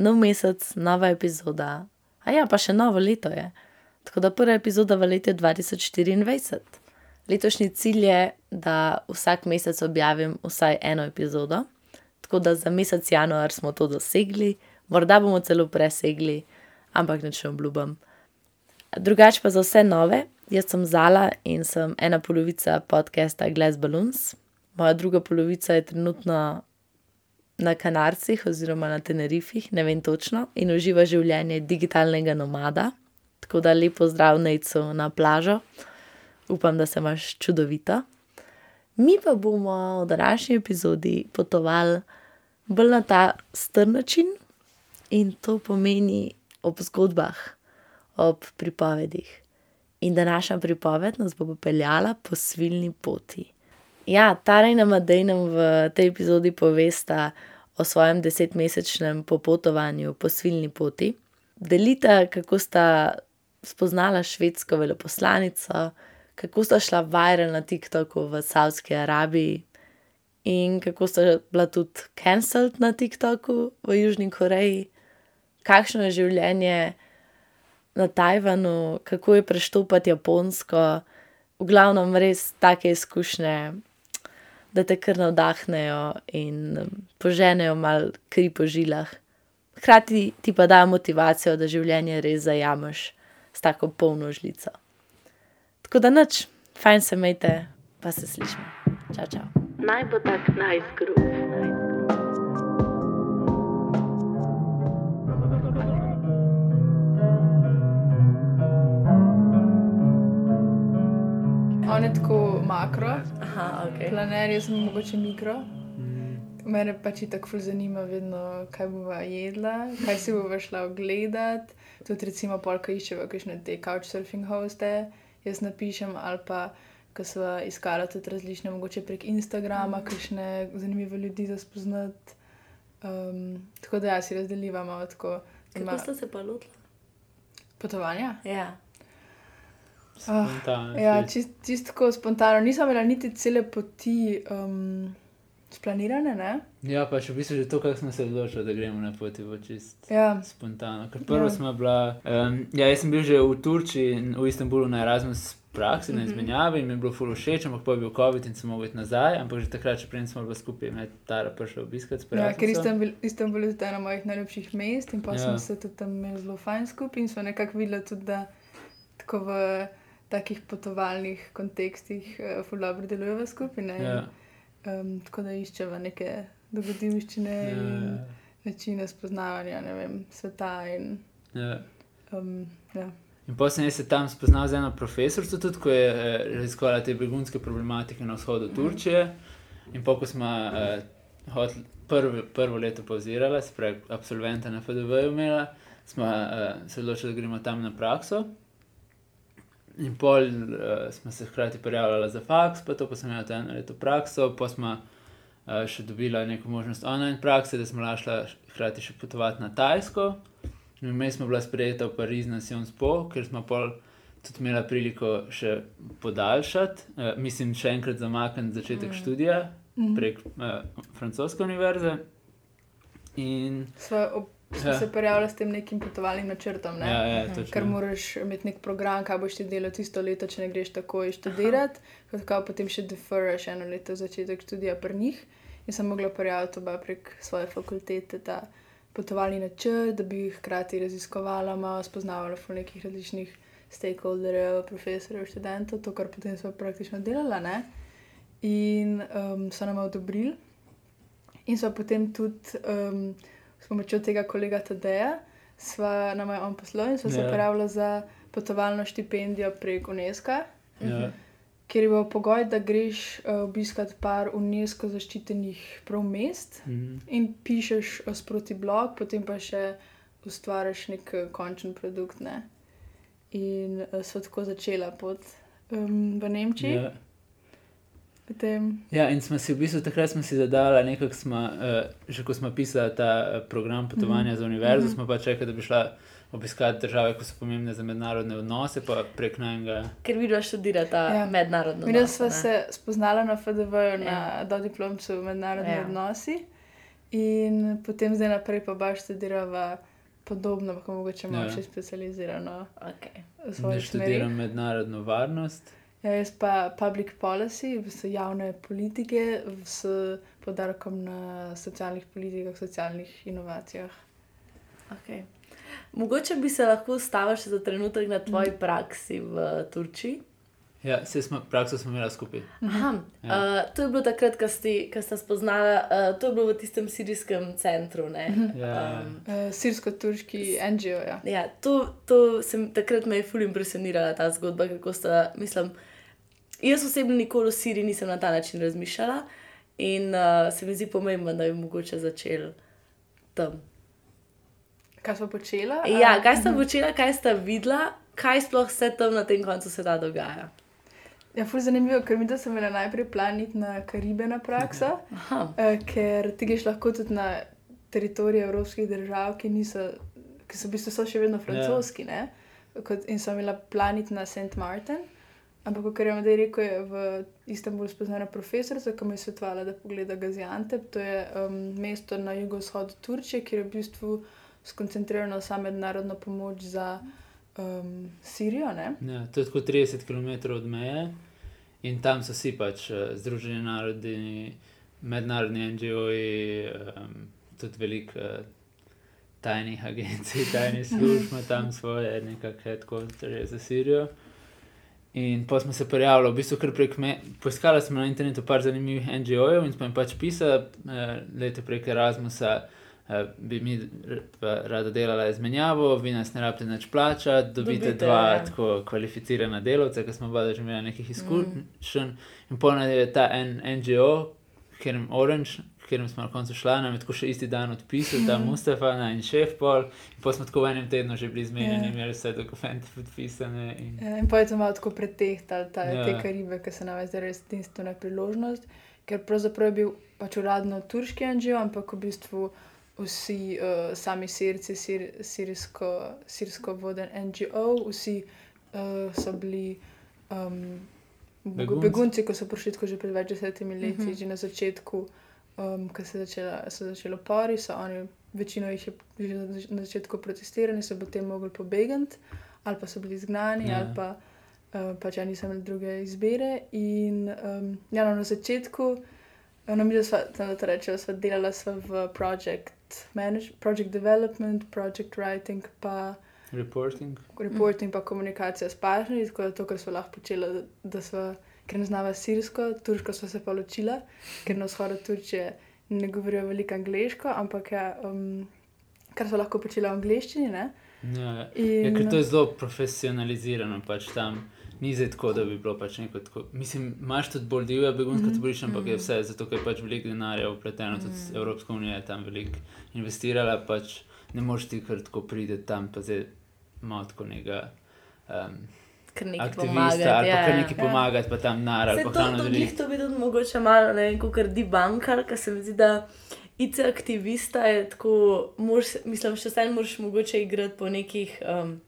nov mesec, nova epizoda, a ja, pa še novo leto je. Tako da prva epizoda v letu 2024. Letošnji cilj je, da vsak mesec objavim vsaj eno epizodo, tako da za mesec januar smo to dosegli, morda bomo celo presegli, ampak ne obljubim. Drugač pa za vse nove, jaz sem Zala in sem ena polovica podcasta Glass Balloons. Moja druga polovica je trenutno na Kanarcih oziroma na Tenerifih, ne vem točno, in uživa življenje digitalnega nomada. Tako da lepo zdrav Nejcu na plažo, upam, da se imaš čudovito. Mi pa bomo v današnji epizodi potovali bolj na ta strm način, in to pomeni ob zgodbah ob pripovedih. In današnja pripoved nas bo popeljala po svilni poti. Ja, Tara in Amadej nam v tej epizodi povesta o svojem desetmesečnem popotovanju po svilni poti. Delita, kako sta spoznala švedsko veleposlanico, kako sta šla viral na TikToku v Saudski Arabiji in kako sta bila tudi cancelled na TikToku v Južni Koreji, kakšno je življenje na Tajvanu, kako je preštopati Japonsko, v glavnem res take izkušnje, da te kar navdahnejo in poženejo malo kri po žilah. Hkrati ti pa dajo motivacijo, da življenje res zajameš s tako polno žlico. Tako da nič, fajn se imejte, pa se slišimo. Čau, čau. Naj bo tak najzgrub. On je tako makro, Aha, ok. planer, jaz sem mogoče mikro. Mm, Mene pač tako ful zanima, vedno, kaj bova jedla, kaj si bova šla ogledat. Tudi, recimo, polka iščeva, kakšne te couchsurfing hoste, jaz napišem, ali pa, ko smo iskali tudi različne, mogoče prek Instagrama, kakšne zanimive ljudi za spoznati. Um, tako da ja, si razdelivamo tako. Kako Ima ste se pa lotili? potovanja. Ja. Ah, spontano, Ja, si- čist, čist tako spontano. Nisem imela niti cele poti um, splanirane. Ne? Ja, pač v bistvu že to, kako smo se odločili, da gremo na poti, bo čist Ja, spontano. Ker prvo Ja. ja. smo bila, um, ja, jaz sem bil že v Turčiji v Istanbulu na Erasmus praksi, Mhm. na izmenjavi in mi je bilo ful všeč, ampak pa je bil COVID in sem mogel iti nazaj, ampak že takrat, če prej smo bili skupaj, me je Tara prišla obiskati. ja, ker. Istanbul, Istanbul je eno mojih najljubših mest in pa ja. smo Ja. se tudi tam zelo fajn skupaj in smo nekako videli tudi, da tako v takih potovalnih kontekstih uh, ful dobro delujeva skupaj. Ja, Um, tako da iščeva neke dogodivščine ja. in ja, načine spoznavanja vem, sveta. In, ja. um, ja. In potem sem se tam spoznal z eno profesorico, tudi ko je eh, raziskovala te begunske problematike na vzhodu Turčije. In pa ko smo eh, hoteli prvo, prvo leto pauzirali, se pravi, absolventa na FDV imela, smo eh, se odločili, da gremo tam na prakso. In pol uh, smo se hkrati prijavljali za faks, pa to pa sem imel eno leto prakso, pa smo uh, še dobila neko možnost online prakse, da smo lahko hkrati še potovati na Tajsko. In Vmes smo bila sprejeta v Pariz na Sciences Po, ker smo pol tudi imela priliko še podaljšati, uh, mislim, še enkrat zamakniti začetek Mm. mm. študija Mhm. prek uh, francoske univerze. In Sva, sva Ja. se prijavila s tem nekim potovalnim načrtom. Ne? ja, ja, Mhm. točno. Ker moraš imeti nek program, kaj boš ti delal tisto leto, če ne greš takoj študirati, kot kao potem še deferiraš eno leto začetek študija pri njih. In sem mogla prijaviti oba prek svoje fakultete ta potovalni načrt, da bi hkrati raziskovala, malo spoznavala v nekih različnih stakeholderjev, profesorjev, študentov, to, kar potem smo praktično delala. Ne? In um, so nam odobrili. In so potem tudi um, pomočjo tega kolega Tadeja, sva nam je on poslal in sva se Ja. prijavila za potovalno štipendijo prek UNESCO, Ja, kjer je bil pogoj, da greš uh, obiskat par UNESCO zaščitenih prav mest mhm. in pišeš uh, sproti blog, potem pa še ustvariš nek uh, končen produkt. Ne? In uh, sva tako začela pot um, v Nemčiji. ja. Potem, Ja, in smo si v bistvu takrat smo si zadali, nekako smo, uh, že ko smo pisali ta uh, program potovanja mm -hmm. za univerzo, mm. -hmm. smo pač rekli, da bi šla obiskati države, ki so pomembne za mednarodne odnose, pa prek najnega. Ker vidiš študirati ta Ja. ja. mednarodno. Mi ne. se spoznala na na Ja. dodiplomcu mednarodni Ja. odnosi. In potem zdaj naprej pa baš študirava podobno, pa mogoče malo Ja. še specializirano Okay. v Ne svoji smeri. študiram mednarodno varnost. Ja, jaz pa public policy, v bistvu javne politike s podarkom na socialnih politikah, socialnih inovacijah. Okay. Mogoče bi se lahko ustavil še za trenutek na tvoji praksi v Turčiji. Ja, se smo, prakso smo imeli skupaj. Aha, Ja. uh, to je bilo takrat, ko ko sta spoznala, uh, to je bilo v tistem sirijskem centru. ne? Ja. Um, Uh, Sirsko-turški NGO. Ja. Ja, to, to sem, takrat me je ful impresionirala ta zgodba, kako sta, mislim, jaz osebno nikoli o Siriji nisem na ta način razmišljala in uh, se mi zdi pomembno, da bi mogoče začel tam. Kaj smo počela? Ja, kaj sta počela, kaj sta videla, kaj sploh se tam na tem koncu sveta dogaja. Ja, ful zanimivo, ker mi da sem imela najprej planit na Karibe na praksa, Aha, uh, ker ti greš lahko tudi na teritorije evropskih držav, ki, niso, ki so v bistvu so še vedno francoski. ne. Kot, in sem imela planit na St. Martin. Ampak, kar je Madej rekel, je v Istanbulu spoznana profesorica, ki mi je svetovala, da pogleda Gaziantep. To je um, mesto na jugovzhodu Turčije, kjer je v bistvu skoncentrirana vsa mednarodna pomoč za um, Sirijo. Ne? Ja, to je tako 30 km od meje in tam so vsi pač uh, Združeni narodi, mednarodni NGO-ji, um, tudi veliko uh, tajnih agencij, tajnih služb, tam svoje nekakšne headquarterje za Sirijo. In pa smo se prijavili, v bistvu kar prek me, poiskala smo na internetu par zanimivih NGO-jev in smo jim pač pisali, eh, leta prek Erasmusa, eh, bi mi pa rada delala izmenjavo, vi nas ne rabite več plačati, dobite, Dobite, dva ja. tako kvalificirana delavca, ki smo pa že imeli nekih izkušenj. Mm. In polno je ta en NGO, kjer Orange. Ker smo na koncu šla, nam je tako še isti dan odpisal, ta Mustafa na in šef pol. In pa smo tako v enem tednu že bili zmenjeni, Ja. imeli vse dokumente podpisane. In... Ja, In pa je to malo tako pretehtalo, ta, ja. Ja. te Karibe, ki se nam je zdaj res edinstvena priložnost, ker pravzaprav je bil pač uradno turški NGO, ampak v bistvu vsi uh, sami sirci, sir, sirsko, sirsko voden NGO, vsi uh, so bili. Um, Begunci. begunci. ko so prišli tako že pred več desetimi leti, uh Mhm. -huh. že na začetku, um, ko se je začela, so začeli pori, so oni, večina jih je že na zač- na začetku protestirali, so potem mogli pobegati, ali pa so bili izgnani, Ja. ali pa uh, pač ja, nisem imel druge izbire. In um, ja, no, na začetku, eh, no, mi sva, da to rečemo, sva delala sva v project, manage, project development, project writing, pa Reporting. reporting, pa komunikacija s partnerji, tako da to, kar smo lahko počela, da, da smo, ker ne znava sirsko, turško smo se pa ločila, ker na vzhodu Turčije ne govorijo veliko angliško, ampak ja, um, kar smo lahko počela v angliščini. Ne? Ja, In, ja, ker to je zelo profesionalizirano, pač tam ni zdaj tako, da bi bilo pač neko tako. Mislim, imaš tudi bolj divja begunska Mhm. taborišča, ampak je vse zato, ker je pač veliko denarja upleteno, tudi Evropska unija je tam veliko investirala, pač ne moreš ti kar tako priti tam, pa zdaj malo tako nekega. Um, ker nekaj aktivista pomaga. ali pa ja, kar ja. nekaj pomagati, pa tam nar ali Se pa to, to, glih to bi tudi mogoče malo, ne vem, kot debankar, ker se mi zdi, da IT aktivista je tako, moraš, mislim, še vsaj moraš mogoče igrati po nekih um,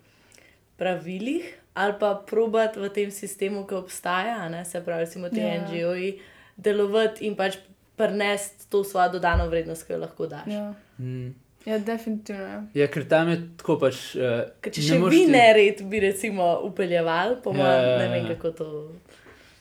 pravilih ali pa probati v tem sistemu, ki obstaja, a ne, se pravi, recimo ti Ja. NGO-ji, delovati in pač prenesti to svojo dodano vrednost, ki jo lahko daš. ja. Mm. Ja, definitivno. ja. Ja, ker tam je tako pač. Uh, Ker če še vi nered bi recimo upeljevali, po mojem, Ja, ja, ne ja. vem, kako to.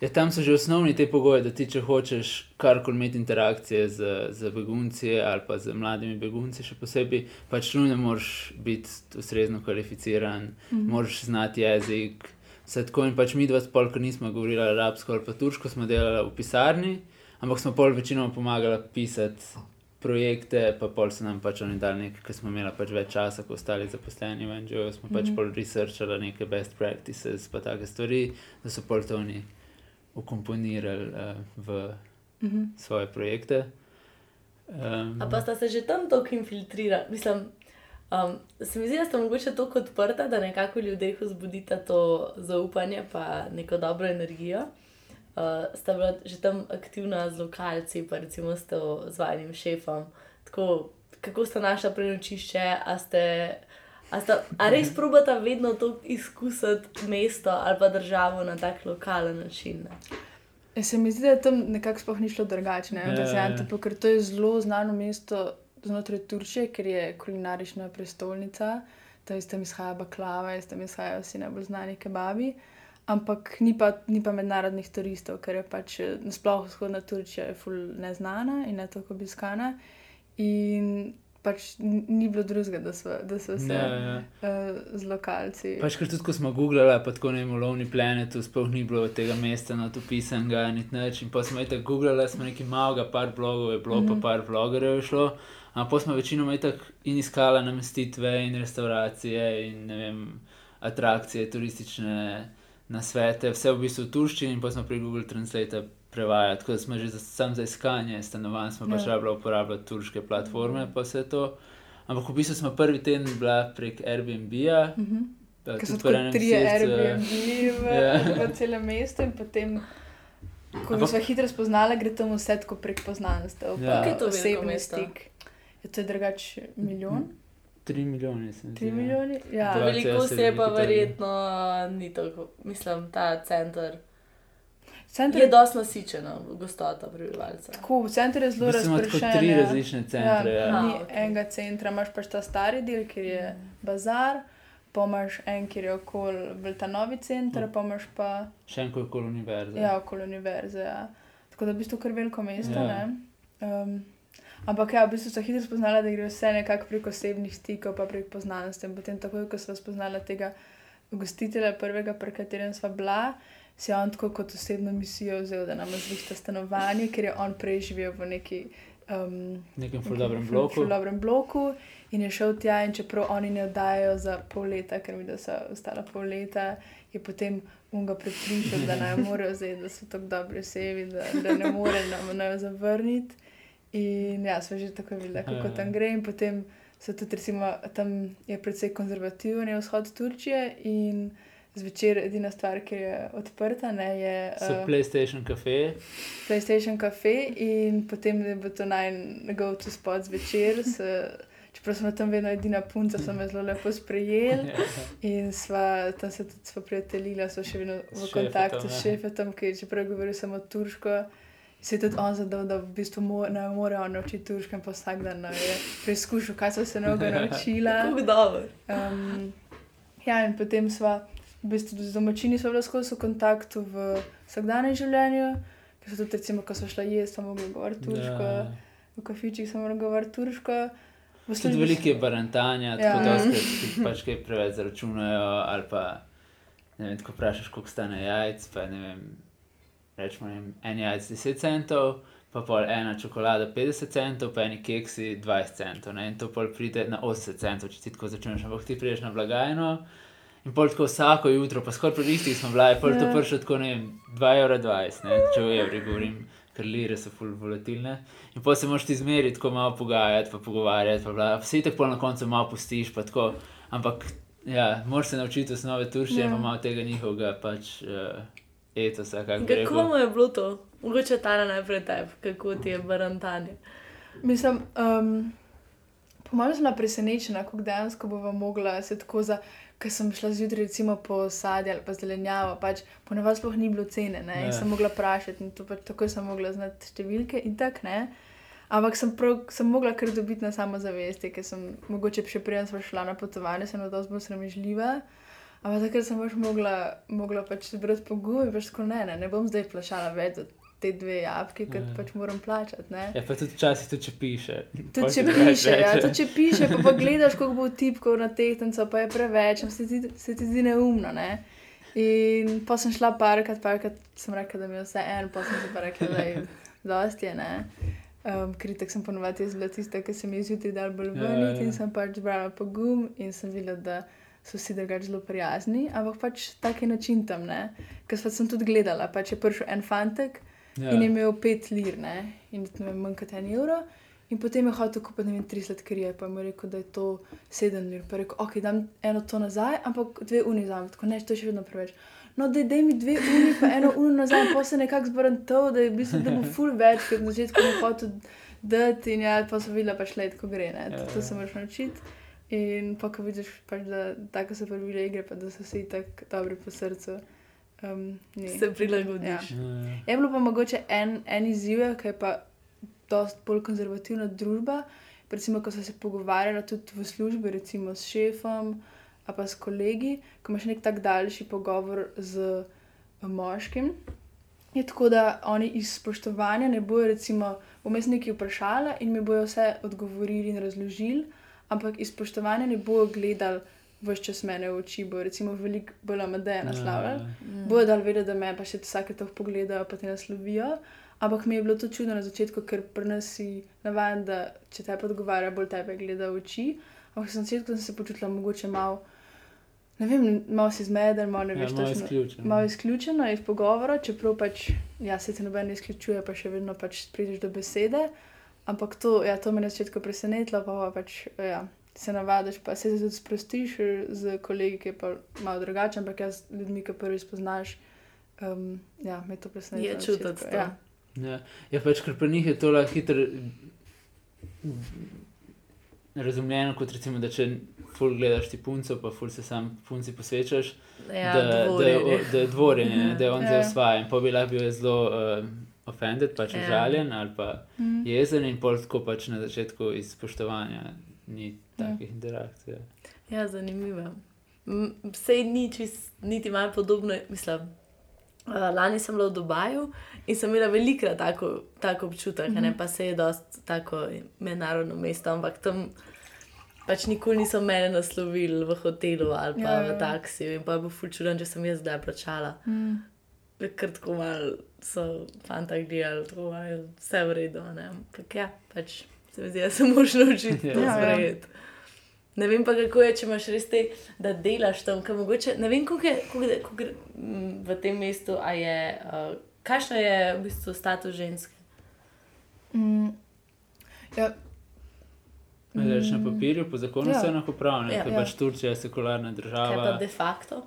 Ja, tam so že osnovni te pogoji, da ti, če hočeš karkoli imeti interakcije z, z begunci ali pa z mladimi begunci, še posebej, pač nujno moraš biti ustrezno kvalificiran, mm -hmm. moraš znati jezik. Vse tako in pač mi dva spol, ker nismo govorili arabsko ali pa turško, smo delali v pisarni, ampak smo pol večinoma pomagali pisati projekte, pa pol so nam pač oni dali nekaj, ker smo imeli pač več časa, kot ostali zaposleni v NGO, smo pač mm -hmm. pol researchali neke best practices, pa take stvari, da so pol to oni ukomponirali uh, v Mhm. svoje projekte. Um, A pa sta se že tam tako infiltrirali? Mislim, um, se mi zdi, da sta mogoče tako odprta, da nekako ljudeh vzbudita to zaupanje pa neko dobro energijo. Uh, sta bila že tam aktivna z lokalci, pa recimo s to z vajnim šefom. Tako, kako sta našla prenočišče, a ste. A, sta, a res probata vedno to izkusiti mesto ali pa državo na tak lokalen način? Ne? Ja, se mi zdi, da tam nekako sploh ni šlo drugače, ne, ja, ja. Gaziantepu, ker to je zelo znano mesto znotraj Turčije, ker je kulinarična prestolnica, da iz tam izhaja baklava, iz tam izhajajo vsi najbolj znani kebabi. Ampak ni pa, ni pa mednarodnih turistov, ker je pač eh, nasploh vzhodna Turčija je ful neznana in ne tako obiskana. In pač ni bilo drugega, da so, da so se Ja, ja. uh, z lokalci. Pač, ker tudi ko smo googlali, pa tako ne lovni planetu, sploh ni bilo tega mesta na to pisanega, niti nič. In pa smo tako googlali, smo nekaj malega, par blogov je bilo, mm -hmm. pa par vlogerjev je šlo. Ampak pa smo večinoma tako in iskali namestitve in restauracije in ne vem, atrakcije, turistične nasvete, vse v bistvu v turščini in pa smo pri Google Translate prevajali. Tako da smo že za, za iskanje stanovanj, smo pač Ja. rabili uporabljati turške platforme, pa vse to. Ampak v bistvu smo prvi teden bila prek Airbnb-a. Mhm. pa Ker so tako enem tri eh, Airbnb v, Ja. v celem mestu in potem. Ko Ampak- smo hitro spoznali, gre tam vse tako prek poznanstev. Ja. Ja. Koliko je to osebni stik. Je to je drugače milijon? Tri milijone, se mi Tri zdi, ja. Ja. Po velikosti je pa verjetno ni tako, mislim, ta center. Center Je dosti nasičena gostota prebivalcev. Tako, center je zelo bistvu ima tako razpršen. tri ja. različne centre. Ja. Aha. Ni okej. enega centra, imaš pač ta stari del, kjer je bazar, pa imaš en, kjer je okoli bolj ta novi center, Mm. pa imaš pa Še en kot okoli univerze. ja, okoli univerze. Ja. Tako da v bistvu kar veliko mesto. Ja. Ja. Um, ampak ja, v bistvu so hitro spoznala, da gre vse nekako prek osebnih stikov, pa prek poznanstv. In potem, takoj, ko smo spoznala tega gostitelja, prvega, pri katerem sva bila, si je on tako kot osebno misijo vzel, da nam zrihta stanovanje, ker je on prej živel v neki. Um, V nekem dobrem bloku. ful dobrem bloku in je šel tja, in čeprav oni ne oddajajo za pol leta, ker mi da so ostala pol leta, je potem unga prepričal, da naj morajo vzeti, da so tako dobri osebi, da, da ne more nam naj zavrniti. In ja, smo že tako videli, kako Ja. tam gre. In potem so tudi, recimo, tam je precej konzervativen je vzhod Turčije in zvečer edina stvar, ki je odprta, ne, je So eh, PlayStation kafe, PlayStation cafe in potem je bil to najgov to spot zvečer. S, čeprav sem tam vedno edina punca, so me zelo lepo sprejeli in sva, tam se tudi prijateljila, so še vedno v kontaktu s ja. šefetom, ki je čeprav govoril samo turško. Se je tudi on zadovoljil, da v bistvu mo ne more on naučiti turško in pa vsak dan je preizkušal, kaj so se mnogo naučila. Kako dobro. Um, ja, in potem sva, v bistvu z domačini sva bila skozi v kontaktu v vsakdanjem življenju, ker so tudi, recimo, ko so šla jesti, smo mogli govoriti turško, Ja. ja. v kafičih smo mogli govoriti turško. Tudi veliko je barantanja, Ja. tako da se pač kaj preveč zaračunajo. Ali pa ne vem, ko vprašaš, koliko stane jajc. Pa ne vem, rečemo, ne vem, en jajc 10 centov, pa pol ena čokolada 50 centov, pa eni keksi 20 centov. Ne? In to pol pride na 80 centov, če ti tako začneš. Ampak ti prideš na blagajno. In pol tako vsako jutro, pa skoraj pri istih smo bili, pol to Ja. prišlo tako, ne vem, 2,20 evra, če v evri govorim, ker lire so ful volatilne. In pa se moraš ti zmeriti, tako malo pogajati, pa pogovarjati, pa bla. Vsi tako pol na koncu malo pustiš, pa tako. Ampak, ja, moraš se naučiti osnove turščine, Ja. ja. pa malo tega njihovega pač uh, etosa, kako bi Kako rekel. mu je bilo to? Mogoče ta najprej tebi, kako ti je barantanje. Mislim, um, po mojem sem bila presenečena, kako dejansko bova mogla se tako za. Ker sem šla zjutraj, recimo po sadju ali pa zelenjavo, pač ponovadi sploh ni bilo cene, ne, in Ja. sem mogla vprašati, in to pač takoj sem mogla znati številke in tako ne. Ampak sem, prav, sem mogla kar dobiti na samozavesti, ker sem mogoče še prej sem šla na potovanje, sem bila dosti bolj sramežljiva. Ampak takrat sem pač mogla, mogla pač zbrati pogum in pač tako ne, ne, ne bom zdaj plačala več te dve jabke, ker Ja. pač moram plačati. Ne. Ja, pa tudi včasih tudi če piše. Tudi če piše, ja, tudi če piše, pa, pa gledaš, kako bo tipkov na tehtnico, pa je preveč, se ti, se ti zdi neumno. Ne? In pa sem šla parkrat, parkrat sem rekla, da mi je vse en, pa sem si pa rekla, da je dosti je. ne. Um, kritik sem ponovadi jaz bila tista, ki se mi je zjutraj dal bolj Ja, vrniti ja. in sem pač zbrala pogum in sem videla, da so vsi drugače zelo prijazni, ampak pač tak je način tam, ne. Ker sem tudi gledala, pač je prišel en fantek, Ja. in je imel pet lir, ne, in ne vem, manj kot en evro. In potem je hotel kupiti, ne vem, tri sladkarije, pa mi je rekel, da je to sedem lir. Pa je rekel, ok, dam eno to nazaj, ampak dve uni za tako ne, to je še vedno preveč. No, da daj mi dve uni, pa eno uro nazaj, pa se nekako zbarantov, da je v bistvu, da bo full več, kot na začetku mu hotel dati in ja, pa so videla pač let, ko gre, ne, to, to se moraš naučiti. In pa, ko vidiš, pač, da tako so pravile igre, pa da so vsi tako dobri po srcu, Um, ni. Se prilagodiš. Ja. Je bilo pa mogoče en, en izziv, ki je pa dosti bolj konzervativna družba. Recimo, ko so se pogovarjali tudi v službi, recimo s šefom ali pa s kolegi, ko imaš nek tak daljši pogovor z eh, moškim. Je tako, da oni iz spoštovanja ne bojo, recimo, vmes nekaj vprašali in mi bojo vse odgovorili in razložili, ampak iz spoštovanja ne bojo gledali vse čas mene v oči, bojo recimo veliko bolj amedeje naslavljali. Ja. Bojo dal vedeti, da me pa še vsake to pogledajo, pa te naslovijo. Ampak mi je bilo to čudno na začetku, ker pri nas si navaden, da če te podgovarja, bolj tebe gleda v oči. Ampak na začetku sem se počutila mogoče malo, ne vem, malo si zmeden, malo ne Ja, veš, malo točno- izključen. malo izključena iz pogovora, čeprav pač, ja, se ti noben ne izključuje, pa še vedno pač prideš do besede. Ampak to, ja, to me je na začetku presenetilo, pa, pa pač, ja, se navadiš, pa se tudi sprostiš eh, z kolegi, ki je pa malo drugače, ampak jaz z ljudmi, ki prvi spoznaš, um, ja, me to presenetilo. Je čutiti. Ja. Ja, ja pač, ker pri njih je to lahko hitro razumljeno, kot recimo, da če ful gledaš ti punco, pa ful se sam punci posvečaš, Ja, da, da, da je dvorjenje, ne, da je on Ja. zdaj osvajen. Pa bi lahko bil zelo uh, offended, pač Ja. užaljen ali pa Mhm. jezen in pol tako pač na začetku iz spoštovanja ni Ja. takih interakcij. Ja, zanimivo. Sej ni čist, niti malo podobno. Mislim, uh, lani sem bila v Dubaju in sem imela velikrat tako, tako občutek, mm -hmm. ne pa se je dosti tako mednarodno mesto, ampak tam pač nikoli niso mene naslovili v hotelu ali pa Ja, v ja. taksiju in pa je bil fulčuren, če sem jaz zdaj plačala. Mm. Ker tako malo so fanta gledali, tako je vse v redu. Ne? Ampak ja, pač se mi zdi, da se moraš naučiti Ja. to Ja, ja. sprejeti. Ne vem pa, kako je, če imaš res te, da delaš tam, kaj mogoče. Ne vem, koliko je, koliko, je- koliko, je, mm, v tem mestu, a je, uh, kakšno je v bistvu status ženske. Mm. Ja. Reč na papirju, po zakonu Ja. ja. so enakopravne, Ja. ja, ker Ja. pač Turčija je sekularna Kaj pa država. de facto?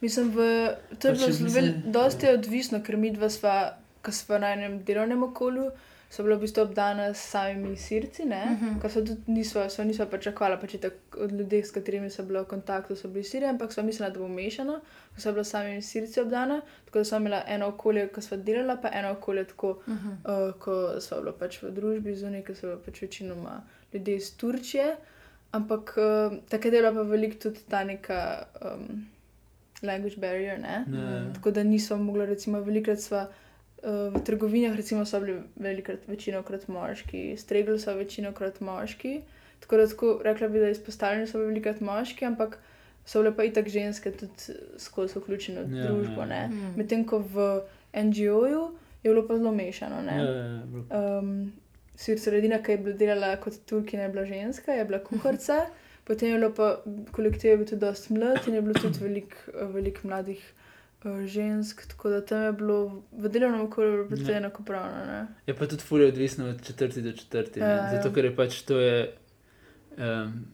Mislim, v, to je bilo mislim- zelo, dosti je odvisno, ker mi dva sva, ko sva na enem delovnem okolju, so bila v bistvu obdana s samimi sirci, uh -huh. ko so tudi nisva, sva nisva pričakovala, pač tak od ljudi, s katerimi so bila v kontaktu, so bili siri, ampak sva mislila, da bo mešano, ko so bila s samimi sirci obdana, tako da sva imela eno okolje, ko sva delala, pa eno okolje tako, uh -huh. uh, ko sva bila pač v družbi zunaj, ko so bila pač večinoma ljudje iz Turčije. Ampak uh, takrat je bila pa veliko tudi ta neka um, language barrier. Ne? Ne. Tako da nismo mogli, recimo, velikrat sva uh, v trgovinah, recimo, so bili velikrat, večinokrat moški, stregli so večinokrat moški. Tako da tako rekla bi, da izpostavljeni so bili velikrat moški, ampak so bile pa itak ženske tudi skozi vključene v Ja, družbo. ja. ne. Mm. Medtem ko v NGO-ju je bilo pa zelo mešano. ne. Ja, ja, ja. Um, Sicer edina, ki je bila delala kot Turkina, je bila ženska, je bila kuharica, potem je bilo pa kolektiv je bil tudi dosti mlad in je bilo tudi veliko velik mladih uh, žensk, tako da tam je bilo v delovnem okolju precej Ja. enakopravno. ne. Je pa tudi fulje odvisno od četrti do četrti. Ja, Ja, ja. Zato, ker je pač to je. Um,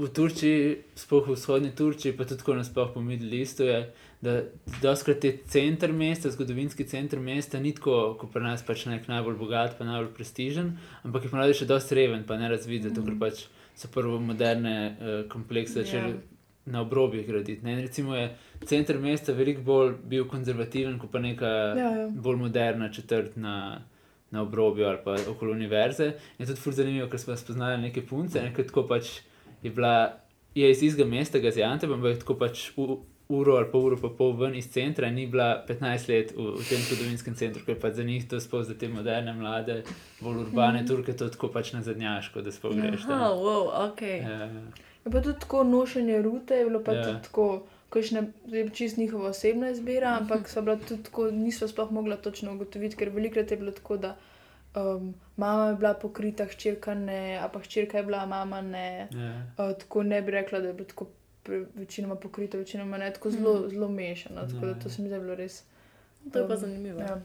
v Turčiji, sploh v vzhodni Turčiji, pa tudi nasploh po Middle Eastu, je, da doskrat je center mesta, zgodovinski center mesta, ni tako, kot pri nas, pač nek najbolj bogat, pa najbolj prestižen, ampak je ponavadi še dosti reven, pa ne razvid, zato ker pač so prvo moderne uh, komplekse začeli Ja. na obrobjih graditi. Ne? In Recimo je center mesta veliko bolj bil konzervativen, kot pa neka Ja, ja. bolj moderna četrt na, na obrobju ali pa okoli univerze. In tudi fur zanimivo, ker smo spoznali neke punce, nekaj tako pač je bila, je iz istega mesta, Gaziantep, ampak je tako pač u, uro ali pa uro pa pol ven iz centra, in ni bila 15 let v, v tem zgodovinskem centru, ker pa za njih to sploh za te moderne, mlade, bolj urbane mm. Turke, to tako pač na zadnjaško, da sploh greš tam. wow, ok. Ja, Je pa tudi tako nošenje rute, je bilo pa Ja. tudi tako. Kakšne, zdaj čist njihova osebna izbira, ampak so bila tudi tako, niso sploh mogla točno ugotoviti, ker velikrat je bilo tako, da um, mama je bila pokrita, hčerka ne, a pa hčerka je bila, mama ne. ja. Uh, tako ne bi rekla, da je bilo tako večinoma pokrito, večinoma ne, tako zelo, Mhm. zelo mešano. Tako da Ne. to se mi je bilo res. To je pa um, zanimivo. Ja.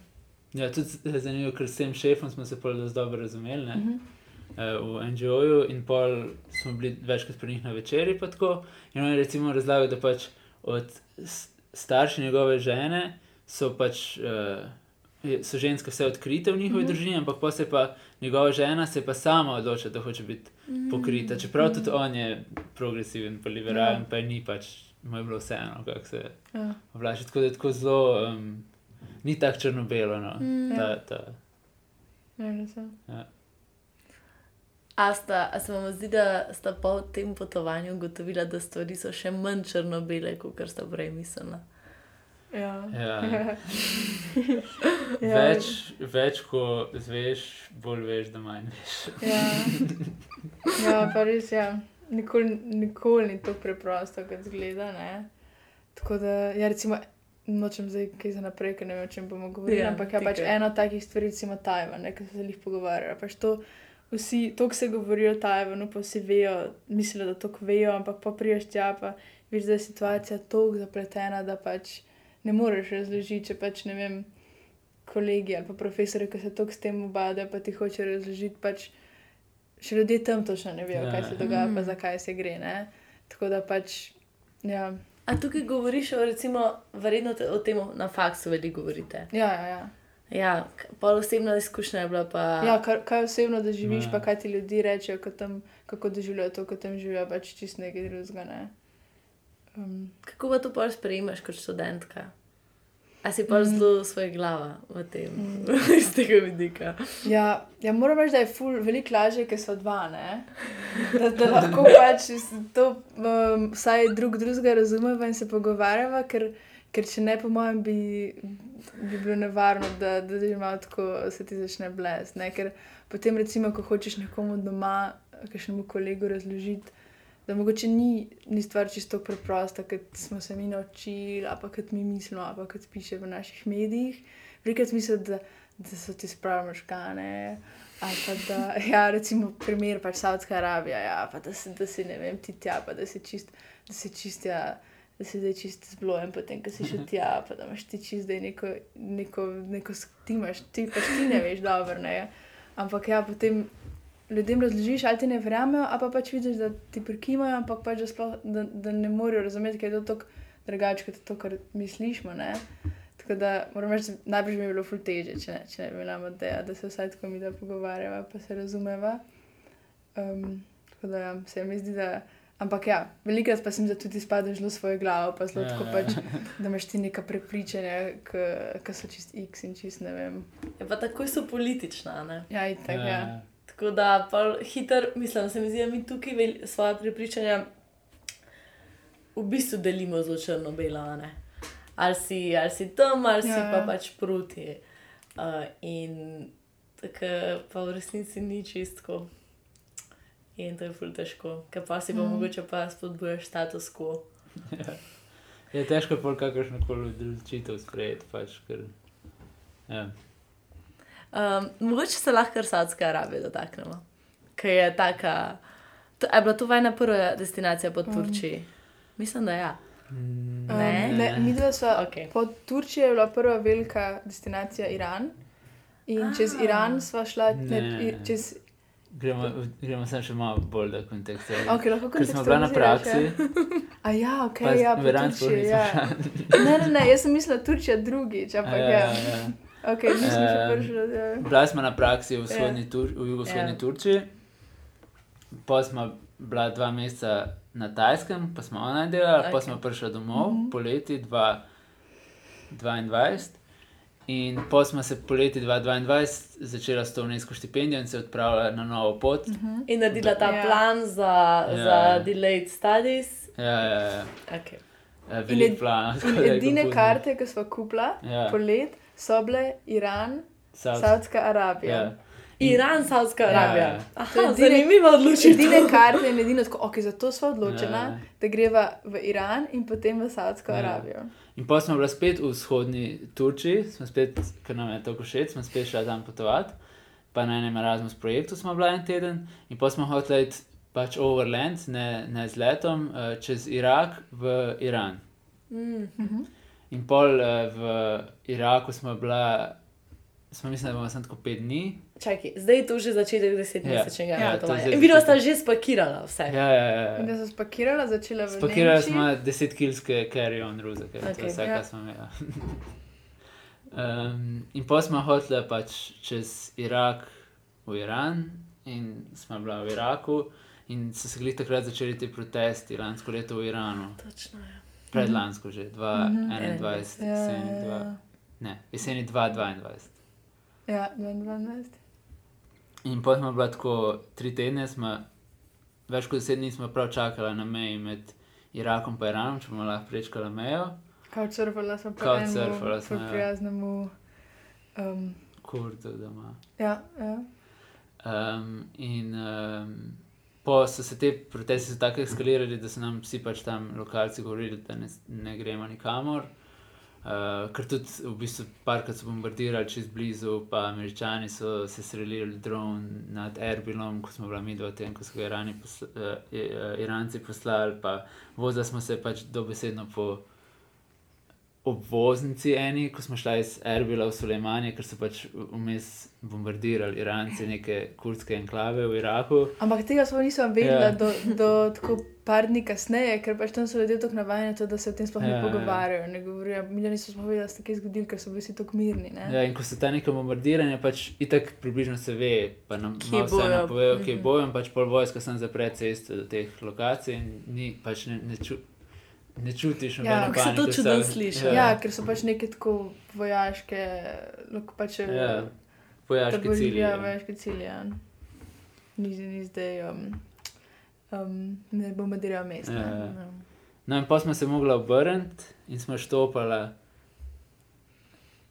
ja, tudi z- zanimivo, ker s tem šefom smo se dosti dobro razumeli. Ne? Mhm. eh, v NGO-ju in pol smo bili večkrat pri njih na večerji. pa tako. In on je recimo razlagal, da pač od starši njegove žene so pač. Uh, So ženske vse odkrite v njihovi mm Mhm. -hmm. družini, ampak pa se pa njegova žena se pa sama odloča, da hoče biti pokrita. Čeprav tudi on je progresiven, pa liberalen, Ja. pa ni pač mu je bilo vseeno, kako se Ja. oblači. Tako da je tako zelo, um, ni tako črno-belo. No. Mm. Ta, ta, Ja, vem. A, sta, a se vam zdi, da sta po tem potovanju ugotovila, da stvari so še manj črno-bele, kot sta prej mislila? Ja. ja. Ja. Več, več, ko zveš, bolj veš, da manj veš. Ja, ja pa res je. Ja. Nikoli, nikoli ni tako preprosto, kot zgleda. Ne? Tako da, ja, recimo, nočem zdaj kaj za naprej, ker ne vem, o čem bomo govorili. Ja, Ja, ampak ja, pač tikaj. ena od takih stvari, recimo Tajvan, ki se jih pogovarjali. Pač to, vsi, to, ko se govori o Tajvanu, pa vsi vejo, mislijo, da to vejo, ampak pa priješ tja, pa vidiš, da je situacija tako zapletena, da pač ne moreš razložiti, če pač ne vem. Kolegi ali pa profesori, ki se tako s tem ubadajo, pa ti hoče razložiti, pač še ljudje tam točno ne vejo, Ja. kaj se dogaja, pa Mm. zakaj se gre. Ne? Tako da pač, ja, A tukaj govoriš o, recimo, verjetno te- o tem na faksu veliko govorite. ja, ja. ja. Ja, pol osebna izkušnja je bila pa. ja kar, kaj osebno doživiš, Ja. pa kaj ti ljudje rečejo, ko tam, kako doživljajo to, ko tam živijo, pač čist nekaj drugega. Ne? Um, Kako pa to pol sprejmeš kot študentka? A si pa zelo svoj glava v tem, iz tega vidika. ja, ja, moram reči, da je ful, veliko lažje, ker so dva. Ne? Da, da lahko pač to um, vsaj drug drugega razumeva in se pogovarjava, ker, ker če ne, po mojem, bi, bi bilo nevarno, da, da že malo tako se ti začne blest. ne. Ker potem, recimo, ko hočeš nekomu doma, kakšnemu kolegu razložiti, da mogoče ni, ni stvar čisto preprosta, kot smo se mi naučili, ali pa kot mi mislimo, ali pa kot piše v naših medijih. Velikrat mislijo, da, da so ti spravili možgane. Ali pa da, ja, recimo, primer pač Saudska Arabija, ja, pa da si, da si ne vem, ti tja, pa da si čist, da si čist, ja, da si zdaj čist zblojen, potem, ko si šel tja, pa da imaš ti čist zdaj neko, neko, neko, sk- ti imaš, ti pač ti ne veš dobro, ne. Ampak ja, potem ljudem razložiš, ali ti ne verjamejo, ali pa pač vidiš, da ti prikimajo, ampak pač da, sploh, da, da ne morejo razumeti, kaj je to tako drugače, kot to, kar misliš. Ne? Tako da moram reči, najbrž mi je bilo ful teže, če ne, če ne bi bila ideja, da se vsaj tako mi da pogovarjava, pa se razumeva. Um, tako da ja, se mi zdi, da. Ampak ja, velikrat pa sem da tudi spadeš zelo svojo glavo, pa zelo Ja, tako ja. pač, da imaš ti neka prepričanja, ki so čist X in čist ne vem. Ja, pa takoj so politična. Ne? Ja, in tako ja. Tako da, pol hiter, mislim, se mi zdi, da mi tukaj vel, svoje prepričanja v bistvu delimo zelo črno-belo. a ne. Ali si, ali si tam, ali si Ja, pa ja. pač proti. Uh, in tako pa v resnici ni čistko. In to je ful težko, ker pa si pa mm. mogoče pa spodbujaš status quo. Je težko pol kakršno koli odločitev sprejeti, pač, ker. Ja. Um, mogoče se lahko kar Saudske Arabije dotaknemo, ker je taka. To, je bila to vajna prva destinacija po Turčiji? Mislim, da ja. Mm, Ne? Um, ne mi dva sva. Okay. Po Turčiji je bila prva velika destinacija Iran. In Ah. čez Iran sva šla, ne, Ne. i- čez. Gremo, gremo sem še malo bolj do konteksta. Okay, lahko Ker smo bila na kontekstualiziraš, praksi, Ja? A ja, ok, pa ja, po Turčiji, ja. Ne, ne, ne, jaz sem mislila Turčija drugič, ampak Ja, ja. ja, ja. Ok, nisem še Em, prišla. Ja. Bila smo na praksi v, vzhodni Tur, v jugovzhodni Ja. Turčiji, pa smo bila dva meseca na Tajskem, pa smo ona delala, okay. pa smo prišli domov Mhm. poleti 2022. In pa smo se poleti 2022 začela s to UNESCO štipendijo in se odpravila na novo pot. Mhm. In naredila ta Ja. plan za, Ja. za delayed studies. Ja, ja, ja. Okay. ja In velik ed- plan. In edine karte, ki smo kupila Ja. polet, so bile Iran, South- Saudska Arabija. Ja. Iran, Saudska Ja, Arabija. ja. Aha, To je edine- zanimiva odločitev. Edine karte in edino tako, ok, zato smo odločena, Ja. da greva v Iran in potem v Saudsko Ja. Arabijo. In pa smo bili spet v vzhodni Turčiji, smo spet, ker nam je to všeč, smo spet šli tam potovati. Pa na enem Erasmus projektu smo bili en teden, in pa smo hoteli iti pač overland, ne, ne z letom, uh, čez Irak v Iran. Mm. In pol uh, v Iraku smo bila, smo mislili, da bomo samo tako pet dni. Čakaj, zdaj je to že začetek desetmesečnega Ja, ja, ja, to je potovanja. zdaj In videla sta začetek. že spakirala vse. Ja, ja, ja. In da so spakirala, začela v Spakirali Nemčiji. smo 10 kilske carry-on ruzake, okay, to Okej, je vse, ja. kar smo imeli. um, in pa smo hoteli pač čez Irak v Iran, in smo bila v Iraku, in so se glih takrat začeli ti protesti lansko leto v Iranu. Točno je. Predlansko že, 2021, Ja, jeseni ja, 2, ja. ne, jeseni 2022. Ja, 22. In potem smo bila tako tri tedne, smo, več kot deset dni smo prav čakali na meji med Irakom in Iranom, če bomo lahko prečkali mejo, Couchsurfala smo pa Couchsurfala enemu smo, ja. prijaznemu. Um, kurdo doma. ja, ja. Um, in um, po so se te protesti tako eskalirali, da so nam vsi pač tam lokalci govorili, da ne, ne gremo nikamor. Uh, ker tudi v bistvu parkrat so bombardirali čez blizu, pa američani so se streljali dron nad Erbilom, ko smo bili mi dva tem, ko so ga Irani posla, uh, Iranci poslali, pa vozili smo se pač dobesedno po obvoznici eni, ko smo šli iz Erbila v Sulejmanje, ker so pač vmes bombardirali Iranci neke kurdske enklave v Iraku. Ampak tega smo nisem vedela Ja. do, do tako par dni kasneje, ker pač tam so ljudje tako navajeni, to, da se o tem sploh Ja, ne ja. pogovarjajo. Ne govorijo. Mi nismo sploh vedeli, da se je kaj zgodilo, ker so bili vsi tako mirni. Ne? Ja, in ko se ta neka bombardiranja, pač itak približno se ve, pa nam malo vse napovejo, kje Mhm. bojo, in pač pol vojska sem zapre ceste do teh lokacij in ni, pač ne, ne, ču, ne čutiš nobene kako se to panike, čudno sliši. Ja. ja, ker so pač neke tako vojaške, lahko pač Ja, vojaški cilji. Ja, ja. vojaške cilje. Ja. Ni, ni zdaj, um, um, ne bombardirajo mesta. Ja, ja. No, in pa smo se mogli obrniti in smo štopali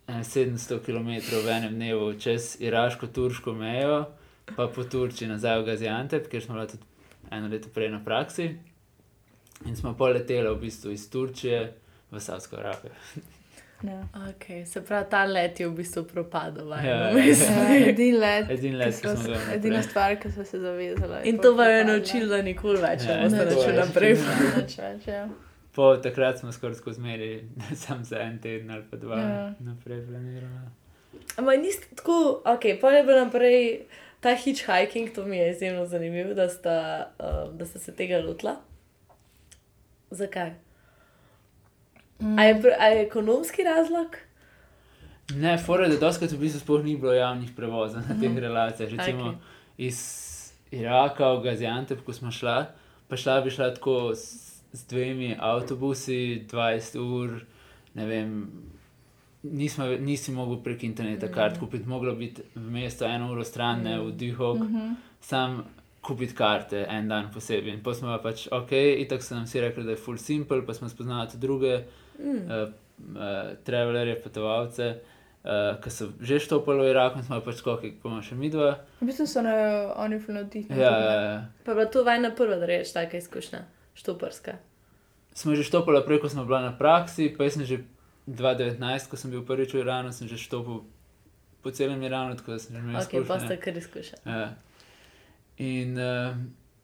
eh, 700 km v enem dnevu čez iraško-turško mejo, pa po Turčiji nazaj v Gaziantep, ker smo bili tudi eno leto prej na praksi. In smo poleteli v bistvu iz Turčije v Savsko Arabijo. Ja. Okay, se pravi, ta let je v bistvu propadel. Ja, Ja, Ja, edini let, Edini let, ki smo edina stvar, ki smo se zavezali. In to vam je naučilo, da nikoli več Ja, ne boste je. naprej. Več, ja. Po takrat smo skoraj skozi zmeri, sam za en teden ali pa dva Ja. naprej planirali. Ampak niste tako, ok, pa je bil naprej ta hitchhiking, to mi je izjemno zanimivo, da sta, uh, da sta se tega lotila. Zakaj? Mm. A je, a je ekonomski razlog? Ne, fora, da doskrat v bistvu sploh ni bilo javnih prevozov na teh relacijah. Recimo okay. iz Iraka v Gaziantep, ko smo šla, pa šla bi šla tako s, s dvemi avtobusi, 20 ur, ne vem. Nismo, nisi mogel prek interneta kart kupiti, moglo biti v mestu eno uro stran, ne v Dihok, mm -hmm. sam kupiti karte en dan posebej. In pa smo pa pač ok, in tako so nam vsi rekli, da je full simple, pa smo spoznali tudi druge Mm. uh, uh, travelerje, potovalce, uh, ki so že štopili v Irak, in smo pač skoki, pa imamo še mi dva. V bistvu so na, oni navdihnili. Ja, ja, ja. Pa je bila to vajna prva, da rečeš, taka izkušnja, štoparska. Smo že štopili prej, ko smo bili na praksi, pa jaz sem že 2019, ko sem bil prvič v Iranu, sem že štopil po celem Iranu, tako da sem že imel Ok, pa ste kar izkušnja. Ja. In uh,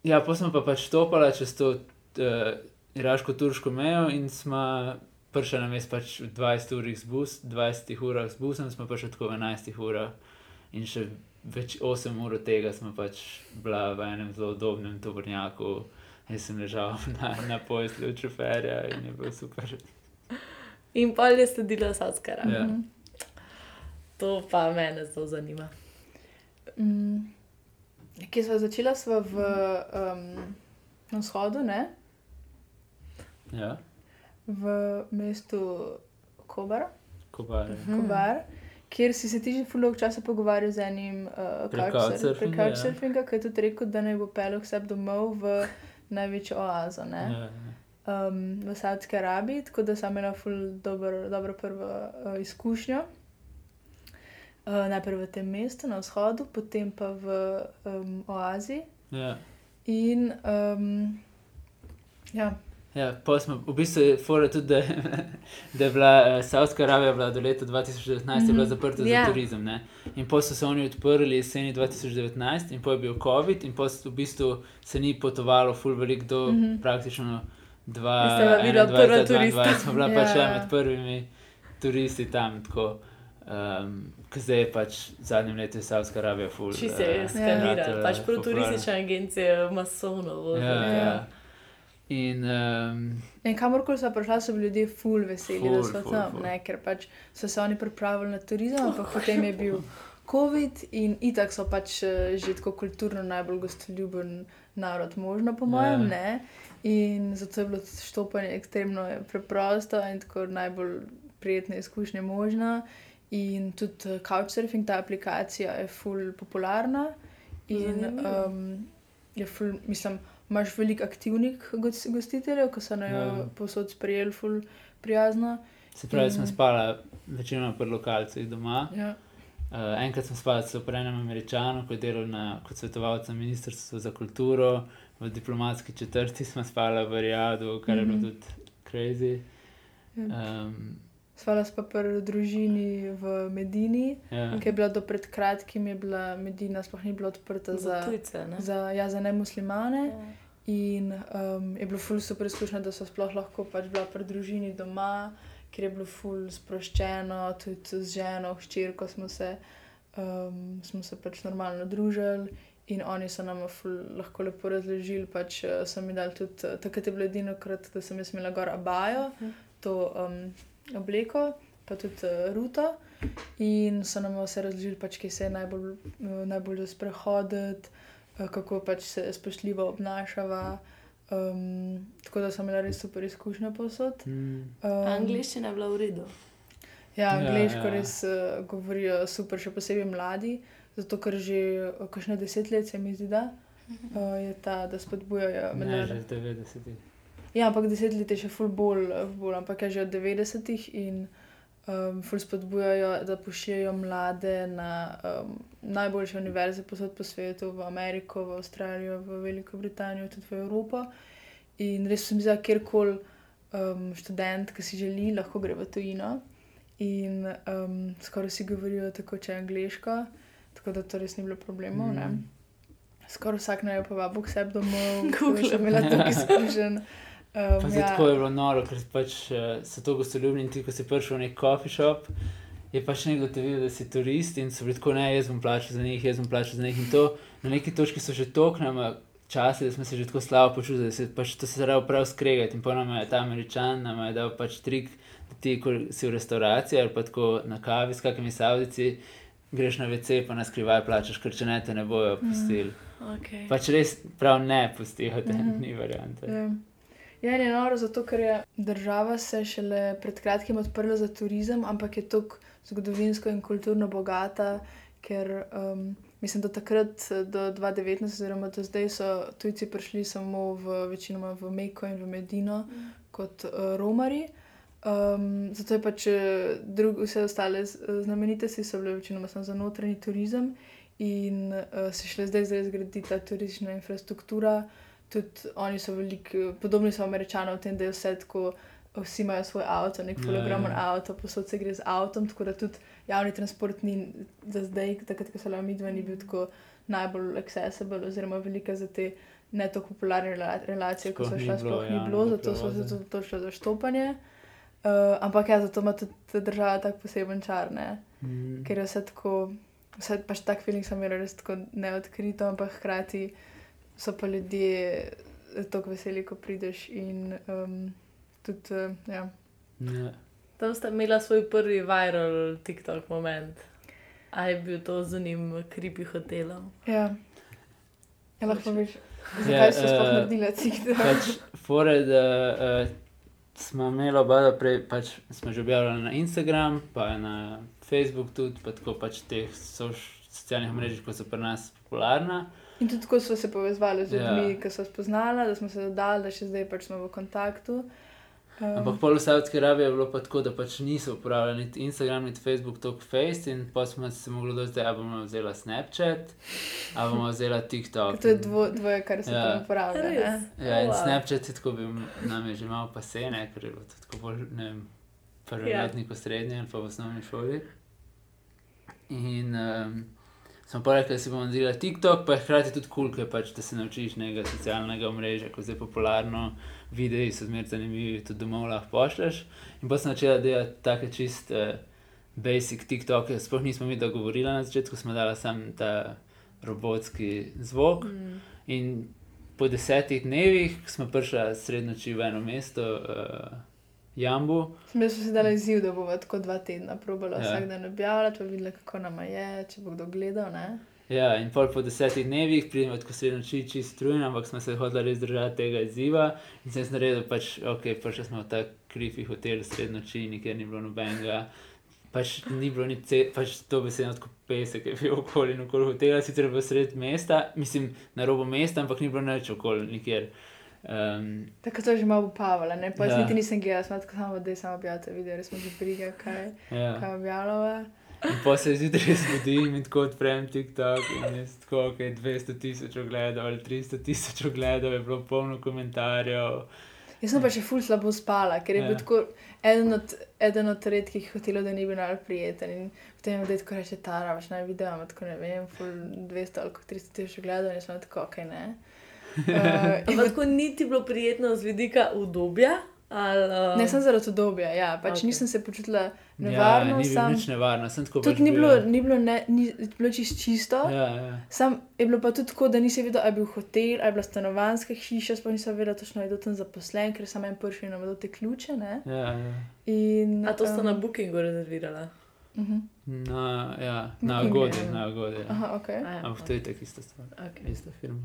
ja, pa smo pa pač stopili čez to uh, iraško-turško mejo in smo prišli na mest pač v 20 urah z bus, 20 urah z busom, smo prišli tako v 11 urah in še več 8 ur od tega smo pač bila v enem zelo udobnem tovornjaku. Jaz sem ležal na, na poslu šoferja in je bilo super. In pol je sledila Savska Arabija. Ja. To pa mene zelo zanima. Mm. Kje smo začela, smo v um, na vzhodu, ne? Ja, v mestu Kobar, kobar. Mhm. Kobar kjer si se ti že fulog časa pogovarjal z enim uh, Prek couchsurfinga, ja. ki je tudi rekel, da naj bo pelil vse domov v največjo oazo, ne? Ja, ja. um, v Saudski Arabiji, tako da sem imela ful dobro, dobro prvo uh, izkušnjo. Uh, najprej v tem mestu na vzhodu, potem pa v um, Oaziji. ja. In um, ja, Ja, smo v bistvu je fora tudi, da, da je bila uh, Saudska Arabija bila do leta 2019 mm -hmm. bila zaprta Ja. za turizem. Ne? In pa so se oni odprli jeseni 2019, in pa je bil COVID, in pa v bistvu se ni potovalo, ful velik do mm Mhm. -hmm. praktično Vi ste bila videla 2, prva 21, turista. 22, smo bila ja. pač Ja. ja, med prvimi turisti tam. Tako, um, Ker zdaj je pač zadnjem letu je Saudska Arabija ful. Či se eh, je skanirala, ratala pač prav popularna. turistične agencije masovno. Ja, Ja. ja. In um, in kamorkoli so prišla, so bili ljudje ful veseli, Ful, da so ful, tam, ful. ne, ker pač so se oni pripravili na turizem, ampak potem je bil COVID in itak so pač eh, že tako kulturno najbolj gostoljuben narod možno, po mojem, Ja. ne. In zato je bilo štopanje ekstremno preprosto in tako najbolj prijetna izkušnja možna. In tudi eh, Couchsurfing, ta aplikacija je full popularna. In Zanimivo. um, je ful, mislim, imaš veliko aktivnih gos- gostiteljev, ki so na jo Ja. posod sprejeli, ful prijazno. Se pravi, In- spali večinoma pri lokalcih doma. Ja. Uh, enkrat sem spal pri enem američanu, ki je delal na, kot svetovalec na Ministrstvu za kulturo, v diplomatski četrti smo spali v Rijadu, kar je bilo Mhm. tudi crazy. Um, Svala spa pri družini v Medini, ja. ki je bila do pred kratkim, je bila Medina sploh ni bila odprta Za za, tujce, ne? za, ja, za nemuslimane. Ja. In um, je bilo ful super izkušnja, da so sploh lahko pač bila pri družini doma, ker je bilo ful sproščeno, tudi z ženo, hčerko smo se, um, smo se pač normalno družili. In oni so nam ful lahko lepo razložili, pač so mi dali tudi, takrat je bilo edino krat, da sem jaz imela gor abajo, Mhm. to um, obleko, pa tudi uh, ruto. In so nam vse razložili, pač, kje se je najbolj, uh, najbolj sprehoditi, uh, kako pač se spoštljivo obnašava. Um, tako da sem imela res super izkušnjo posod. Mm, Um, Angliščina je bila v redu. Ja, Ja, angliško ja. ja, res uh, govorijo super, še posebej mladi, zato ker že kakšne deset let se mi zdi, da uh, je ta, da spodbujajo ne, mednarodno- že 90. Ja, ampak deset let je še ful bolj, bolj ampak je že od 90-ih in um, ful spodbujajo, da pošiljajo mlade na um, najboljše univerze posod po svetu, v Ameriko, v Avstralijo, v Veliko Britanijo, tudi v Evropo. In res se mi zdi, da kjerkoli um, študent, ki si želi, lahko gre v tujino. In um, skoraj vsi govorijo tako, če je angliško, tako da to res ni bilo problemov. Mm. Skoraj vsak naj jo povabi k sebi domov, tako da sem imela toliko izkušenj. Um, Pa ja. Tako je bilo noro, ker pač uh, so to gostoljubni in ti, ko si prišel v nek coffee shop, je pač nekdo te videl, da si turist in so bili tako, ne, jaz bom plačal za njih, jaz bom plačal za njih. In to na neki točki so že toknama časi, da smo se že tako slabo počutili, da se pač to se rado prav skregati. In nam je ta američan, nam je dal pač trik, da ti, ko si v restavraciji ali pa tako na kavi s kakimi savdici, greš na WC, pa na skrivaj plačaš, ker če ne te ne bojo pustili. Okay. Pač res prav ne pustijo, te Mhm. ni variante. Ja. Ja, in je noro zato, ker je država se šele pred kratkim odprla za turizem, ampak je tako zgodovinsko in kulturno bogata, ker um, mislim, da takrat do 2019, oziroma do zdaj, so tujci prišli samo v večinoma v Meko in v Medino kot uh, romari. Um, zato je pač eh, drug, vse ostale z- znamenitosti so bile večinoma samo za notranji turizem in uh, se šele zdaj zgradi ta turistična infrastruktura. Tudi oni so veliko, podobni so američanom v tem, da je vse tako, vsi imajo svoj avto, nek Ja, fotogramen ja. avto, posod se gre z avtom, tako da tudi javni transport ni za zdaj, takrat, ko so bili midva, ni bil tako najbolj accessible oziroma velika za te ne tako popularne rela- relacije, ko Sploh so ni šla, bilo sploh ni javnega bilo, zato so se tudi točno za štopanje. Uh, ampak ja, zato ima tudi država tako poseben čar, ne? Mm. ker je vse tako, vse pač tak feeling sem imela res tako neodkrito, ampak hkrati so pa ljudje tako veseli, ko prideš in um, tudi, uh, ja. Ja. Tam sta imela svoj prvi viral TikTok moment. A je bil to z njim kripi hotelom? Ja, ja lahko veš, Ja, zakaj so sploh eh, naredili TikTok. Pač, fore, da uh, smo imeli oba, da prej pač smo že objavljali na Instagram, pa na Facebook tudi, pa tako pač teh soš, socialnih mrežah, ko so pri nas popularna. In tudi tako smo se povezali z Ja. ljudmi, ki so spoznali, da smo se dodali, da še zdaj pač smo v kontaktu. Um, Ampak pol v Saudski Arabiji je bilo pa tako, da pač niso uporabljali niti Instagram, niti Facebook, tako Face in pa smo se mogli dodati, da bomo vzela Snapchat, a bomo vzela TikTok. to je dvo, dvoje, kar se Ja. tam uporablja. Res? Ja, in Wow. Snapchat je tako bil, nam je že malo pasene, ker je bilo to tako bolj, ne vem, prvi Ja. letnik v srednji ali pa v osnovni šoli. In um, smo pa rekli, da si bomo naredili TikTok, pa je hkrati tudi kul, cool, pač, da se naučiš nekega socialnega omrežja, ko je popularno, videi so zmer zanimivi, tudi domov lahko pošleš. In pa sem začela delati take čist uh, basic TikTok, sploh nismo mi dogovorili na začetku, smo dali sam ta robotski zvok. Mm. In po desetih dnevih smo prišli sred noči v eno mesto, uh, Jambu. Mi smo si dali izziv, da bomo tako dva tedna probali Ja. vsak dan objavljati, pa videli, kako nam je, če bo kdo gledal. Ne? Ja, in pol po desetih dnevih pridemo od kosili noči čist trujeni, ampak smo se hodili res držati tega izziva. In sem naredil, pač, ok, prišli smo v ta krivi hotel sred noči, nikjer ni bilo nobenega. Pač ni bilo ni ce, pač to besedno kot pesek, ki je bil okoli in okoli hotela, sicer v sred mesta, mislim na robu mesta, ampak ni bilo nič okoli nikjer. Um, Tako to je že malo upavalo, ne? Pa jaz Ja. niti nisem gledala, smo tako samo, da je samo objavljala video, res smo že briga, kaj, ja. kaj objavljala. In pa se zjutraj zbudim in tako odprem TikTok in je tako, ok, 200 tisoč ogledov ali 300 tisoč ogledov, je bilo polno komentarjev. Jaz sem pa še ful slabo spala, ker je Ja. bil tako eden od, eden od redkih hotelov, da ni bil najbolj prijeten. In potem je tako reče, ta rabaš naj video, ima tako ne vem, ful 200 ali kako 300 tisoč gledov in sem tako, ok, ne. Uh, Ampak tako niti bilo prijetno z vidika udobja. Ali, uh, Ne, sem zaradi obdobja, ja, pač Ok. okay. nisem se počutila Ja, nevarno, ni bilo sam. nič nevarno, sem tako Tudi pač ni bil- bilo, ni bilo, ne, ni bilo čist čisto. Ja, ja. Sam je bilo pa tudi tako, da nisem vedela, ali je bil hotel, ali je bila stanovanska hiša, sploh nisem vedela, točno je kdo tam zaposlen, ker sem en prvi in imel te ključe. Ne? Ja, ja. In, A to ste em, na Bookingu rezervirala? mhm. Na, ja, na Booking, Agodi, ja. na Agodi. Ja. Aha, ok. A ja, Ampak to je tako ista stvar, okay. ista firma.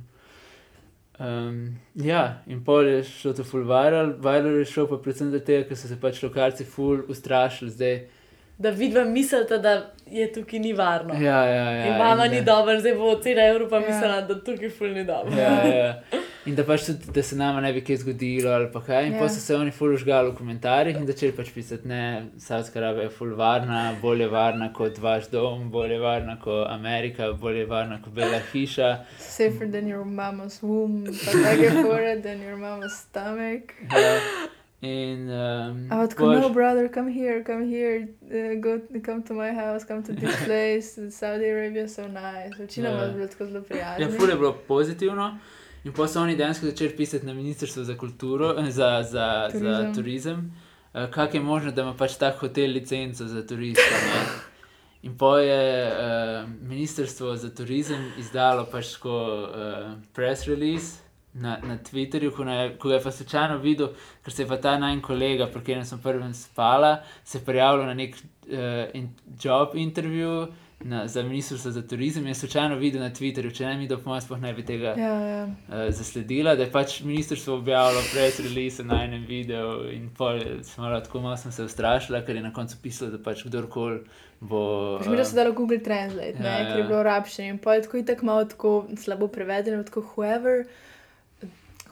Um, ja, in pol je šlo to full viral, viral je šel pa predvsem zato, ker so se pač lokalci full ustrašili zdaj. Da vidva mislite, da je tukaj ni varno. Ja, ja, ja. in mama in ni da- dobro, zdaj bo cena Evropa Ja. mislila, da tukaj ful ni dobro. Ja, ja. In da pač tudi, da se nama ne bi kaj zgodilo ali pa kaj. In Ja. pa so se oni ful užgali v komentarjih in začeli pač pisati, ne, Saudska Arabija je ful varna, bolje varna kot vaš dom, bolje varna kot Amerika, bolje varna kot Bela hiša. Safer than your mama's womb, but like it than your mama's stomach. Ja. In um, Ampak tako, no, brother, come here, come here, uh, go, come to my house, come to this place, Saudi Arabia, so nice. Večinoma Ja. je bilo tako zelo Ja, prijazno. ful je bilo pozitivno. In pa so oni dejansko začeli pisati na Ministrstvo za kulturo, eh, za, za, turizem. za Turizem. uh, kako je možno, da ima pač ta hotel licenco za turiste. In pa je uh, Ministrstvo za turizem izdalo pač tako uh, press release na, na Twitterju, ko, ne, ko ga je pa slučajno videl, ker se je pa ta najn kolega, pri katerem sem prvem spala, se prijavil na nek uh, in, job intervju. Na, za ministrstvo za turizem in je slučajno videl na Twitterju, če ne mi do pomoč, sploh ne bi tega Ja, ja. uh, zasledila, da je pač ministrstvo objavilo press release na enem videu in pol smo tako malo sem se ustrašila, ker je na koncu pisalo, da pač kdorkoli bo. Že mi da se dalo Google Translate, ne, Ja, ker je ja. bilo rabščeno in pa je tako itak malo tako slabo prevedeno, tako whoever,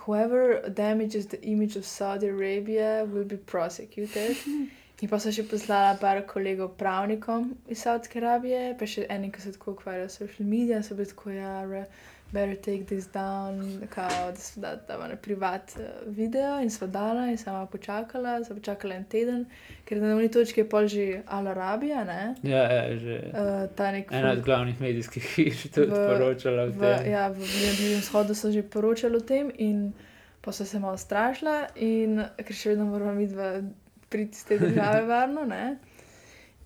whoever damages the image of Saudi Arabia will be prosecuted. In pa so še poslala par kolegov pravnikom iz Saudske Arabije, pa še eni, ki se tako ukvarjajo s social media, so bili tako, ja, re- better take this down, kao, da so da, da na privat eh, video in sva dala in sama počakala, sem počakala en teden, ker na eni točki je pol že Al Arabija, ne? Ja, ja, že. Uh, ta nek Ena od glavnih medijskih hiš je tudi V- poročala o v, tem. ja, v Bližnjem vzhodu so že poročali o tem, in pa so se malo strašila, in ker še vedno moramo mi dva priti iz te države varno. Ne?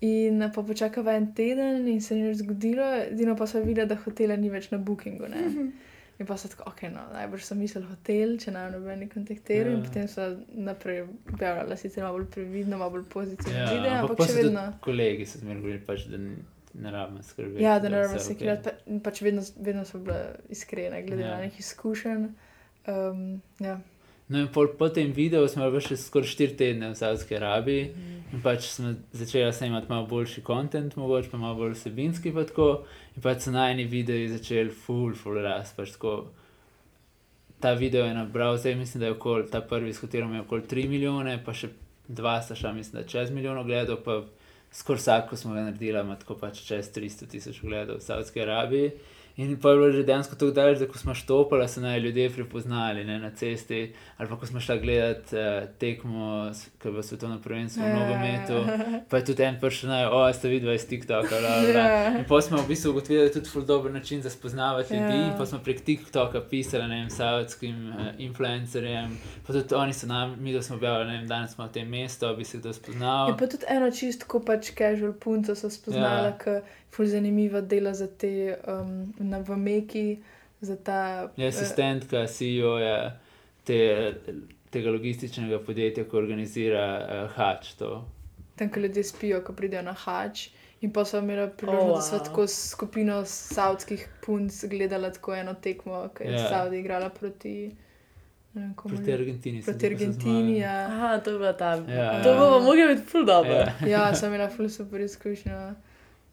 In pa počakava en teden, in se ni nič zgodilo, edino pa so videli, da hotela ni več na Bookingu. Ne? In pa so tako, ok, no, najbrž so mislili hotel, če naj nobeni kontaktirali, Ja. in potem so naprej objavljali, sicer malo bolj previdno, malo bolj pozitivno Ja, video, ampak ampak pa še vedno. kolegi so zmeraj govorili, pač, da ne rabimo skrbeti. Ja, da ne rabimo okej. kirati, pa, pač vedno, vedno so bile iskrene, glede Ja. ja. na nekih izkušenj. Um, ja. No, in pol, po tem videu smo bili še skoraj 4 tedne v Saudski Arabiji in pač smo začeli snemati malo boljši kontent, mogoče pa malo bolj vsebinski. Pa tako, in pač so najni videi začeli full, full rast. Pač tako, ta video je nabral, zdaj mislim, da je okoli, ta prvi s katerim je okoli 3 milijone, pa še dva sta šla, mislim, da čez milijon ogledov, pa skoraj vsak, ko smo ga naredili, ima tako pač čez 300 tisoč ogledov v Saudski Arabiji. In pa je bilo že dejansko tako daleč, da ko smo štopali, so naj ljudje prepoznali ne, na cesti, ali pa ko smo šli gledati uh, tekmo, ki je bilo svetovno prvenstvo v nogometu. Pa je tudi en prišel, naj, o, ste videli iz TikToka. bla, bla, bla." Ja. In pa smo v bistvu ugotovili, da je tudi dober način za spoznavati ljudi. Ja. In pa smo prek TikToka pisali, ne vem, saudskim uh, influencerjem. Pa tudi oni so nam, mi da smo objavili, ne vem, danes smo v tem mestu, bi se kdo spoznal. Je pa tudi eno čisto pač casual punco so spoznala, Ja. Ja. ful zanimiva dela za te um, na v Meki, za ta. Je asistentka CEO-ja te, tega logističnega podjetja, ki organizira uh, Hač. To. Tam, ko ljudje spijo, ko pridejo na hač. In pa so imeli priložnost, Oh, da so wow. tako s skupino savdskih punc gledala tako eno tekmo, ki je Ja. yeah. Saudi igrala proti, vem, Proti. Argentini. proti da Argentini. Ja. Aha, to je bila ta. Ja. To bo moglo biti ful dobro. Ja. ja, sem imela ful super izkušnjo.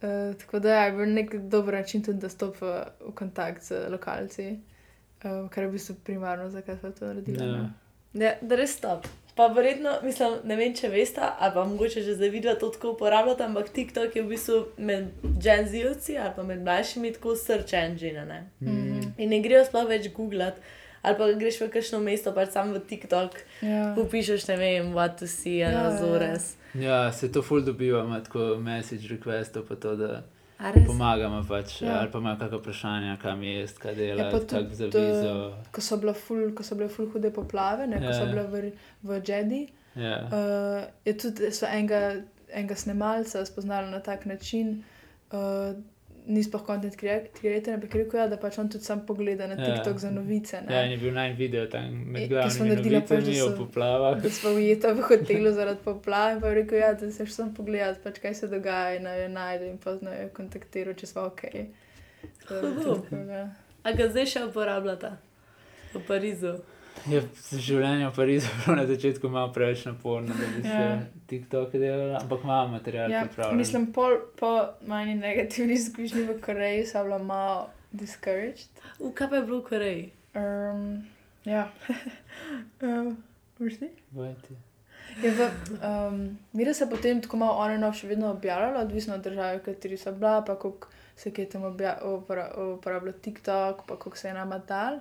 Uh, tako da je bil nek dober način tudi, da stopa v kontakt z lokalci, uh, kar je v bistvu primarno, zakaj so to naredili. Ja. no. Ja, da res stop. Pa verjetno, mislim, ne vem, če veste, ali pa mogoče že zdaj vidva to tako uporabljate, ampak TikTok je v bistvu med Gen Z-ovci ali pa med mlajšimi tako search engine. Ne? Mm. In ne grejo sploh več googlati, ali pa greš v kakšno mesto, pač sam v TikTok, Ja. upišeš, ne vem, what to see, Ja, ja, ja. Azores. Ja, se to ful dobiva, ima tako message requestov, pa to, da pomagamo pač, Ja. ja. ali pa imajo kakšno vprašanje, kam je, kaj Ja, dela, pa ja, kak tudi, za vizo. Ko so bile ful, ko so bile ful hude poplave, ne, ko Ja. so bile v, v Džedi, Ja. uh, je tudi enega, enega snemalca spoznali na tak način. Uh, Ni sploh content creator, ampak je rekel, ja, da pač on tudi sam pogleda na Ja. TikTok za novice. ne. ja, in je bil naj video tam med ki glavnimi smo naredili pač, da novicami o so- poplavah. Da smo ujeta v hotelu zaradi poplav in pa je rekel, ja, da se še sam pogledati, pač, kaj se dogaja in naj jo najde in pa naj jo kontaktira, če smo ok. Tako da, Huhu. tako da. A ga zdaj še uporabljata v Parizu? Je življenje v Parizu bilo na začetku malo preveč naporno, da bi se Ja. TikTok delal, ampak imamo material Ja, pripravljen. mislim, pol, po manj negativni izkušnji v Koreji sem bila malo discouraged. V kaj pa je bilo v Koreji? Um, ja. um, Vrsti? Vajti. Je v, um, Mira se potem tako malo on and off še vedno objavljala, odvisno od države, v kateri so bila, pa koliko se je tam obja- upora- uporabljal TikTok, pa koliko se je nama dal.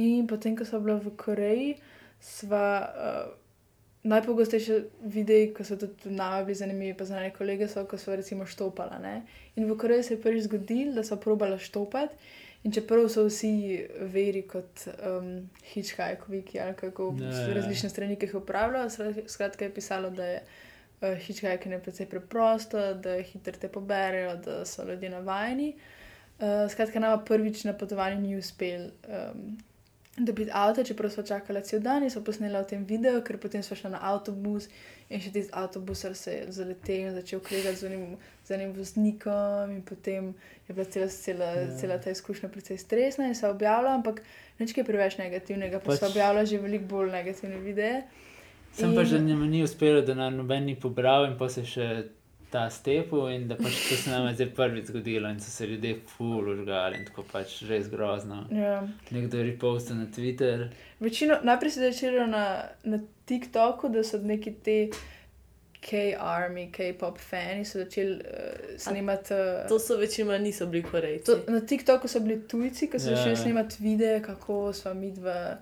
In potem, ko so bila v Koreji, sva uh, najpogostejše videi, ko so tudi nama bili zanimivi, pa znani kolege, so, ko so recimo štopala. Ne? In v Koreji se je prvič zgodilo, da so probala štopati. In čeprav so vsi veri kot um, Hitchhike, Wiki ali kako Ja, yeah. ja. različne strani, ki jih upravljajo, skratka je pisalo, da je uh, Hitchhike precej preprosto, da je hitro te poberejo, da so ljudje navajeni. Uh, skratka, nama prvič na potovanju ni uspel um, dobiti avto, čeprav so čakali cel dan in so posneli v tem videu, ker potem so šli na avtobus in še tisti avtobus se je zaletel in začel kregati z enim, z enim voznikom in potem je bila cela, cela, Ja. ja. cela ta izkušnja precej stresna in se je objavila, ampak nič kaj preveč negativnega, pa pač... So objavila že veliko bolj negativne videe. Sem pa že njemu ni uspelo, da nam noben ni pobral in pa se še ta stepu in da pač to se nam je zdaj prvič zgodilo in so se ljudje ful užgali in tako pač res grozno. Ja. Nekdo je repostil na Twitter. Večino, najprej se je začelo na, na TikToku, da so neki te K-army, K-pop fani so začeli uh, snemati. Uh, To so večinoma niso bili Korejci. To, na TikToku so bili tujci, ki so Ja. začeli snemati videe, kako smo mi dva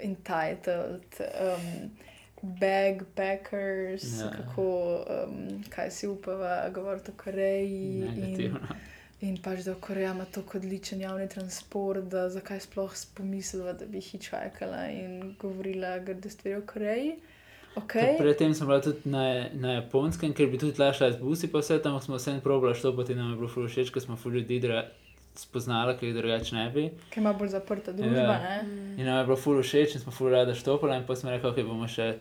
entitled, um, backpackers, Ja. ja. kako, um, kaj si upava govoriti o Koreji. In, Negativno. in pač, da Koreja ima tako odličen javni transport, da zakaj sploh pomislila, da bi hitchhikala in govorila grde stvari o Koreji. Okay. Predtem sem bila tudi na, na japonskem, ker bi tudi lašla z busi, pa vse tam smo vse probali štopati in nam je bilo všeč, ker smo ful ljudi dra- spoznala, ki jih drugače ne bi. Ki ima bolj zaprta družba. Ja. Mm. In nam je bilo ful všeč in smo ful rada štopala in pa smo rekli, ok, bomo še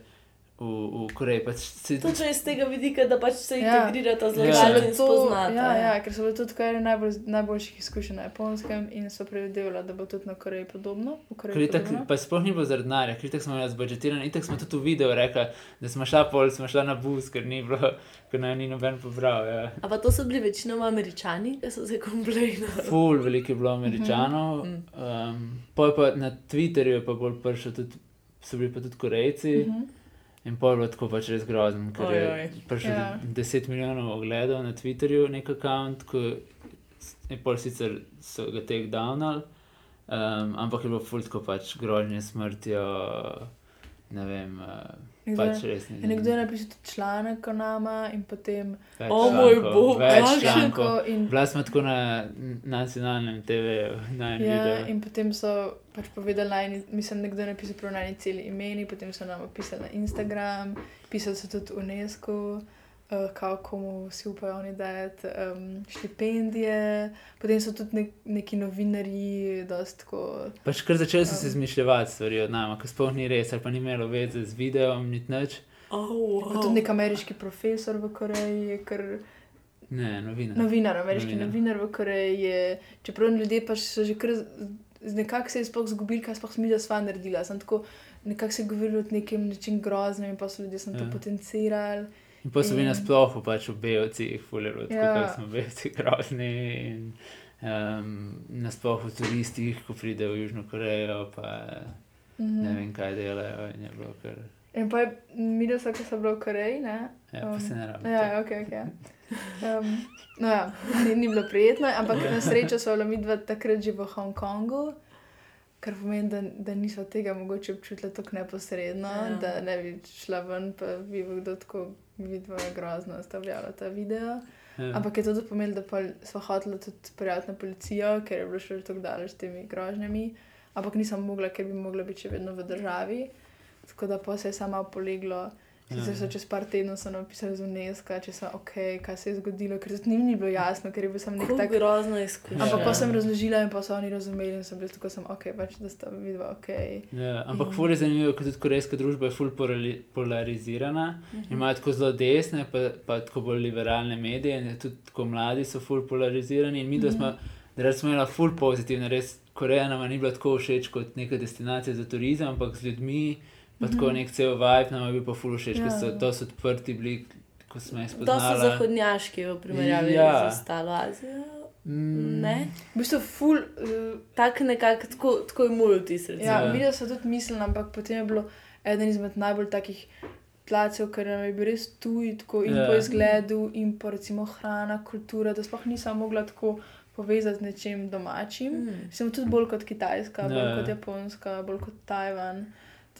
v, v Koreji. Pač si, Točno iz tega vidika, da pač se Ja. integrirata z Ja. lokalci in To, spoznata. ja, ja, ker so bile tudi kar ene najbolj, najboljših izkušenj na japonskem in so predvidevali, da bo tudi na Koreji podobno. Koreji Ker itak, podobno. pa sploh ni bilo zaradi denarja, ker itak smo imeli zbudžetirano, itak smo tudi v videu rekli, da smo šla pol, smo šla na bus, ker ni bilo, ker naj ni noben pobral. Ja. A pa to so bili večinoma američani, ki so se komplejnili. Ful, veliko je bilo američanov. Mhm. Um, pol pa na Twitterju je pa bolj prišel tudi, so bili pa tudi Korejci. Mhm. In pol je bilo tako pač res grozno, ker je Ojoj. prišlo Ja. 10 milijonov ogledov na Twitterju, nek račun, ki je pol sicer so ga take downal, um, ampak je bilo ful tako pač grožnje smrtjo, ne vem, uh, pač res ne. In nekdo je napisal tudi članek o nama in potem več O moj bog, več člankov. in, Bila smo tako na nacionalnem TV-ju, ja, videu. in potem so pač povedali, najni, mislim, nekdo je napisal prav najni celi imeni, potem so nam pisali na Instagram, pisali so tudi UNESCO. Uh, kako komu si upajo oni dati um, štipendije, potem so tudi nek, neki novinarji, dosta tako. Pač kar začeli so Ja. se izmišljati stvari od nama, ker sploh ni res, ali pa ni imelo veze z videom, niti nič. Oh, Pa tudi nek ameriški profesor v Koreji je kar Ne, novinar. Novinar, ameriški Novinar. novinar, v Koreji je, čeprav ljudje pač so že kar, nekako se je sploh zgubili, kaj sploh mi, da sva naredila. Sem tako, nekako se je govorilo o nekem nečem groznem in pa so ljudje sem to Ja. potencirali. In pa so bili In- nasploh pač v Bejovcih, fulero, tako Ja. ja. smo Bejovci grozni. In, um, nasploh v turistih, ko pridejo v Južno Korejo, pa Mhm. ne vem, kaj delajo. In je bilo kar. In pa je videl, ko so bili v Koreji, ne? Ja, pa se ne rabi. Ja, ja, ok, ok. Um, no, ja, ni, ni bilo prijetno, ampak na srečo so bila mi dva takrat že v Hongkongu, kar pomeni, da, da nismo tega mogoče občutili tako neposredno, Ja. ja. da ne bi šla ven, pa bi bil kdo tako videl, je grozno, sta objavila ta video. Ja. Ampak je to tudi pomenilo, da pol sva hotela tudi prijaviti na policijo, ker je bilo še tako daleč s temi grožnjami, ampak nisem mogla, ker bi mogla biti še vedno v državi. Tako da pa se je sama poleglo. Sicer so Ja. čez par tednov napisali z UNESCO, če so ok, kaj se je zgodilo, ker tudi njim ni bilo jasno, ker je bil sem nek tak. grozna izkušnja. Ampak Ja. pa sem razložila in pa so oni razumeli in sem bila tako, sem, ok, pač, da sta videla ok. Ja, ampak fur je zanimivo, ker tudi korejska družba je ful polarizirana. Mhm. Imajo tako zelo desne, pa, pa tako bolj liberalne medije, in tudi tako mladi so ful polarizirani. In mi, da smo, da smo imeli ful pozitivne, res Koreja nam ni bila tako všeč kot neka destinacija za turizem, ampak z ljudmi, pa tako nek cel vibe nam je bil pa ful všeč, ker so Ja. dosti odprti bili, ko smo jih To so spoznali. zahodnjaški v primerjavi Ja. ja. z ostalo Azijo. Mm, Ne? V bistvu ful. Uh, Tak nekako, tako, tako je moj vtis. Ja, Ja. videla so tudi mislili, ampak potem je bilo eden izmed najbolj takih tlacev, ker nam je bil res tuj, tako in Ja. po izgledu, in po recimo hrana, kultura, da sploh nisem mogla tako povezati z nečim domačim. Mm. Sem tudi bolj kot Kitajska, bolj Ja. kot Japonska, bolj kot Tajvan,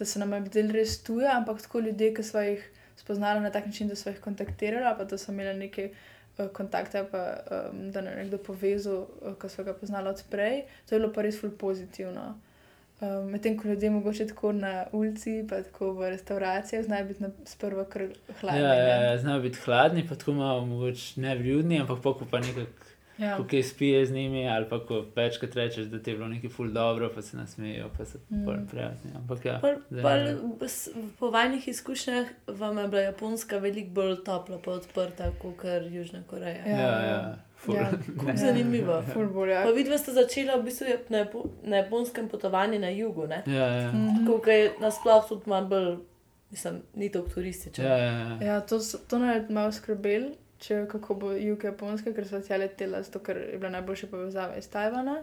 da se nam je zdel res tuja, ampak tako ljudje, ki smo jih spoznali na tak način, da smo jih kontaktirali, pa da so imeli neke uh, kontakte, pa um, da nam je nekdo povezal, uh, ki so ga poznali odprej, to je bilo pa res ful pozitivno. Um, Medtem ko ljudje mogoče tako na ulici, pa tako v restauracijah, znajo biti na- sprva kar hladni. Ja, ja, ja, znajo biti hladni, pa tako malo mogoče nevljudni, ampak pa ko pa nekako ja. ko kaj spije z njimi, ali pa ko večkrat rečeš, da ti je bilo nekaj ful dobro, pa se nasmejijo, pa so Mm. mm. prijazni. Ampak ja, Pol, pol, po vajnih izkušnjah vam je bila Japonska veliko bolj topla, pa odprta kot Južna Koreja. Ja. ja, ja, ful. Ja. Zanimivo. Ful bolj, ja. Pa vidva ste začela v bistvu na, Japo na japonskem potovanju na jugu, ne? Ja, ja. Mhm. Tako je nasploh tudi malo bolj, mislim, ni tako turistično. Ja, ja, ja. Ja, to, to naj malo skrbel, če kako bo jug Japonske, ker so tja letela, zato ker je bila najboljša povezava iz Tajvana.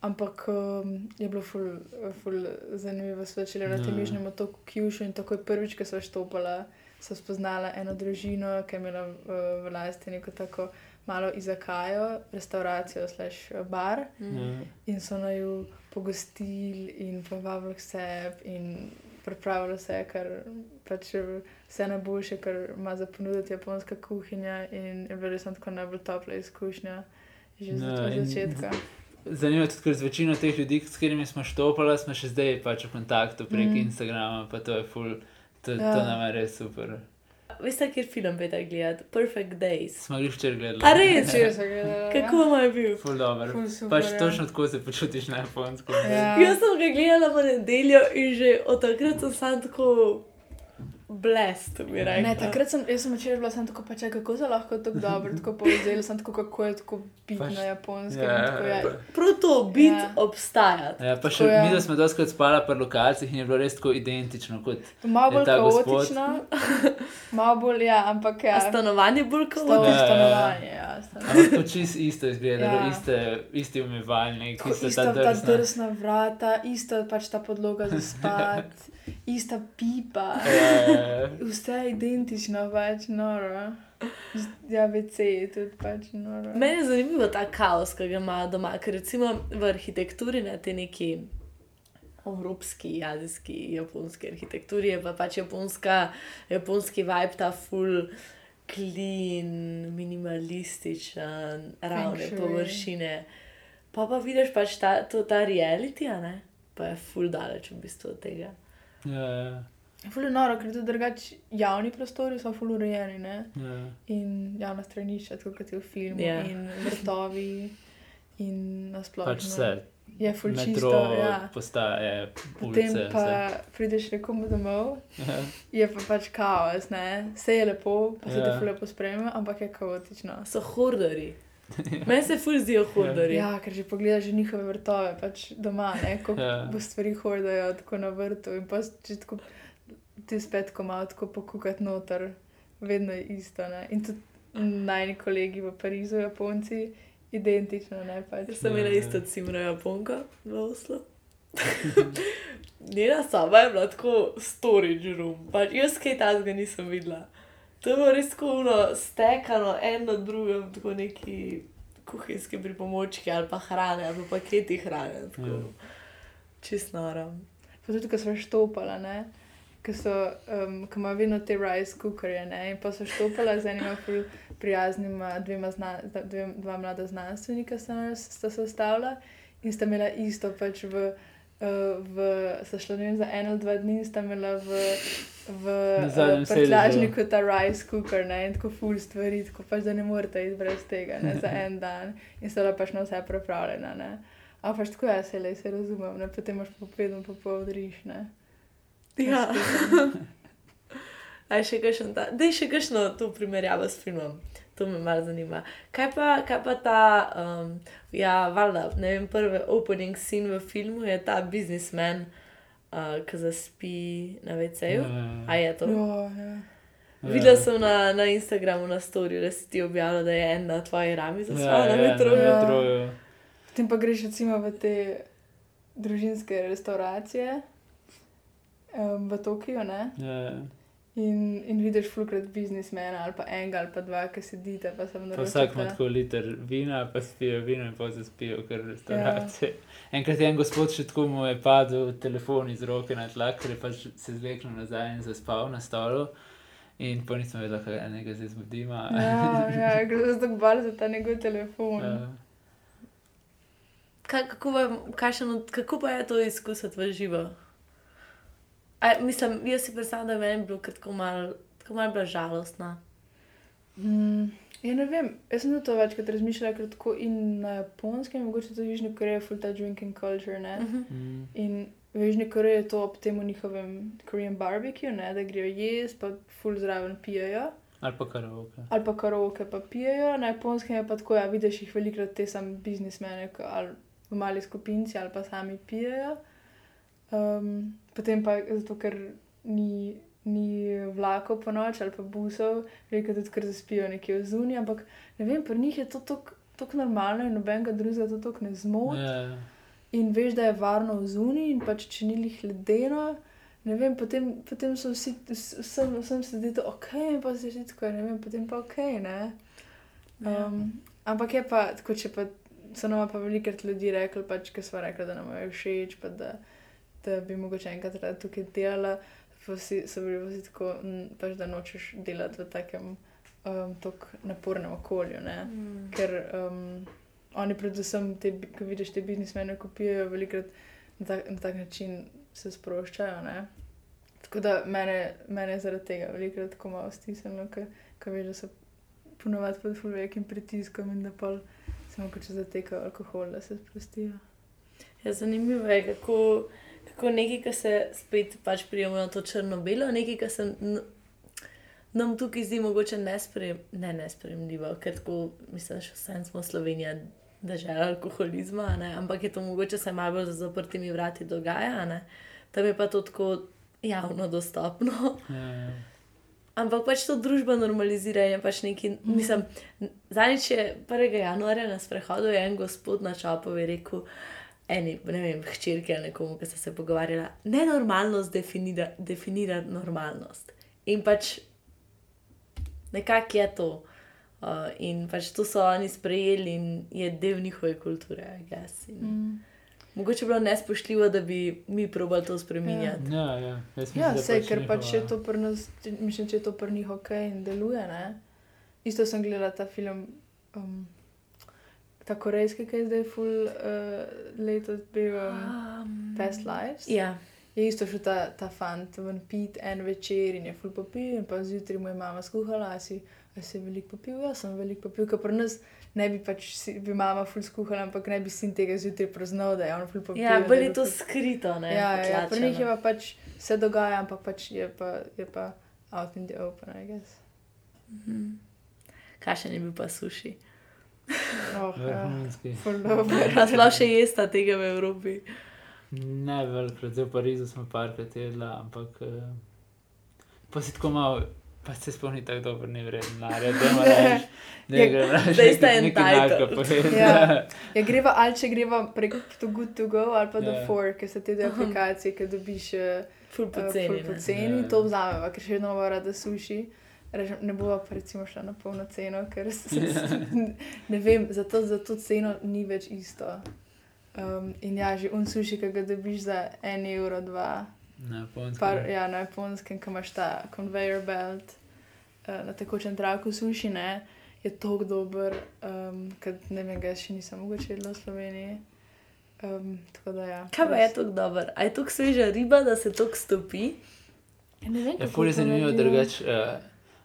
Ampak um, je bilo ful, ful zanimivo, so začeli na tem Ja. južnem otoku Kyushu in takoj prvič, ko so štopala, so spoznala eno družino, ki je imela v, v lasti neko tako malo izakajo, restauracijo, slash bar. Mm. In so naju pogostili in povabili k sebi in pripravili vse, kar pač vse najboljše, kar ima za ponuditi japonska kuhinja. In je bila res tako najbolj topla izkušnja, že in- od začetka. Zanimivo je tudi, ker z večino teh ljudi, s katerimi smo štopali, smo še zdaj pač v kontaktu prek Mm. Instagrama, pa to je ful, to. Ja. to nam je res super. Veste, kjer film pete gledati? Perfect Days. Smo jih včeraj gledali. A res? Če se gleda. Kako vam je bil? Ful dobro. Ful super, Pač ja. točno tako se počutiš na japonskem. Ja. Jaz sem ga gledala v nedeljo in že od takrat sem sam tako blest, bi rekla. Ne, takrat sem, sem včeraj bila samo tako, pa če kako se lahko tako dobro, tako povzela, sem tako, kako je tako biti Pač- na japonskem. Ja, tako, ja. Prav to, biti Ja. ja. obstajati. Ja, pa še Tako je. mi, da smo doskrat spala pri lokalcih in je bilo res tako identično kot Malo bolj ta kaotično, malo bolj, ja, ampak ja. A stanovanje bolj kot Sto Ja, ja, ja. stanovanje, ja. stanovanje. Ampak to čisto isto izgleda, Ja. ja. iste, isti umivalnik, Tako ista Isto ta ta drsna. drsna vrata, isto pač ta podloga za spat, ista pipa. Ja, ja, ja. Vse je identično, pač noro. Ja, VC je tudi pač noro. Meni je zanimivo ta kaos, ki ga imajo doma, ker recimo v arhitekturi na te neki evropski, azijski, japonski arhitekturi je pa pač japonska, japonski vibe, ta full. Clean, minimalističen, ravne površine. Pa pa vidiš pač ta, to, ta reality, a ne? Pa je full daleč v bistvu od tega. Ja, ja, Ful je noro, ker tudi drugač javni prostori so ful urejeni, ne? ja. In javna stranišča, tako kot je v filmu, Ja. in vrtovi, in nasplošno. Pač vse. Je ful metro, čisto, ja. postaje, Potem ulice. pa vse. prideš nekomu domov, Ja. je pa pač kaos, ne? Vse je lepo, pa se Ja. te ful lepo sprejme, ampak je kaotično. So hordari. Meni se ful zdijo hordari. Ja, ker že pogledaš že njihove vrtove, pač doma, ne, ko Ja. bo stvari hordajo tako na vrtu in pa če tako ti spet ko malo tako pokukati noter, vedno je isto, ne. In tudi najni kolegi v Parizu, Japonci, identično, ne, pač. Jaz sem imela Ja. isto cimro Japonko v Oslu. Njena soba je bila tako storage room, pač jaz kaj tazga nisem videla. To je bilo res skuno, stekano, en na drugem, tako neki kuhinjski pripomočki ali pa hrane, ali pa paketi hrane. Tako, čist noro. Pa tudi, ko smo štopala, ne, ko so, um, ko ima vedno te rice cookerje, ne, in pa so štopala z enima prijaznima dvema, zna, dve, dva mlada znanstvenika sta, se ustavila in sta imela isto pač v, v sta šla, vem, za en ali dva dni in sta imela v, v uh, prtljažniku ta rice cooker, ne, in tako ful stvari, tako pač, da ne morete iti brez tega, ne, za en dan in sta bila pač na vse pripravljena, ne. A pač tako jaz se le, se razumem, ne, potem imaš pa vedno popovdriš, ne. Ja. Aj še kakšen ta, dej še kakšno to primerjavo s filmom. To me malo zanima. Kaj pa, kaj pa ta, um, ja, valjda, ne vem, prvi opening scene v filmu je ta biznismen, uh, ki zaspi na VC-ju. A je to? Ja, ja. Ja. Videla sem na, na Instagramu na storju, da si ti objavila, da je en na tvoji rami Ja, zaspal na ja, metroju. Ja. Na metroju. Potem pa greš recimo v te družinske restauracije um, v Tokiu, ne? Ja. In, in vidiš fulkrat biznismena ali pa enega ali pa dva, ki sedite, pa Pa vsak ima tako liter vina, pa spijo vino in pa se spijo kar restauracije. Ja. Enkrat je en gospod še tako mu je padel telefon iz roke na tla, ker je pač se zveknil nazaj in zaspal na stolu. In pa nismo vedeli, kaj enega zdaj zbudima. Ja, ja, gre za tako bal za ta njegov telefon. Ja. Kaj, kako, pa, kakšen od- kako pa je to izkusiti v živo? A, mislim, jaz si predstavljam, da je meni bilo tako malo mal bila žalostna. Mm, ja, ne vem, jaz sem to večkrat razmišljala, ker tako in na japonskem, mogoče tudi v Južni Koreji, full ta drinking culture, ne. Mhm. Mm. In v Južni Koreji je to ob tem njihovem Korean barbecue, ne, da grejo jesti, pa full zraven pijejo. Ali pa karaoke. Ali pa karaoke pa pijejo, na japonskem je pa tako, ja, vidiš jih velikrat te sam biznismene, ali v mali skupinci ali pa sami pijejo. Um, potem pa zato, ker ni, ni vlakov po noč ali pa busov, veliko tudi kar zaspijo nekje v zuni, ampak ne vem, pri njih je to tako normalno in nobenega drugega to tako ne zmoti. Ja. In veš, da je varno v zuni, in pač če ni jih ledeno, ne vem, potem, potem so vsi, vs- vsem, vsem se zdi to ok, in pa se že tako, ne vem, potem pa ok. Ne? Um, ampak je pa tako, če pa so nama pa velikrat ljudi rekli, pač, ker smo rekli, da nam je všeč, pa da, da bi mogoče enkrat rada tukaj delala, vsi, so bili vsi tako, mm, pač, da nočeš delati v takem um, tako napornem okolju. Ne? Mm. ker um, oni, predvsem, te, ko vidiš te biznismene, ko pijejo, velikrat na tak, na tak način se sproščajo. Ne? Tako da mene, mene je zaradi tega velikrat tako malo stisnilo, ker veš, da so ponovadi pod velikim pritiskom in da pa se mogoče zatekajo alkohol, da se sprostijo. Ja, zanimivo je, kako, kako nekaj, ki se spet pač prijemo na to črno-belo, nekaj, ki se nam tukaj zdi mogoče nesprejem, ne nesprejemljivo, ker tako, mislim, še vsem smo Slovenija, država alkoholizma, ne? ampak je to mogoče se malo za zaprtimi vrati dogaja, ne? tam je pa to tako javno dostopno. Ja. Ampak pač to družba normalizira in je pač neki. Mislim, zadnjič je 1. januarja na sprehodu en gospod na čapovi rekel, eni, ne vem, hčerki ali nekomu, ki sta se pogovarjala, nenormalnost definira, definira normalnost. In pač nekako je to. Uh, in pač to so oni sprejeli in je del njihove kulture. In Mm. Mogoče je bilo nespoštljivo, da bi mi probali to spremenjati. Ja, ja. Jaz mislim, Ja, da sej, ker pač njihova- je to pri nas, mislim, če je to pri njih ok in deluje. Ne? Isto sem gledala ta film, um, ta korejski, ki je zdaj full uh, letos bil um, Past Lives. Ja, je isto šel ta, ta fant ven pit en večer in je ful popil, in pa zjutraj mu je mama skuhala, a si, a si veliko popil, jaz sem veliko popil, ker pri nas ne bi pač si, bi mama ful skuhala, ampak ne bi sin tega zjutraj praznal, da je on ful popil. Ja, bolj je to ful- skrito, ne? Ja, ja, pri njih je pa pač se dogaja, ampak pač je pa, je pa out in the open, I guess. Kakšen je bil pa suši? Oh, ja. A sploh še jesta tega v Evropi. Ne velikrat, zdaj v Parizu smo parkrat jedla, ampak uh, pa si tako malo, pa se spomni tako dobro, ni narja, da ima reči, da Ja, je gre zdaj sta entitled. povedati. Ja. Ja, greva ali če greva prek To Good To Go ali pa Ja. The Four, ker so te dve aplikacije, ki dobiš eh, Ful eh, poceni. ful ne. poceni, Ja. to vzameva, ker še vedno imamo rada suši. Rečem, ne bova pa recimo šla na polno ceno, ker s, s, ne vem, za to, za to ceno ni več isto. Um, in ja, že un suši, ki ga dobiš za en evro, dva, Na Japonskem. par, ja, na japonskem, ki imaš ta conveyor belt uh, na tekočem traku suši, ne, je tako dober, um, ker ne vem, ga še nisem mogoče jedla v Sloveniji. Um, tako da ja. Kaj pa je tako dobro? A je tako sveža riba, da se tako stopi? Ja, ne vem, Je kako je to zanimivo, naredijo. drugač uh,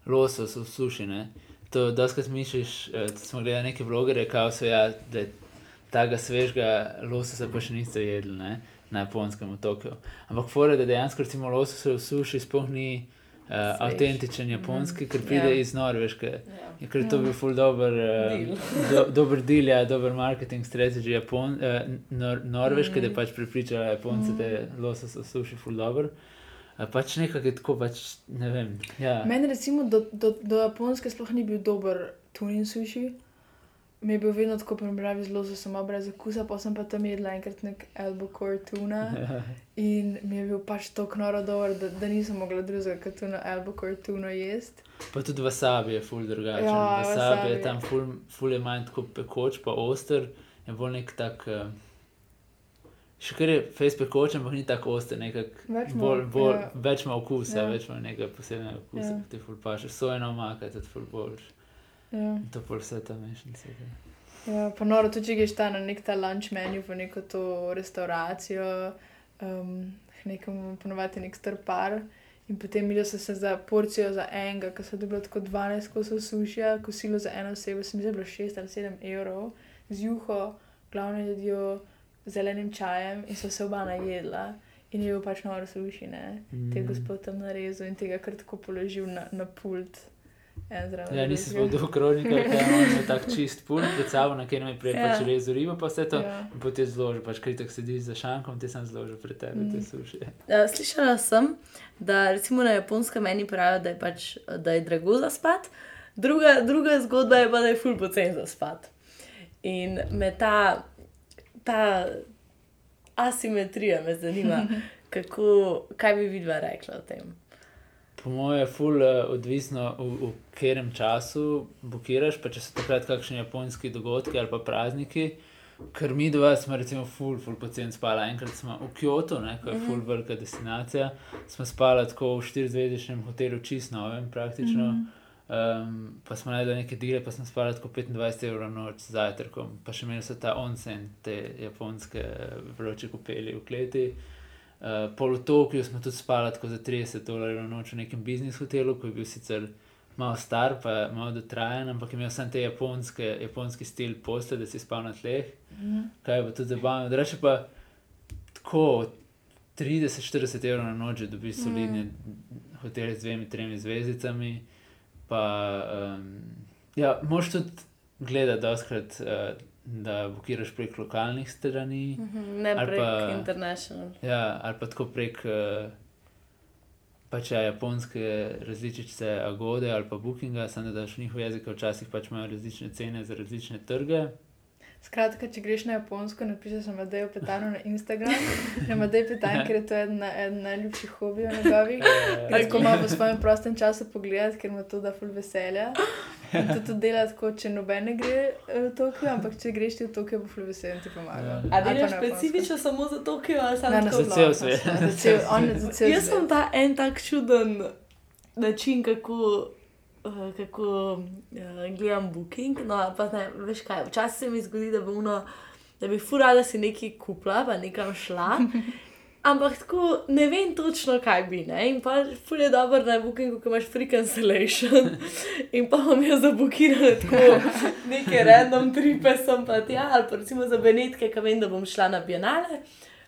losos v suši, ne. To doskrat misliš, uh, smo gledali neke vlogere, kao so ja, da je tega svežega lososa pa še niste jedli, ne, na japonskem otoku. Ampak fore, da dejansko recimo losos v suši sploh ni uh, avtentičen japonski, ker pride Ja. iz Norveške. Ja. Ja, ker je to bil ful dober, Deal. uh, do, dober deal, ja, dober marketing strategy Japon, uh, nor, Norveške, mm. da Mhm. je pač pripričala Japonce, mm. da je losos v suši ful dober. Uh, pač nekako je tako, pač ne vem. Ja. Meni recimo do, do, do Japonske sploh ni bil dober tunin suši. Mi je bil vedno tako primerjavi z lososom, a brez okusa, pa sem pa tam jedla enkrat nek albacore tuna. In mi je bil pač tako noro dober, da, da nisem mogla drugega kot tuno albacore tuno jesti. Pa tudi wasabi je ful drugačen. Ja, Ja, wasabi, wasabi je tam ful, ful je manj tako pekoč, pa oster, je bolj nek tak. Uh, Še kar je face pekoč, ampak ni tako oster, nekako Več ima- bolj, bolj, ja. več ima okusa, Ja. več ima nekega posebnega okusa, Ja. ki ti ful paše. Sojena omaka je tudi ful boljš. Ja. To pol vse ta mešanica. ja. Ja, pa noro, tudi če greš ta na nek ta lunch menu v neko to restauracijo, um, nekomu ponovadi nek star par. In potem so se za porcijo za enega, ki so dobili tako 12 kosov sušija, kosilo za eno osebo, se mi zdi, je bilo 6 ali 7 evrov, z juho, glavno jedjo, zelenim čajem in so se oba najedla. In je bil pač noro suši, ne. Te je Mm. gospod tam narezal in tega kar tako položil na, na pult. En zraven Ja, nisi drugega. spodil kronika, ker imaš tak čist pult pred sabo, na katerem je prej Ja. ja. pač rezo ribo, pa vse to. Ja. Ja. In potem zloži, pač kritik sedi za šankom, ti sem zložil pred tebe, mm. te suši. Ja, Slišala sem, da recimo na japonskem meni pravijo, da je, pač, da je drago za spat, druga, druga zgodba je pa, da je ful pocen za spat. In me ta, ta asimetrija me zanima, kako, kaj bi vidva rekla o tem. Po mojem je ful uh, odvisno, v, v katerem času bukiraš, pa če so takrat kakšni japonski dogodki ali pa prazniki. Ker mi dva smo recimo ful, ful pocen spala. Enkrat smo v Kyoto, ne, ko je ful velika destinacija, smo spala tako v štirizvezdičnem hotelu, čist novem praktično. Mm -hmm. Um, pa smo najdeli neke dile, pa smo spali tako 25 evrov noč z zajtrkom, pa še imeli so ta onsen, te japonske vroče kopeli v kleti. Uh, pol v Tokiu smo tudi spali tako za 30 dolarjev noč v nekem biznis hotelu, ki je bil sicer malo star, pa malo dotrajen, ampak imel samo te japonske, japonski stil postelje, da si spal na tleh, Mhm. kaj je pa tudi zabavno. Drugače pa tako 30-40 evrov na noč, da dobiš solidne hotele z dvemi, tremi zvezdicami. Pa, um, ja, moš tudi gledati, doskrat, uh, da bukiraš prek lokalnih strani. Ne Ali prek pa- international. Ja, ali pa tako prek uh, pač ja, japonske različice Agode ali pa Bookinga, samo da daš njihov jezik, včasih pač imajo različne cene za različne trge. Skratka, če greš na Japonsko, napišeš Amadejo Petano na Instagram. Amadej Petan, ker je to eden eden najljubših hobijev njegovih. Eh, Tako ima v svojem prostem času pogledati, ker mu to da ful veselja. In to tudi dela tako, če noben ne gre eh, v Tokio, ampak če greš ti v Tokio, bo ful vesel in ti pomaga. Ja. A delaš na specifično samo za Tokio ali samo Ne, na tako? Za cel na svet. Za cel, on je za cel Jaz svet. sem ta en tak čuden način, kako, kako uh, gledam Booking. No, pa ne, veš kaj, včasih se mi zgodi, da bi, uno, da bi fura, da si nekaj kupila, pa nekam šla. Ampak tako ne vem točno, kaj bi. Ne? In pa ful je dobro na Bookingu, ko imaš free cancellation. In pa bom jaz zabukiral tako neke random tripe, sem pa tja, ali pa recimo za Benetke, ki vem, da bom šla na Bienale,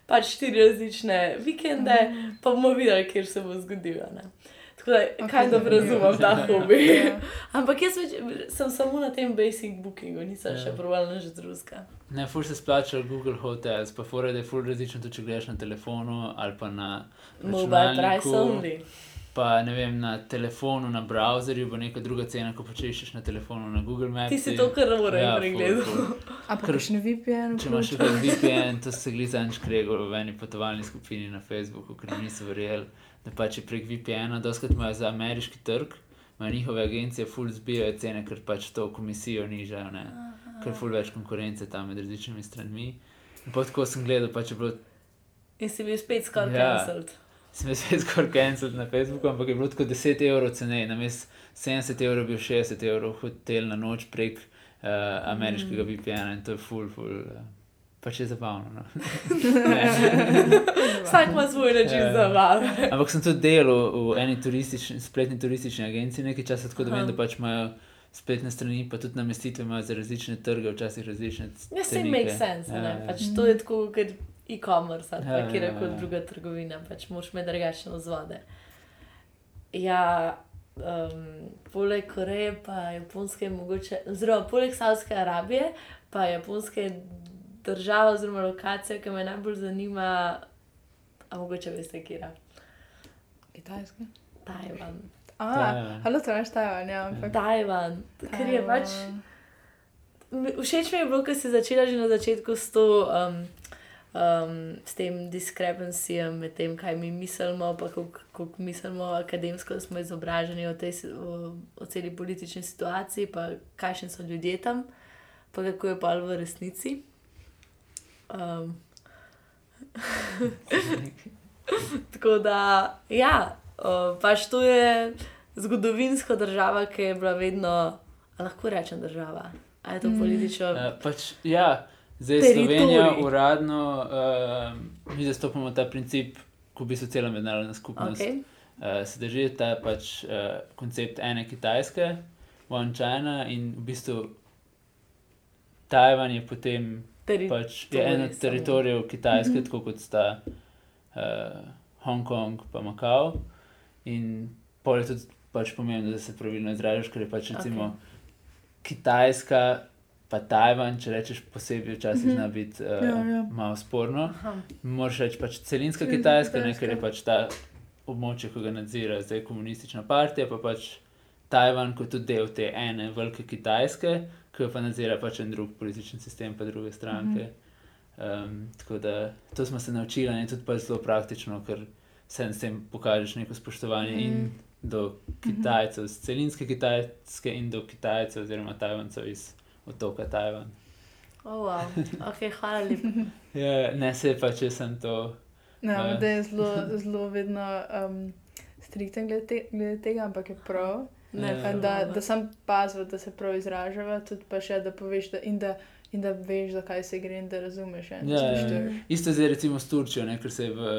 pač štiri različne vikende, pa bomo videli, kjer se bo zgodilo. Ne? Tako da, Ok, kaj zanimivo. razumem ta hobi. Ja. Ampak jaz več, sem samo na tem basic bookingu, nisem Ja. še provala že drugega. Ne, ful se splača Google Hotels, pa fora, da je ful različno, tudi če gledaš na telefonu ali pa na Mobile price only. Pa ne vem, na telefonu, na browserju bo neka druga cena, ko če iščeš na telefonu, na Google Maps. Ti si to kar moreš Ja, pregledati. Ampak še ne VPN. Če imaš VPN, to se gli zanč kregalo v eni potovalni skupini na Facebooku, ker niso verjeli, da pač je prek VPN-a, doskrat imajo za ameriški trg, imajo njihove agencije full zbijajo cene, ker pač to komisijo nižajo, ne. Ker je full več konkurence tam med različnimi stranmi. In pa tako sem gledal, pač je bilo, In si bil spet skoraj Ja. cancelled. sem jaz spet skoraj cancelled na Facebooku, ampak je bilo tako 10 evrov ceneje, namesto 70 evrov bil 60 evrov hotel na noč prek uh, ameriškega Mm. VPN-a in to je full, full. Uh, Pač je zabavno. No. Vsak ima svoj način Ja. zabave. Ampak sem tudi delal v eni turistični, spletni turistični agenciji nekaj časa, tako da vem, da pač imajo spletne strani, pa tudi namestitve imajo za različne trge, včasih različne. Ja, se cenike. make sense. Ja, Ja, ja. pač to je tako kot e-commerce ali Ja, ja, kjer ja, koli ja. druga trgovina, pač moraš imeti drugačne vzvode. Ja, um, poleg Koreje, pa Japonske, mogoče, oziroma poleg Saudske Arabije, pa Japonske država oziroma lokacija, ki me najbolj zanima, a mogoče veste, kje je Kitajska. Tajvan. A, Tajvan. halo, to veš Tajvan, ja, ampak. Tajvan, ker je pač. Všeč mi je bilo, ker si začela že na začetku s, to, um, um, s tem diskrepancijem med tem, kaj mi mislimo, pa kako mislimo akademsko, smo izobraženi o, tej, o, o celi politični situaciji, pa kakšni so ljudje tam, pa kako je pa v resnici. Um, tako da, ja, o, pač to je zgodovinska država, ki je bila vedno, a lahko rečem država. A je to Mm. politično? Uh, pač, ja, zdaj Teritorij. Slovenija uradno, uh, mi zastopamo ta princip, ko bi se cela mednarodna skupnost Okay. uh, se drži ta pač uh, koncept ene Kitajske, One China in v bistvu Tajvan je potem pač je en od teritorijev Kitajske, Mhm. mm -hmm. tako kot sta uh, Hongkong pa Makao. In pol je tudi pač pomembno, da se pravilno izražaš, ker je pač recimo okay. Kitajska. Pa Tajvan, če rečeš posebej, včasih Mhm. zna biti uh, Ja, ja. malo sporno. Aha. Moraš reči pač celinska Kitajska, ne, ker je pač ta območje, ki ga nadzira zdaj komunistična partija, pa pač Tajvan kot tudi del te ene velike Kitajske, ki jo pa nadzira pač en drug politični sistem, pa druge stranke. Um, tako da to smo se naučili in je tudi pač zelo praktično, ker se s tem pokažeš neko spoštovanje mm. in Mhm. do Kitajcev, iz celinske Kitajske in do Kitajcev oziroma Tajvancev iz otoka Tajvan. Oh, wow. okay, hvala lepa. Ja, ne se pa, če sem to. Ne, Ja. ja. da je zelo, zelo vedno um, strikten glede, te, glede tega, ampak je prav. Ne, Ja. In Da, da sem pazil, da se prav izražava, tudi pa še, da poveš, da, in, da, in da veš, zakaj se gre in da razumeš. Ja, Ja, ja, ja. Isto zdaj recimo s Turčijo, ne, ker se je v.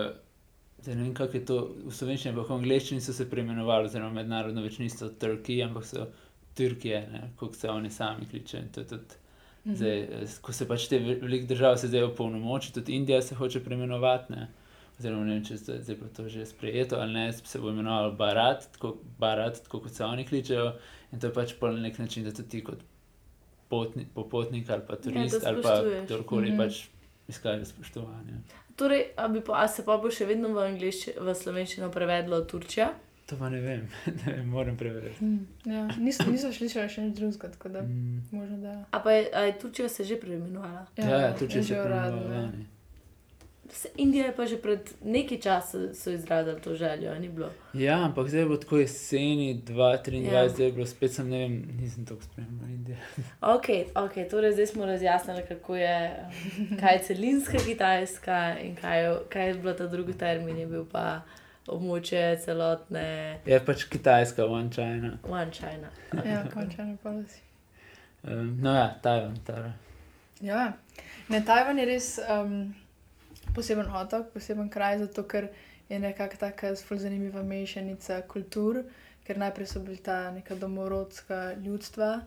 Zdaj ne vem, kako je to v slovenščini, ampak v angleščini so se preimenovali, oziroma mednarodno več niso Turki, ampak so Turkije, kot se oni sami kličejo. to je tudi Mhm. Zdaj, eh, ko se pač te ve- velike države zdaj opolnomoči, tudi Indija se hoče preimenovati. Oziroma, ne vem, če zdaj, zdaj bo to že sprejeto ali ne, se bo imenoval Barat, tako, Barat, tako kot se oni kličejo. In to je pač pa na nek način, da tudi ti kot potni, popotnik ali pa turist da ali pa kdorkoli Mhm. pač izkaže spoštovanje. Torej, a, pa, a se pa bo še vedno v, anglišči, v slovenščino prevedlo Turčija? To pa ne vem, ne vem moram preveriti. Mm, ja. Nis, niso slišali še nič drugega, tako da Mm. možno da. A pa je, a je Turčija se že preimenovala? Ja, ja, če je se že uradno, preimenuje. ja. lani. Se- Indija je pa že pred nekaj časa so izrazili to željo, ni bilo. Ja, ampak zdaj bo tako jeseni 2023, Ja. zdaj je bilo spet, sem, ne vem, nisem tako spremljal Indije. Ok, okay torej zdaj smo razjasnili, kako je, um, kaj je celinska Kitajska in kaj je, kaj je bil ta drugi termin, je bil pa območje celotne Je pač Kitajska, One China. One China. Ja, končano policy. Um, no ja, Tajvan, Tara. Ja, ne, Tajvan je res um, poseben otok, poseben kraj, zato ker je nekako tako zelo zanimiva mešanica kultur, ker najprej so bili ta neka domorodska ljudstva.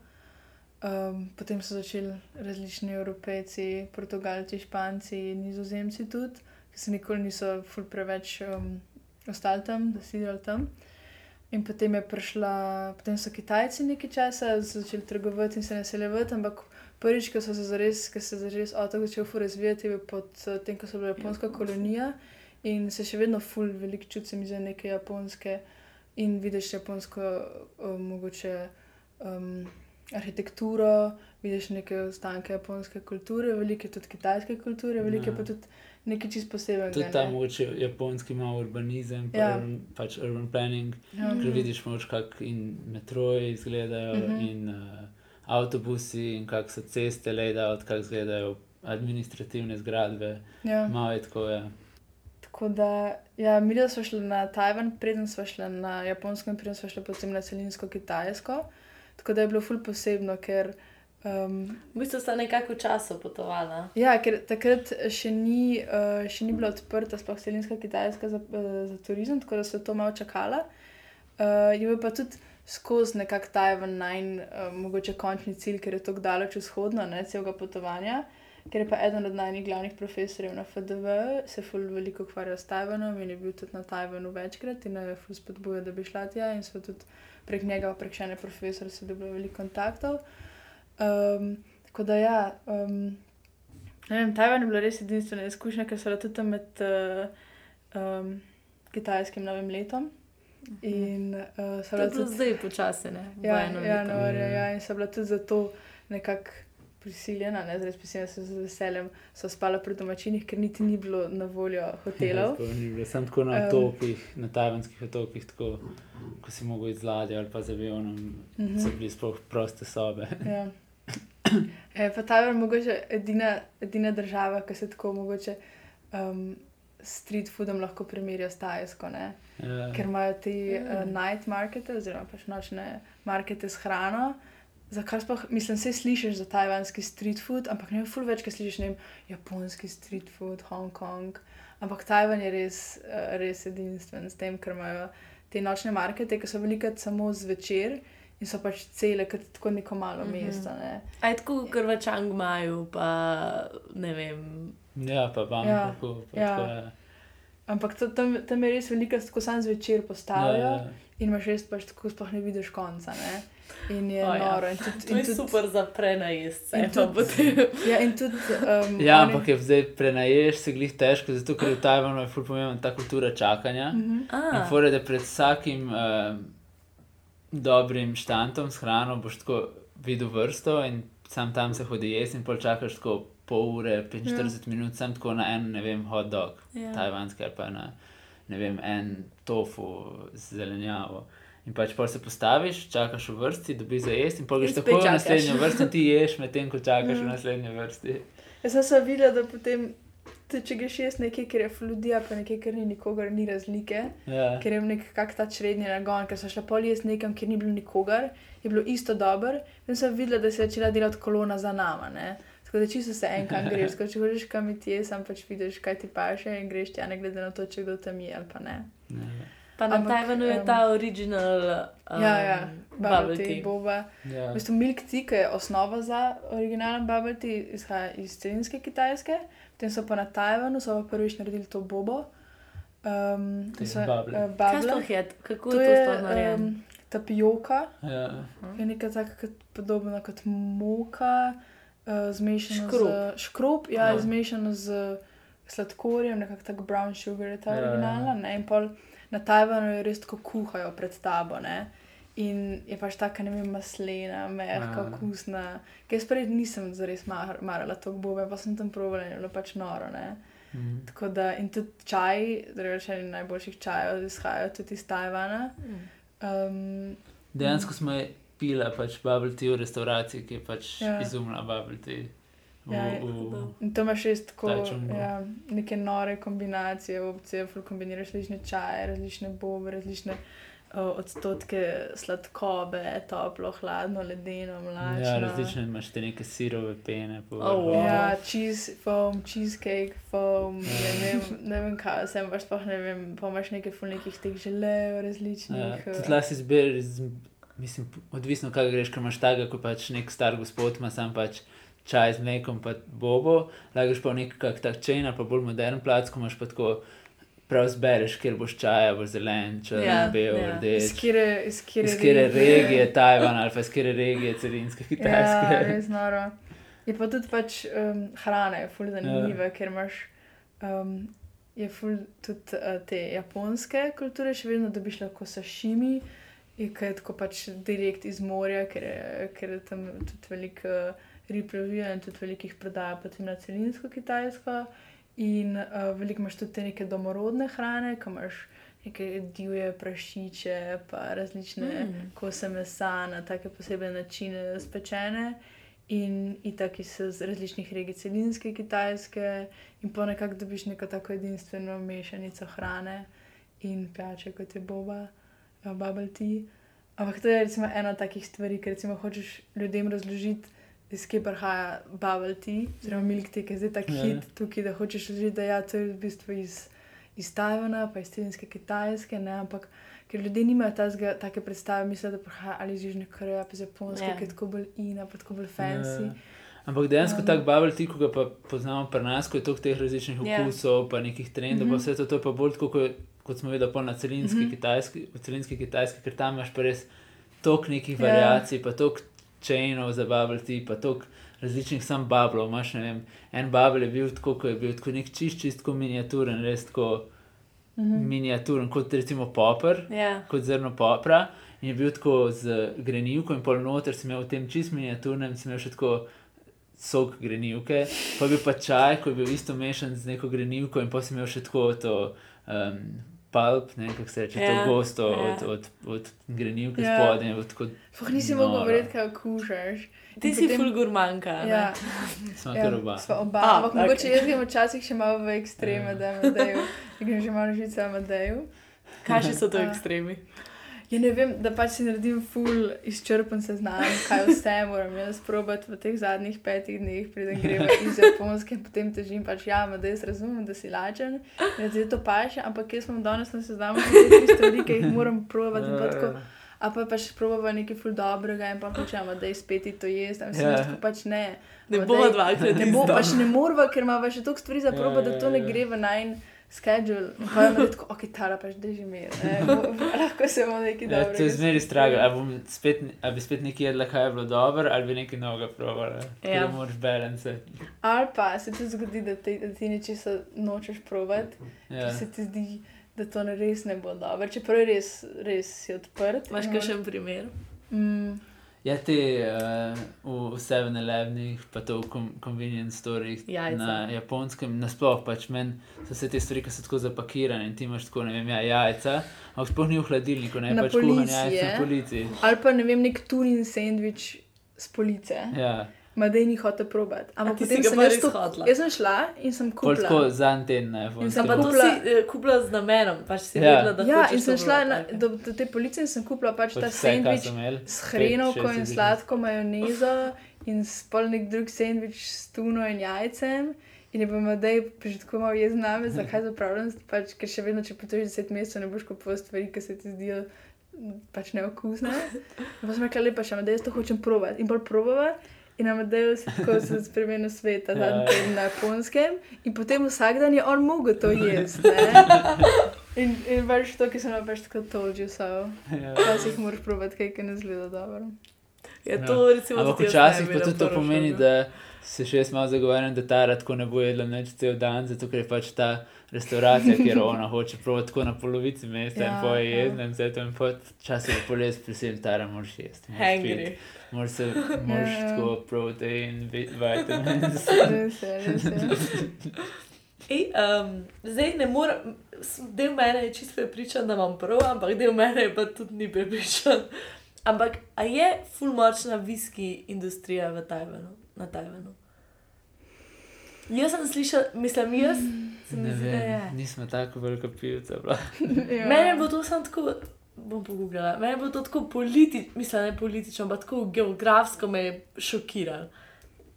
Um, potem so začeli različni Evropejci, Portugalci, Španci, Nizozemci tudi, ki se nikoli niso ful preveč um, ostali tam, da si delali tam. In potem je prišla, potem so Kitajci nekaj časa začeli trgovati in se naseljevati, ampak prvič, ko so se zares, ko se je zares otok začel ful razvijati, je bil pod eh, tem, ko so bila japonska kolonija in se še vedno ful veliko čuti, se mi zdi, neke japonske in vidiš japonsko, um, mogoče. Um, arhitekturo, vidiš neke ostanke japonske kulture, veliko je tudi kitajske kulture, veliko je pa Ja. tudi nekaj čist posebnega. Tudi ta ne. mogoče japonski ima urbanizem, pa Ja. urban, pač urban planning, Ja. ker vidiš moč, kako in metroji izgledajo, Mhm. in uh, avtobusi, in kako so ceste layout, kako izgledajo administrativne zgradbe. Ja. Malo je tako, ja. Tako da, ja, mi smo šli na Tajvan, preden smo šli na Japonsko, in preden smo šli potem na celinsko Kitajsko. Tako da je bilo ful posebno, ker. Um, V bistvu sta nekako v času potovala. ja, ker takrat še ni, uh, še ni bila odprta, sploh celinska Kitajska za, uh, za turizem, tako da so to malo čakala. Uh, je pa tudi skozi nekak Tajvan najn, uh, mogoče končni cilj, ker je tako daleč vzhodno, ne celega potovanja. Ker je pa eden od najnih glavnih profesorjev na FDV, se ful veliko ukvarja s Tajvanom in je bil tudi na Tajvanu večkrat in je ful spodbujal, da bi šla tja in so tudi prek njega, prek še ene profesorja, se dobili veliko kontaktov. Um, tako da ja. Um, ne vem, Tajvan je bila res edinstvena izkušnja, ker so bila tudi tam med uh, um, kitajskim novim letom. In uh, so bilo tudi zdaj počasi, ne? Ja, Vojno leto. januarja, Ja. ja, in so bila tudi zato nekako prisiljena, ne zdaj prisiljena, se z veseljem so spala pri domačinih, ker niti ni bilo na voljo hotelov. Tako ni bilo. Sam tako na otokih, na tajvanskih otokih, tako, ko si mogel iz ladje ali pa z avionom, Mhm. so bili sploh proste sobe. Ja. E, pa Tajvan je mogoče edina, edina država, ki se tako mogoče um, street foodom lahko primerja s Tajsko, ne? Ja. ker imajo uh, Mm. night markete, oziroma pač nočne markete s hrano. Za kar sploh, mislim, se slišiš za tajvanski street food, ampak ne ful več, ki slišiš, ne vem, japonski street food, Hongkong. Ampak Tajvan je res, uh, res edinstven s tem, ker imajo te nočne markete, ki so velikrat samo zvečer in so pač cele, kot tako neko malo mm -hmm. mesto. Ne? Aj tako, ker v Čangmaju, pa ne vem. Ja, pa vam, Ja, kako. Pa ja. tako, ja. Ampak to, tam, tam je res veliko, tako sam zvečer postavijo Ja, ja, in imaš res pač tako, sploh ne vidiš konca. Ne? In je oh, ja. noro. In tudi, To je in tudi, super za prenajest, in in to tudi- potem. Ja, in tudi. Um, Ja, oni- ampak je zdaj prenaješ se glih težko, zato ker v Tajvanu je ful pomembna ta kultura čakanja. Mhm. In A, fore, da pred vsakim uh, dobrim štantom s hrano boš tako videl vrsto in sam tam se hodi jesti in pol čakaš tako pol ure, 45 ja. minut, sam tako na en, ne vem, hot dog, Ja. tajvanski ali pa na, ne vem, en tofu z zelenjavo. In pač pol se postaviš, čakaš v vrsti, dobiš za jesti in pol greš tako v naslednjo vrsto ti ješ, medtem ko čakaš Ja. v naslednji vrsti. Jaz sem se videla, da potem, tudi če greš jesti nekaj, ker je fludija, pa nekaj, ker ni nikogar, ni razlike. Ja. Ker je nek kak ta čredni nagon, ker so šla pol jesti nekam, kjer ni bilo nikogar, je bilo isto dober. In sem videla, da se je začela delati kolona za nama. Ne? Tako da čisto se enkam greš, tako če hočeš kam ti, sam pač vidiš, kaj ti paše in greš tja, ne glede na to, če kdo tam je ali pa ne. Ja. pa na Tajvanu je ta original um, ja, ja, bubble tea, tea. boba. Ja. V bistvu milk tea, ki je osnova za originalen bubble tea, izhaja iz celinske kitajske, potem so pa na Tajvanu, so pa prvič naredili to bobo. Um, so, bubble. Kaj bubble. je? Kako To je to je sploh narejeno? um, tapioka, Ja. je nekaj tako kot, podobno kot moka, uh, zmešano Škrob. z škrob, ja, Ja. ja. zmešano z sladkorjem, nekako tak brown sugar je ta Ja, ja, ja. originalna. Ne? In pol na Tajvanu jo res tako kuhajo pred tabo. Ne? In je pač taka, ne vem, maslena, mehka, Ja. okusna. Ker jaz prej nisem zares mar, marala to bobe, pa sem tam provala in je bilo pač noro. Ne? Mhm. Tako da in tudi čaj, še eni najboljših čajev, izhajajo tudi iz Tajvana. Um, Dejansko smo je pila pač bubble tea v restavraciji, ki je pač Ja. ja. izumila bubble tea. V, Ja, v, In to imaš res tako, ja, neke nore kombinacije, opcije, kombiniraš različne čaje, različne bobe, različne odstotke sladkobe, toplo, hladno, ledeno, mlačno. Ja, različne imaš te neke sirove pene. Oh, wow. Ja, cheese, foam, cheesecake, foam, ja, ne, vem, ne vem kaj, sem pač sploh ne vem, pa imaš nekaj ful nekih teh želev različnih. Ja, eh. tudi lahko izbereš, mislim, odvisno kaj greš, ker imaš tega, ko pač nek star gospod ima sam pač čaj z mlekom, pa bobo, greš pa v nek kak tak čejn ali pa bolj modern plac, ko imaš pa tako prav zbereš, kjer boš čaja, boš zelen, črn, Ja, bel, ja. rdeč. Iz kire, iz kire, Iz kere regije Tajvan ali pa iz kere regije celinske Ja, Kitajske. res noro. Je pa tudi pač um, hrana, je ful zanimiva, ja. ker imaš. Um, je ful tudi uh, te japonske kulture, še vedno dobiš lahko sašimi, ki je tako pač direkt iz morja, ker je, ker je tam tudi veliko uh, rib lovijo in tudi veliko jih prodajo potem na celinsko Kitajsko. In uh, veliko imaš tudi te neke domorodne hrane, ki imaš neke divje prašiče, pa različne Mm. kose mesa na take posebne načine spečene. In tako so z različnih regij celinske, kitajske, in pa nekako dobiš neko tako edinstveno mešanico hrane in pijače, kot je boba, bubble tea. Ampak to je recimo ena takih stvari, ker recimo hočeš ljudem razložiti, iz kje prihaja bubble tea, oziroma milk tea, ki je zdaj tako Ja. hit tukaj, da hočeš razložiti, da ja, to je v bistvu iz, iz Tajvana, pa iz celinske kitajske, ne, ampak ker ljudje nimajo tazga, take predstave, mislijo, da prihaja ali iz Južne Koreje, pa iz Japonske, Ja. yeah. ki je tako bolj ina, pa tako bolj fancy. Ja. Ampak dejansko Um. tak bubble tea, ko ga pa poznamo pri nas, ko je toliko teh različnih Ja. okusov, pa nekih trendov, mm -hmm. pa Mhm. vse to, to je pa bolj tako, kot, kot smo videli na celinski, mm. -hmm. kitajski, celinski kitajski, ker tam imaš pa res toliko nekih Ja. variacij, pa toliko chainov za bubble tea, pa toliko različnih sam bublov. Imaš, vem, en bubble je bil tako, ko je bil tako nek čist, čist tako miniaturen, res tako Mhm. miniaturen, kot recimo popr Ja. kot zrno popra. In je bil tako z grenivko, in pol noter si imel v tem čist miniaturnem, si imel še tako sok grenivke, pa je bil pa čaj, ko je bil isto mešan z neko grenivko, in pa si imel še tako to um, pulp, ne kako se reče, Ja, to gosto ja. od, od, od grenivke Ja. spodaj. Fuh, nisi mogel verjeti, kaj okušaš. Ti In si potem- ful gurmanka. ne? Ja, Smo ja, oba. sva oba. A, Ampak okej. mogoče jaz grem včasih še malo v ekstreme, Ja. da je Madeju. Grem že malo žica Madeju. Kaj še so to Ja. ekstremi? Ja, ne vem, da pač si naredim ful izčrpen seznam, kaj vse moram jaz probati v teh zadnjih petih dneh, preden gremo iz Japonske in potem težim pač, ja, da jaz razumem, da si lačen, da ti to paše, ampak jaz sem danes na seznamu tri stvari, ki jih moram probati in pa tako. A pa pač probava nekaj ful dobrega in pa hočemo, da je spet to jesti. Ampak Ja. yeah. tako pač ne. Ne daj- dvakrat Ne bo, pač ne morava, ker imamo še toliko stvari za Ja, probo, da ja, to ne ja. gre v najn schedule. Pa je tako, ok, tara pač drži mir. bo- Lahko se bomo nekaj Ja, dobrega. to je zmeri strah, spomnili. ali, bom spet, ali bi spet nekaj jedla, kaj je bilo dobro, ali bi nekaj novega probala. Ja. Ja. Moraš balance. Ali pa se ti zgodi, da, te, da ti nečesa nočeš probati, Ja. ker se ti zdi, da to ne res ne bo dobro. Čeprav je res, res si odprt. Imaš kakšen primer? Mm, Ja, te uh, v 7-Elevenih, pa to v convenience storih Jajca. na japonskem, nasploh pač meni so vse te stvari, ki so tako zapakirane in ti imaš tako, ne vem, ja, jajca, ampak sploh ni v hladilniku, ne Na pač kuhanje polici jajc je. na polici. ali pa ne vem, nek turin sendvič z police. Ja, Madej ni hotel probati. A Ampak ti si potem ga sem jaz to- hotela? Jaz sem šla in sem kupila. tako za en teden na In sem Pa kupila- si eh, kupila z namenom, pač si Ja. vedela, da Ja, hočeš in sem to šla na, do, do te police in sem kupila pač Pač ta sendvič s hrenovko in sladko majonezo in spol nek drug sendvič s tuno in jajcem. In je pa Madej že tako malo jezen name, zakaj zapravljam, pač, ker še vedno, če potuješ 10 mesecev, ne boš kupoval stvari, ki se ti zdijo pač neokusne. In pa sem rekla, lepa še, Madej, jaz to hočem probati. In bolj probava. In na Madeju se tako se spremenil sveta, Ja, zadnji ja. na japonskem, in potem vsak dan je on mogel to jesti. ne. In, in pač to, ki sem vam pač tako told you so. Ja. Včasih moraš probati kaj, ki ne zgleda dobro. Ja, Ja. to recimo Ampak včasih pa tudi to pomeni, da se še jaz malo zagovarjam, da ta rad tako ne bo jedla več cel dan, zato ker je pač ta restauracija, kjer ona hoče provati tako na polovici mesta Ja, in poje ja. jezne in vse to in pa včasih je poles prisil, tara moraš jesti. moraš Hangry. piti, Moraš se, moraš Ja, ja. tako protein, vi- vitamins. Res je, res je. Ej, um, zdaj ne morem, del mene je čisto prepričan, da imam prav, ampak del mene je pa tudi ni prepričan. Ampak a je ful močna viski industrija v Tajvanu, na Tajvanu? Jaz sem slišal, mislim, jaz mi Ne vem, nismo tako velika pivca. Ja. Mene bo to samo tako, bom pogubljala. Mene bo to tako politično, mislim, ne politično, ampak tako geografsko me je šokiralo.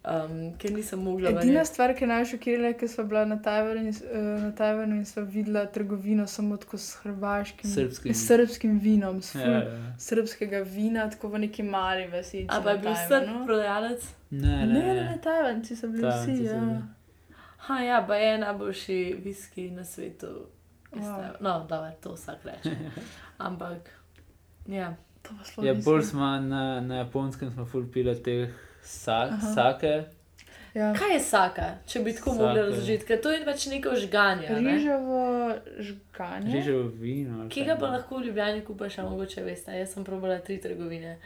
Um, ker nisem mogla. Edina verjeti. stvar, ki je najbolj šokirala, je, ko smo bila na Tajvanu in, eh, na Tajvanu in smo videla trgovino samo tako s hrvaškim, Srbskim. s srbskim vinom, s Ja, ful ja. srpskega vina, tako v neki mali vasi. A pa je bil srb prodajalec? Ne, Ne, ne, ne, ne. ne, Tajvanci so bili Tajvanci vsi. Ja. bili. Ha, ja, pa je najboljši viski na svetu. Wow. No, da je to vsak reče. Ampak, ja. To pa sploh Ja, bolj smo na, na japonskem, smo ful pila teh sa, Aha. sake. Ja. Kaj je saka, če bi tako Sake. mogli razložiti? Ker to je pač neko žganje. Ne? Riževo žganje. Riževo vino. Ki ga pa ne. lahko v Ljubljani kupaš, a mogoče veste. Jaz sem probala tri trgovine.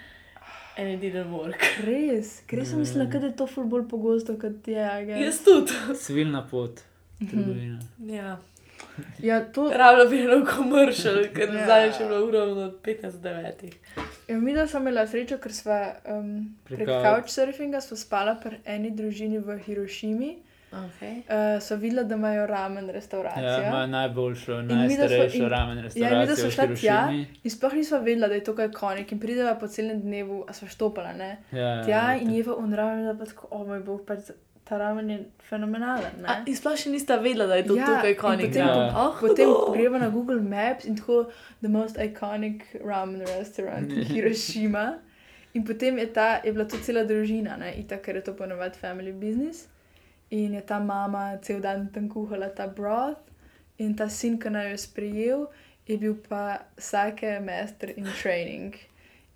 And it didn't work. Res, ker sem mislila, da je to ful bolj pogosto kot je. Jaz tudi. Svilna pot, Mhm. trgovina. Ja. Ja, to, Rabila bi eno komeršal, ker Ja. zdaj je bilo uro od 15 do 9. ja, mi da smo imeli srečo, ker smo um, Prek prek couch- couchsurfinga spala pri eni družini v Hirošimi. Okay. Uh, so videla, da imajo ramen Ja, restauracijo. ima najboljšo, mi najstarejšo in- ramen Ja, in mi restauracijo da smo v šla tja Hirošimi. in sploh nismo vedela, da je to kaj konik in prideva po celem dnevu, a smo štopala, ne? Ja, Tja ja, in je v unraven, da pa tako, o moj bog, pač ta ramen je fenomenalen, in sploh še nista vedela, da je to Ja, tukaj in konik. potem-? Ja. Oh, Potem greva na Google Maps in tako the most iconic ramen restaurant in Hirošima. In potem je, ta, je bila to cela družina, ne, itak, ker je to ponovadi family business. In je ta mama cel dan tam kuhala ta broth, in ta sin, ki naj jo je sprejel, je bil pa sake master in training.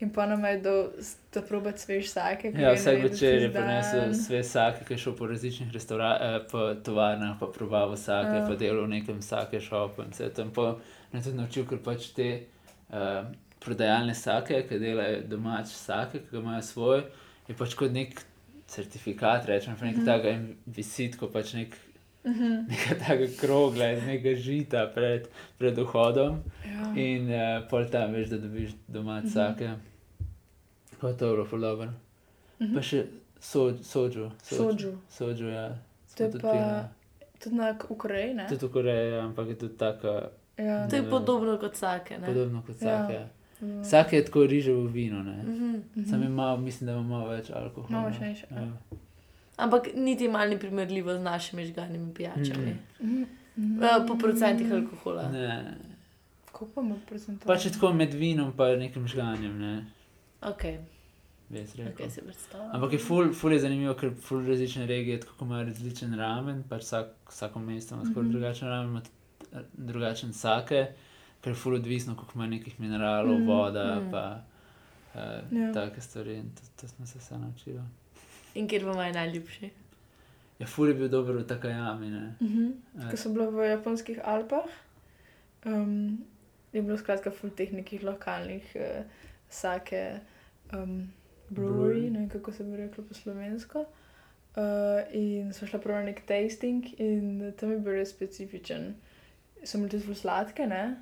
In pa nam je dal, da proba svež sake. Ja, vsak večer je prinesel svež sake, ki je šel po različnih eh, po tovarnah, pa probavo sake, ja. pa delal v nekem sake šopu in se tam po, ne tudi naučil, ker pač te eh, prodajalne sake, ki delajo domač sake, ki ga imajo svoj, je pač kot nek certifikat, rečem, pa nek mm. taka visitko, pač nek Uh -huh. Nekaj takega krogla iz nekega žita pred, pred vhodom, ja. in uh, pol tam veš, da dobiš doma cake. Mhm. Uh -huh. 2 evrov, ful dober. Uh mhm. -huh. Pa še so, soju. Soju. Soju, ja. To je pa pila. tudi na Ukraji, ne? Tudi v Koreji, ja, ampak je tudi taka. Ja. To je podobno kot sake, ne? Podobno kot ja. sake, ja. Mm. Vsak je tako riževo vino, ne? Mm -hmm. Sam ima, mislim, da ima malo več alkohola. Malo še več. Ja. ja. Ampak niti malo ni primerljivo z našimi žganimi pijačami. Mm. Mm. Po procentih alkohola. Ne. Kako pa ima procentov? Pač je tako med vinom in nekim žganjem, ne? Ok, Bi jaz rekel. ok, si predstavljam. Ampak je ful, ful je zanimivo, ker ful različne regije, tako kot imajo različen ramen, pač vsak, vsako mesto ima skoraj Mhm. drugačen ramen, ima eh, drugačen sake, ker je ful odvisno, koliko ima nekih mineralov, Mhm, voda, mhm. pa uh, Ja. take stvari. In to, to smo se vse naučili. In kjer vam je najljubši? Ja, ful je bil dober v takajami, ne. Mhm. Eh, Ko so bili v japonskih Alpah, um, je bilo skratka ful teh nekih lokalnih uh, sake um, brewery, ne vem kako se bi reklo po slovensko. Uh, in so šla prav nek tasting in tam je bil res specifičen. So bile tudi ful sladke, ne?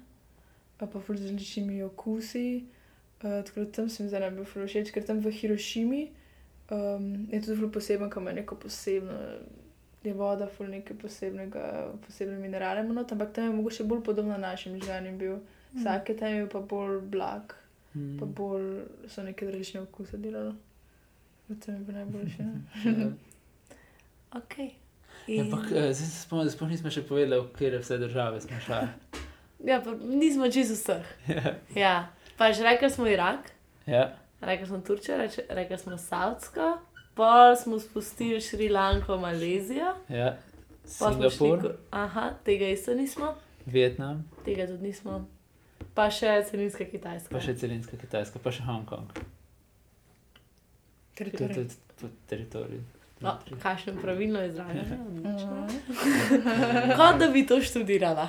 Pa ful z različnimi okusi. Uh, tako da tam se mi zdaj najbolj všeč, ker tam v Hirošimi um, je tudi ful poseben, ko ima neko posebno je voda, ful nekaj posebnega, posebne minerale, ampak tam je mogoče bolj podobno našim žganjem bil. Vsake tam je bil pa bolj blag, pa mm. bolj so neke različne okuse delali. To mi je bilo najboljše. Ja. Ok. Ja, In- Ampak eh, zdaj se spomnim, sploh nismo še povedali, v katere vse države smo šli. Ja, pa nismo čisto vseh. Ja, pa že rekli smo Irak, ja, rekli smo Turčijo, rekli smo Saudsko, pol smo spustili Šrilanko, Malezijo, ja. šli. Singapur, ko- Aha, tega isto nismo, Vietnam, tega tudi nismo. Pa še celinska Kitajska. pa še celinska Kitajska, pa še Hongkong. Teritorij. teritoriju. No, kakšno pravilno izražanje. odlično. Mhm. Kot da bi to študirala.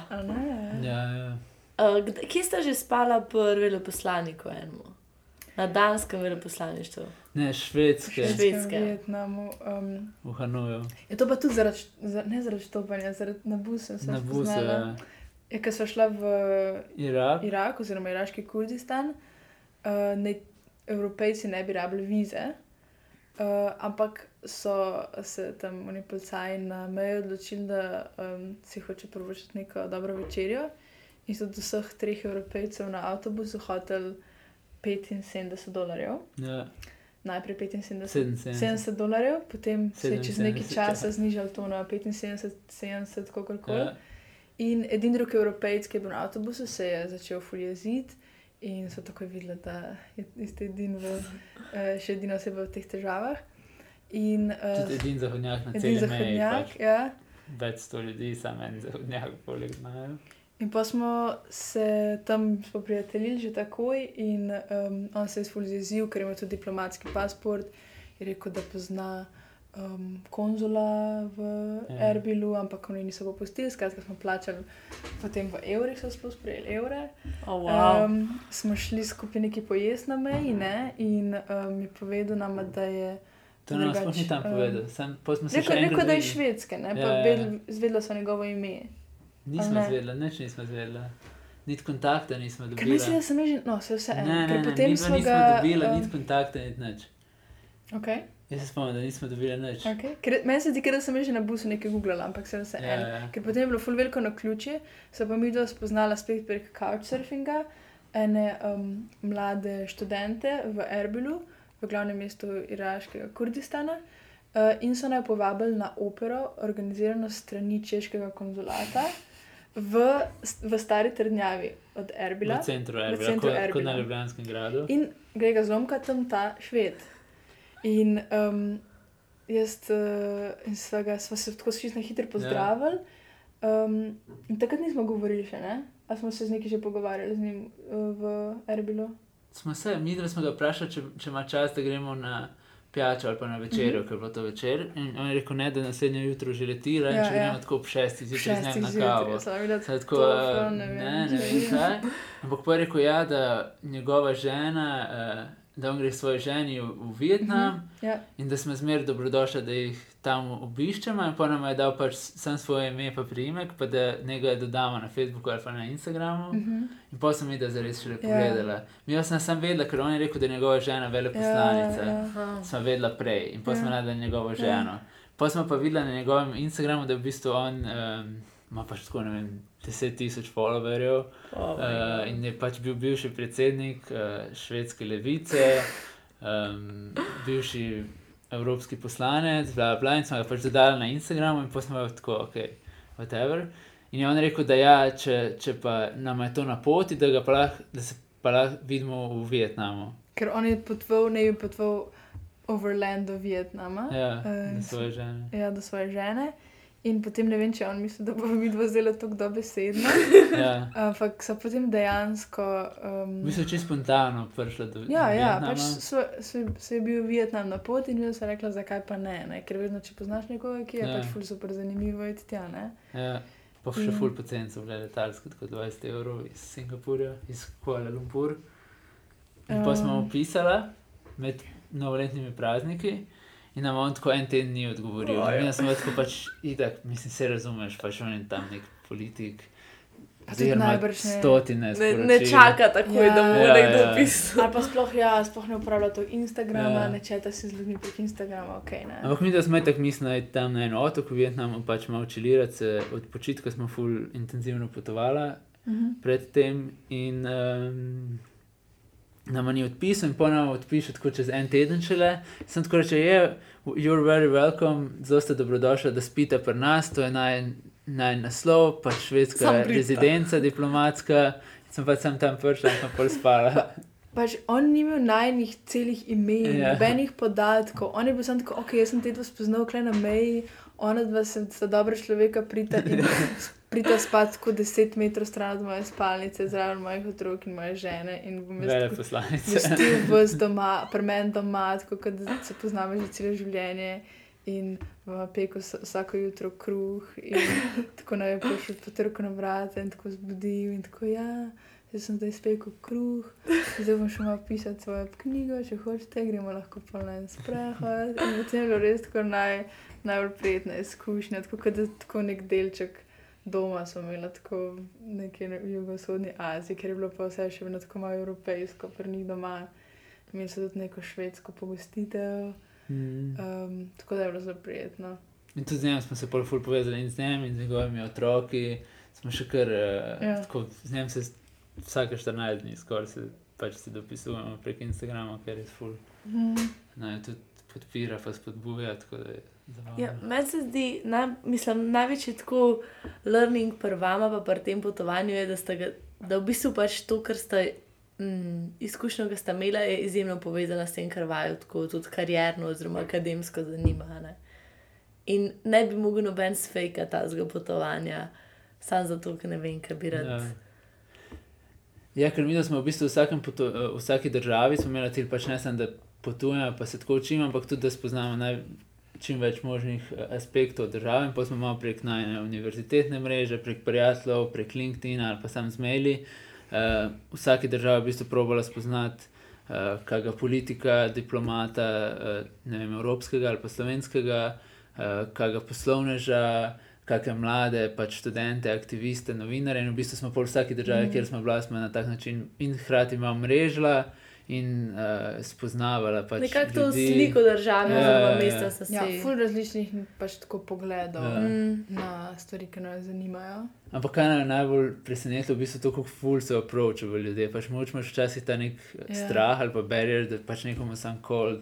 Ja, ja. Uh, kje ste že spala pri veleposlaniku enemu? Na danskem veleposlaništvu. Ne, švedske, Švedske. Švedska, Vietnamu. Um, v Hanoju, je to pa tudi zaradi, za, ne zaradi štopanja, zaradi nabusa. na Busu, spoznala. Ja. Ker so šla v Irak. Irak oziroma iraški Kurdistan, uh, ne, evropejci ne bi rabili vize, uh, ampak so se tam oni policaji na meji odločili, da um, si hoče privoščiti neko dobro večerjo. in so od vseh treh evropejcev na avtobusu hotel 75 dolarjev. Ja, Najprej 75 77. 70 dolarjev, potem se je čez nekaj 77, časa ja. znižal to na 75, 70, kako koli. Ja. In edini drugi evropejec, ki je bil na avtobusu, se je začel fuljeziti in so takoj videli, da je isti edin v, eh, še edina oseba v teh težavah. In Tudi uh, edin zahodnjak na celem meji. zahodnjak, Pač. ja. Več sto ljudi, samo en zahodnjak, poleg znajo. In pa smo se tam spoprijateljili že takoj, in um, on se je sfuljezil, ker ima tudi diplomatski pasport. Je rekel, da pozna um, konzula v Ja. ja. Erbilu, ampak oni niso popustili, skratka smo plačali potem v evrih, so sploh sprejeli evre. Oh, wow. um, Um, smo šli skupaj neki pojest na meji ne? in um, je povedal nam, da je. To nam drugače, sploh ni tam um, povedal. Sam, pol smo se še Rekel, rekel, enkrat da je švedske, ne? Ja, pa ja. vedel- zvedela so njegovo ime. Nismo ne? zvedeli, nič nismo zvedeli. Niti kontakta nismo dobili. mislim, da sem že, no, se vse Ne, eno. ne, Ker ne, potem mi smo nismo ga. dobili um, niti kontakta, niti nič. Okay, Jaz se spomnim, da nismo dobili nič. okay. Ker, meni se zdi, da sem že na busu nekaj googlala, ampak se vse Ja, eno. ja. Ker potem je bilo full veliko na ključe, se pa mi dva spoznala spet prek couchsurfinga, ene um, mlade študente v Erbilu, v glavnem mestu iraškega Kurdistana. Uh, in so naj povabili na opero, organizirano strani češkega konzulata v, v stari trdnjavi od Erbila. V centru Erbila, centru kot, kot Erbila. na Ljubljanskem gradu. In gre ga zlomka tam ta šved. In um, jaz uh, in sva, ga, sva se tako čisto na hitro pozdravili. Um, in takrat nismo govorili še, ne? A smo se z neki že pogovarjali z njim uh, v Erbilu. Smo se, mi dva smo ga vprašali, če, če ima čas, da gremo na pijačo ali pa na večerjo, mm -hmm. ker je bilo to večer. In on je rekel, ne, da naslednje jutro že letira in Ja, če ja. gremo tako ob šestih zjutraj z njim na kavo. Saj tako, to eh, ne, ne ne, vem, kaj. Ampak pa je rekel, ja, da njegova žena, eh, da on gre s svojo ženi v, v Vietnam. Mm -hmm. Ja, In da smo zmeraj dobrodošli, da jih tam obiščemo, in pa nam je dal pač sam svoje ime, pa priimek, pa da njega dodamo na Facebooku ali pa na Instagramu. Mm mhm. -hmm. In pa sem videl, da res šele Ja. pogledala. Mi jaz sem sam vedela, ker on je rekel, da je njegova žena veleposlanica. Ja, ja. Aha. Smo vedela prej in pa Ja. smo najdela njegovo ženo. Pa smo pa videla na njegovem Instagramu, da je v bistvu on. Um, ima pač tako, ne vem, 10 tisoč followerjev. Oh, Uh, in je pač bil bivši predsednik uh, švedske levice, um, bivši evropski poslanec, bla, bla, bla, in smo ga pač dodali na Instagramu, in pa smo ga tako, ok, whatever. In je on rekel, da ja, če, če pa nam je to na poti, da, ga pa lahko- da se pa lahko vidimo v Vietnamu. ker on je potoval, ne bi potoval overland do Vietnama. Ja, Eh, za svoje žene. Ja, do svoje žene. In potem ne vem, če je on mislil, da bo vidva zelo tako dobesedna. Ja. Ampak so potem dejansko. Um, Mi smo čisto spontano prišli do ja, ja, Vietnama. pač so, so, so je bil Vietnam na poti in jaz sem rekla, zakaj pa ne, ne? ker vedno, če poznaš nekoga, ki je Ja. ja. pač ful super zanimivo, iti tja. Ne? Ja, pa še ful pocen so bile letalske, tako 20 evrov iz Singapurja, iz Kuala Lumpur. In pa smo Um. opisali med novoletnimi prazniki. In nam on tako en teden ni odgovoril. In jaz sem tako pač, itak, mislim, se razumeš, pač on je tam nek politik. Oziroma najbrž ne- stotine Ne, ne čaka takoj, Ja. da mu Ja, nekdo ja. pisal. Ali pa sploh, ja, sploh ne uporablja to Instagrama, Ja. ja. ne četa si z ljudmi prek Instagrama, ok. Ne? Ampak mi, da smo tako mislili, tam na eno otok v Vietnamu, pač malo čilirati, se od počitka smo ful intenzivno potovali Mhm. predtem in um, nam ni odpisal, in ponovno odpiše tako čez en teden šele. Sem tako reče, je, you're very welcome, zelo ste dobrodošli, da spite pri nas, to je naj, naj naslov, pač švedska rezidenca, diplomatska. Sem pa sem tam prišla in sem pol spala. Pač on ni imel najnih celih imen, Ja. nobenih podatkov. On je bil samo tako, ok, jaz sem te dva spoznal kle na meji, ona dva sem sta dobra človeka, prita in prita spat tako 10 metrov stran od moje spalnice, zraven mojih otrok in moje žene. In bom jaz vestil vas doma, pri meni doma, tako kot se poznamo že celo življenje. In vsa- vsako jutro kruh, in tako naj bi prišel potrko na vrata in tako zbudil. In tako, ja, jaz sem zdaj spekel kruh, zdaj bom šel malo pisati svojo knjigo, če hočete, gremo lahko pa na en sprehod. In potem je bilo res tako naj, najbolj prijetna izkušnja, tako kot da tako nek delček doma smo imeli, tako nekje v jugovzhodni Aziji, ker je bilo pa vse še vedno tako malo evropejsko, pri njih doma. Imeli so tudi neko švedsko pogostitev, Mm. um, tako da je bilo zelo prijetno. In tudi z njim smo se pol ful povezali in z njim in z njegovimi otroki. smo še kar, uh, Ja. tako, z njim se vsake 14 dni skoraj se pač si dopisujemo prek Instagrama, ker je ful. Mhm. Naj tudi podpira, pa spodbuja, tako da je. Ja, meni se zdi, naj, mislim, največji tako learning pri vama, pa pri tem potovanju je, da, sta ga, da v bistvu pač to, kar ste. Mm, izkušnja, ki ste imeli, je izjemno povezana s tem, kar vaju tako tudi karjerno oziroma akademsko zanima. Ne? In ne bi mogel noben sfejka tazga potovanja, samo zato, ker ne vem, kaj bi rad. Ja. Ja, ker mi smo v bistvu v, vsakem eh, v vsaki državi smo imeli cilj, pač ne samo, da potujemo, pa se tako učimo, ampak tudi, da spoznamo naj, čim več možnih eh, aspektov države. In pa smo malo prek najne univerzitetne mreže, prek prijateljev, prek LinkedIn ali pa sam z maili. Uh, v vsaki državi v bistvu probala spoznati, uh, kakega politika, diplomata, uh, ne vem, evropskega ali pa slovenskega, uh, kakega poslovneža, kakšne mlade, pač študente, aktiviste, novinarje. In v bistvu smo pol vsaki državi, mm. kjer smo bili, smo na tak način in hkrati malo mrežila in uh, spoznavala. Pač Nekako to ljudi. sliko države, Ja, oziroma ja, ja. mesta so si. Ja, ful različnih pač tako pogledov Ja. Mm. na stvari, ki nas zanimajo. Ampak kaj me je najbolj presenetilo, v bistvu to, kako ful se approachajo ljudje. Pač moč imaš včasih ta nek Ja. yeah. strah ali pa barrier, da pač nekomu sam cold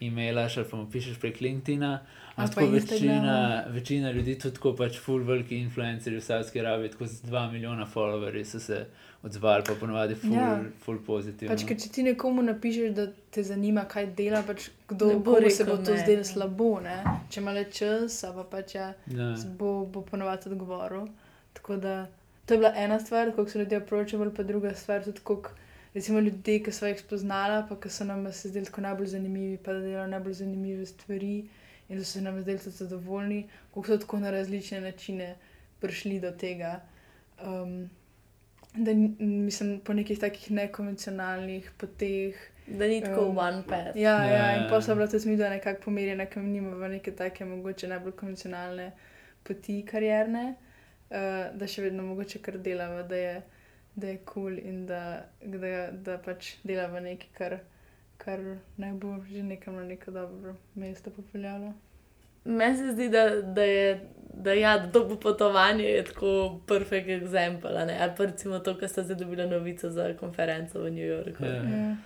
e-mailaš ali pa mu pišeš prek LinkedIna. Ampak pa tako večina, večina ljudi, tudi tako pač full veliki influencerji v Saudski Arabiji, tako z 2 milijona followerji so se odzvali, pa ponovadi full, Ja. full pozitivno. Pač, ker če ti nekomu napišeš, da te zanima, kaj dela, pač kdo Ne bo komu se rekel bo to zdelo slabo. Ne? Če ima le čas, a pa pač ja, ja. bo, bo ponovadi odgovoril. Tako da to je bila ena stvar, kako so ljudje approachali, pa druga stvar tudi, kako recimo ljudje, ki so jih spoznala, pa ki so nam se zdeli tako najbolj zanimivi, pa da delajo najbolj zanimive stvari in da so se nam zdeli tudi zadovoljni, kako so tako na različne načine prišli do tega. Um, da ni- mislim, po nekih takih nekonvencionalnih poteh. Da ni tako Um, one path. Ja, Ja, ja, ja, in ja. pa so bila tudi midva nekako pomirjena, ker nimamo neke take mogoče najbolj konvencionalne poti karierne, uh, da še vedno mogoče kar delamo, da je, da je kul cool in da, da, da pač delamo nekaj, kar, kar naj bo že nekam na neko dobro mesto popeljalo. Meni se zdi, da, da je. Da, ja, da to potovanje je tako perfekt eksempel. a ne. Ali pa recimo to, kar ste zdaj dobili novico za konferenco v New Yorku. Ja. Ja.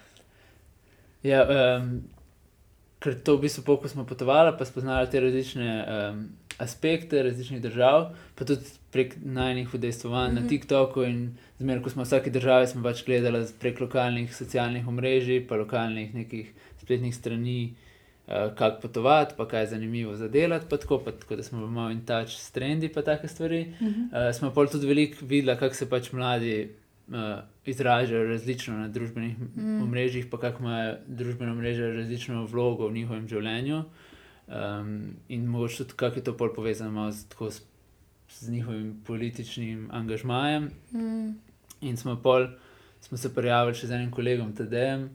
Ja, um, ker to v bistvu, ko smo potovali, pa spoznali te različne um, aspekte različnih držav, pa tudi prek najnih udejstvovanj mm -hmm. na Mhm. TikToku. In zmeraj, ko smo v vsaki državi, smo pač gledali prek lokalnih socialnih omrežij, pa lokalnih nekih spletnih strani, kako potovati, pa kaj je zanimivo za delati, pa tako, pa tako da smo malo in touch s trendi, pa take stvari. Mhm. Uh, smo pa tudi veliko videli, kako se pač mladi uh, izražajo različno na družbenih mm. omrežjih, pa kako imajo družbene mreže različno vlogo v njihovem življenju. Um, in mogoče tudi, kako je to pol povezano z, tako s, z njihovim političnim angažmajem. Mm. In smo, pol, smo se prijavili še z enim kolegom TDM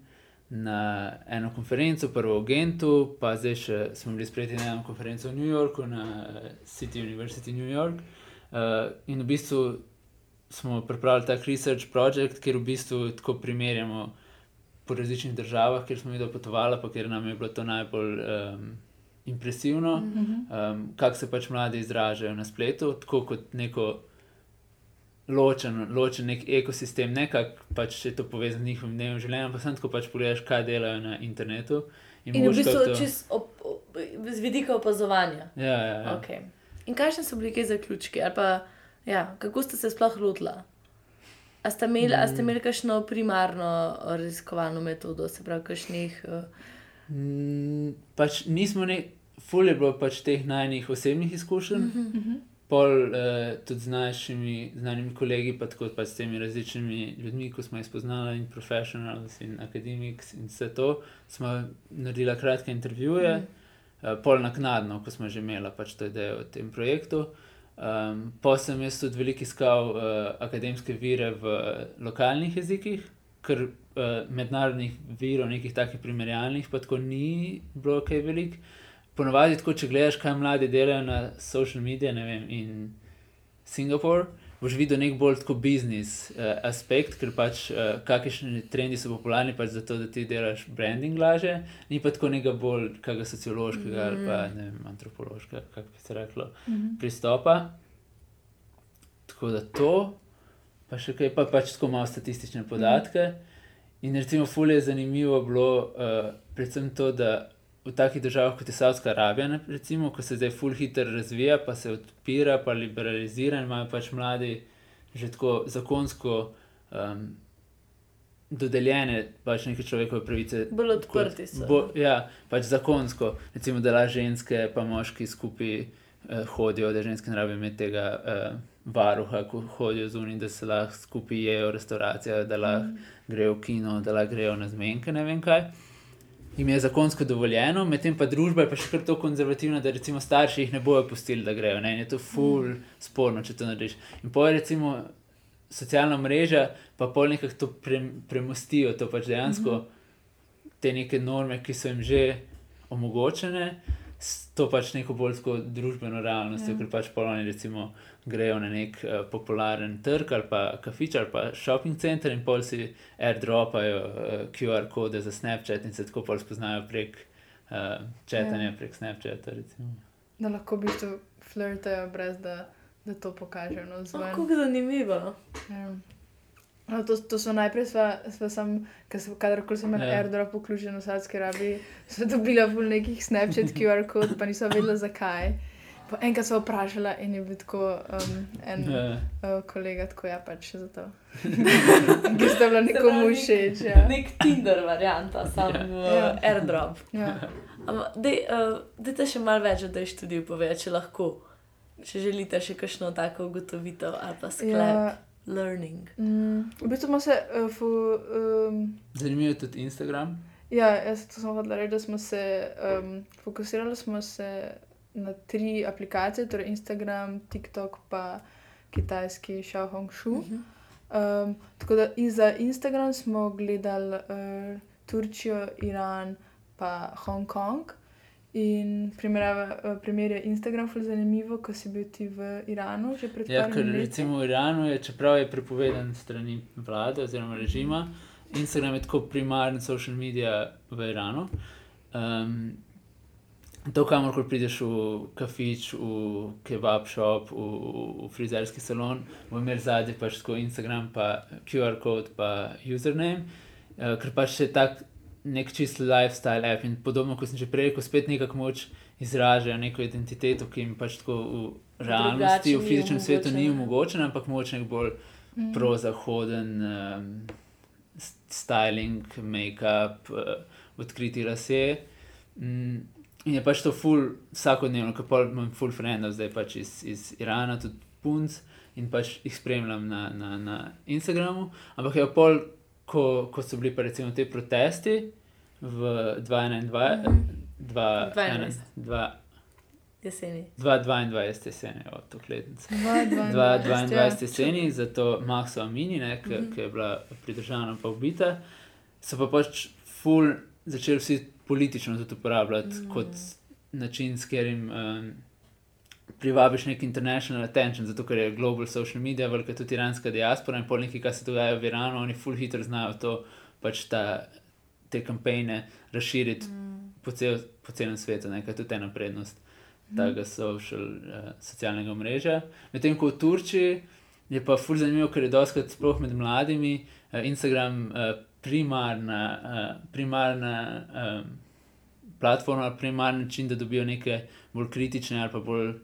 na eno konferenco, prvo v Gentu, pa zdaj še smo bili sprejeti na eno konferenco v New Yorku, na City University New York. Uh, in v bistvu smo pripravili tak research project, kjer v bistvu tako primerjamo po različnih državah, kjer smo mi dopotovali, pa kjer nam je bilo to najbolj um, impresivno, Mhm. um, kako se pač mladi izražajo na spletu, tako kot neko ločen, ločen nek ekosistem, ne kako pač je to povezano z njihovim dnevnim življenjem, pa samo tako pač pogledaš, kaj delajo na internetu. In v mogoče bistvu to- čist op, op, z vidika opazovanja. Ja, ja, ja. Okay. In kakšne so bili kaj zaključki? Ali Pa, ja, kako ste se sploh lotili? A ste imeli, a ste imeli kakšno primarno raziskovalno metodo, se pravi, kakšnih. Uh, Mm, pač nismo ne, ful je bilo pač teh najnih osebnih izkušenj, mm -hmm. Pol uh, tudi z našimi znanimi kolegi, pa tako pač s temi različnimi ljudmi, ko smo jih spoznali, in profesionals, in akademiks, in vse to, smo naredili kratke intervjuje, mm. uh, pol naknadno, ko smo že imeli pač to idejo o tem projektu. Um, pa sem jaz tudi veliko iskal uh, akademske vire v lokalnih jezikih, ker uh, mednarodnih virov, nekih takih primerjalnih, pa tako ni bilo kaj veliko. Ponovadi, tako, če gledaš, kaj mladi delajo na social medije, ne vem, in Singapur, boš videl nek bolj tako biznis uh, aspekt, ker pač uh, kakšni trendi so popularni, pač zato, da ti delaš branding laže, ni pa tako nekega bolj kakega sociološkega mm. ali pa ne vem, antropološkega, kako bi se reklo, Mhm. pristopa. tako da to, pa še kaj, pa pač tako malo statistične podatke. In recimo, fulje je zanimivo bilo uh, predvsem to, da v takih državah kot je Saudska Arabija, recimo, ko se zdaj ful hitro razvija, pa se odpira, pa liberalizira in imajo pač mladi že tako zakonsko. Um, Dodeljene pač neke človekove pravice. Bolj odprti so. Bo, ja, pač zakonsko, recimo, da lahko ženske in moški skupaj eh, hodijo, da ženske ne rabijo imeti tega eh, varuha, ko hodijo zunaj, da se lahko skupaj jedo v restavracijah, da lahko mm. grejo v kino, da lahko grejo na zmenke, ne vem kaj. Im je zakonsko dovoljeno, medtem pa družba je pa še kar tako konzervativna, da recimo starši jih ne bojo pustili, da grejo. Ne? In je to ful mm. sporno, če to narediš. In pa je recimo socialna mreža, pa pol nekako to pre, premostijo, to pač dejansko mm -hmm. te neke norme, ki so jim že omogočene, to pač neko bolj družbeno realnost, ja. ker pač poloni recimo grejo na nek uh, popularen trg ali pa kafič ali pa shopping center in pol si airdropajo uh, eh, QR kode za Snapchat in se tako pol spoznajo prek uh, četanja, ja. prek Snapchata. Recimo. Da lahko v bistvu flirtajo brez da da to pokažejo na zunaj. Kako zanimivo. Ja. No, to, to so najprej, kadarkoli sem imel ja. airdrop vključen v Saudski Arabiji, so dobila v nekih Snapchat QR kod, pa niso vedela zakaj. Po enkrat so vprašala in je bil tako um, en ja. uh, kolega, tako ja, pač za to. Ki ste bila nekomu všeč. Ja. Nek Tinder varianta, sam ja. Ja. airdrop. Ja. Dajte uh, še malo več, da je študij povedal, če lahko če želite še kakšno tako ugotovitev ali pa sklep. Ja. Learning. Mm, v bistvu smo se. Uh, fu, um, Zanimivo je tudi Instagram. Ja, jaz sem hodila reči, da smo se um, fokusirali smo se na tri aplikacije, torej Instagram, TikTok in kitajski Xiaohongshu. Uh -huh. um, tako da za Instagram smo gledali uh, Turčijo, Iran in Hongkong. In primerjava, primer je Instagram zelo zanimivo, ko si bil ti v Iranu že pred ja, leti. Recimo v Iranu je, čeprav je prepovedan strani vlade oziroma režima, Instagram je tako primarni social media v Iranu. Um, to, kamor prideš v kafič, v kebab shop, v, v frizerski salon, v imel zadnji pač tako Instagram, pa QR kod, pa username, uh, ker pač je tako nek čist lifestyle app in podobno, kot sem že prej rekel, spet nekako moč izražajo neko identiteto, ki jim pač tako v realnosti, v fizičnem svetu ni omogočena, ampak moč nek bolj mm. prozahoden um, styling, make-up, uh, odkriti lase. Mm, in je pač to ful vsakodnevno, kot pa imam ful frendov, zdaj pač iz, iz Irana, tudi punc. In pač jih spremljam na, na, na Instagramu, ampak je pol ko, ko so bili pa recimo ti protesti v 2021, 2022 jeseni. 2022 jeseni, od tog letnice. 2022 jeseni, zato Maxo Amini, ne, ki, ki je bila pridržana pa ubita, so pa pač ful začeli vsi politično tudi uporabljati mm. kot način, s katerim. Um, privabiš nek international attention, zato ker je global social media, velika tudi iranska diaspora in polniki, kaj se dogaja v Iranu, oni full hitro znajo to, pač ta, te kampanje razširiti mm. po, cel, po celem svetu, nekaj tudi ena prednost mm. tega social, uh, socialnega mreža. Medtem ko v Turčiji je pa full zanimivo, ker je doskrat sploh med mladimi uh, Instagram uh, primarna, uh, primarna um, platforma, primarni način, da dobijo neke bolj kritične ali pa bolj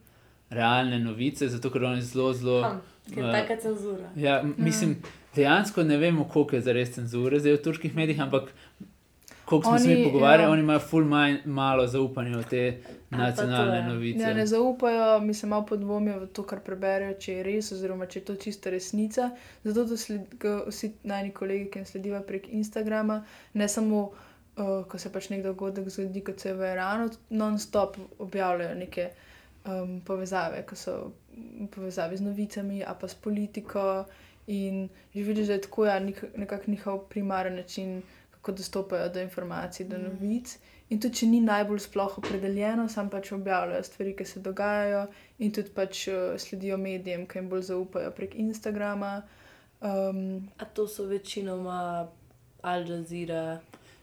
realne novice, zato ker oni zelo, zelo. Ker je uh, taka cenzura. Ja, mislim, dejansko ne vemo, koliko je za res cenzure zdaj v turških medijih, ampak koliko smo se mi pogovarjali, ja. oni imajo ful manj, malo zaupanja v te nacionalne ja, novice. Ja, ne zaupajo, mislim, malo podvomijo v to, kar preberejo, če je res, oziroma če je to čista resnica. Zato to sledijo vsi najni kolegi, ki jim sledijo prek Instagrama, ne samo. Uh, ko se pač nek dogodek zgodi, kot se je v Iranu, non-stop objavljajo neke uh, povezave, ki so povezave z novicami, a pa s politiko. In že vidiš, da je tako ja, nekako njihov primaren način, kako dostopajo do informacij, do mm. novic. In tudi, če ni najbolj sploh opredeljeno, sam pač objavljajo stvari, ki se dogajajo, in tudi pač uh, sledijo medijem, ki jim bolj zaupajo prek Instagrama. Um, A to so večinoma Al Jazeera.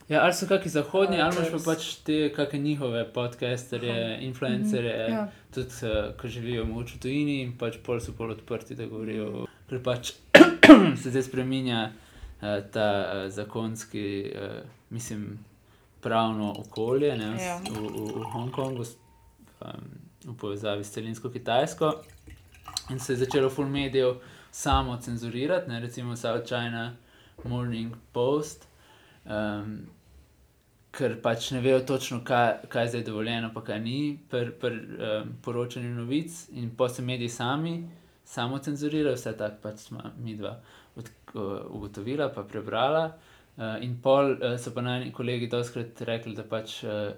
Ja, ali so kakšni zahodni, Uh, ali pa pač te kakšne njihove podcasterje, influencerje, Ja. Tudi uh, ki živijo mogoče v tujini in pač pol so pol odprti, da govorijo. Ker pač se zdaj spremenja uh, ta uh, zakonski, uh, mislim, pravno okolje ne, v, Ja. v, v, v Hongkongu um, v povezavi s celinsko Kitajsko. In se je začelo full medijev samo cenzurirati, ne, recimo South China Morning Post. Um, ker pač ne vejo točno, kaj, kaj je zdaj dovoljeno, pa kaj ni pri pr, um, poročanju novic, in pa se mediji sami samo cenzurirajo, vse tako pač smo mi dva od, uh, ugotovila, pa prebrala. Uh, in pol uh, so pa najni kolegi doskrat rekli, da pač uh,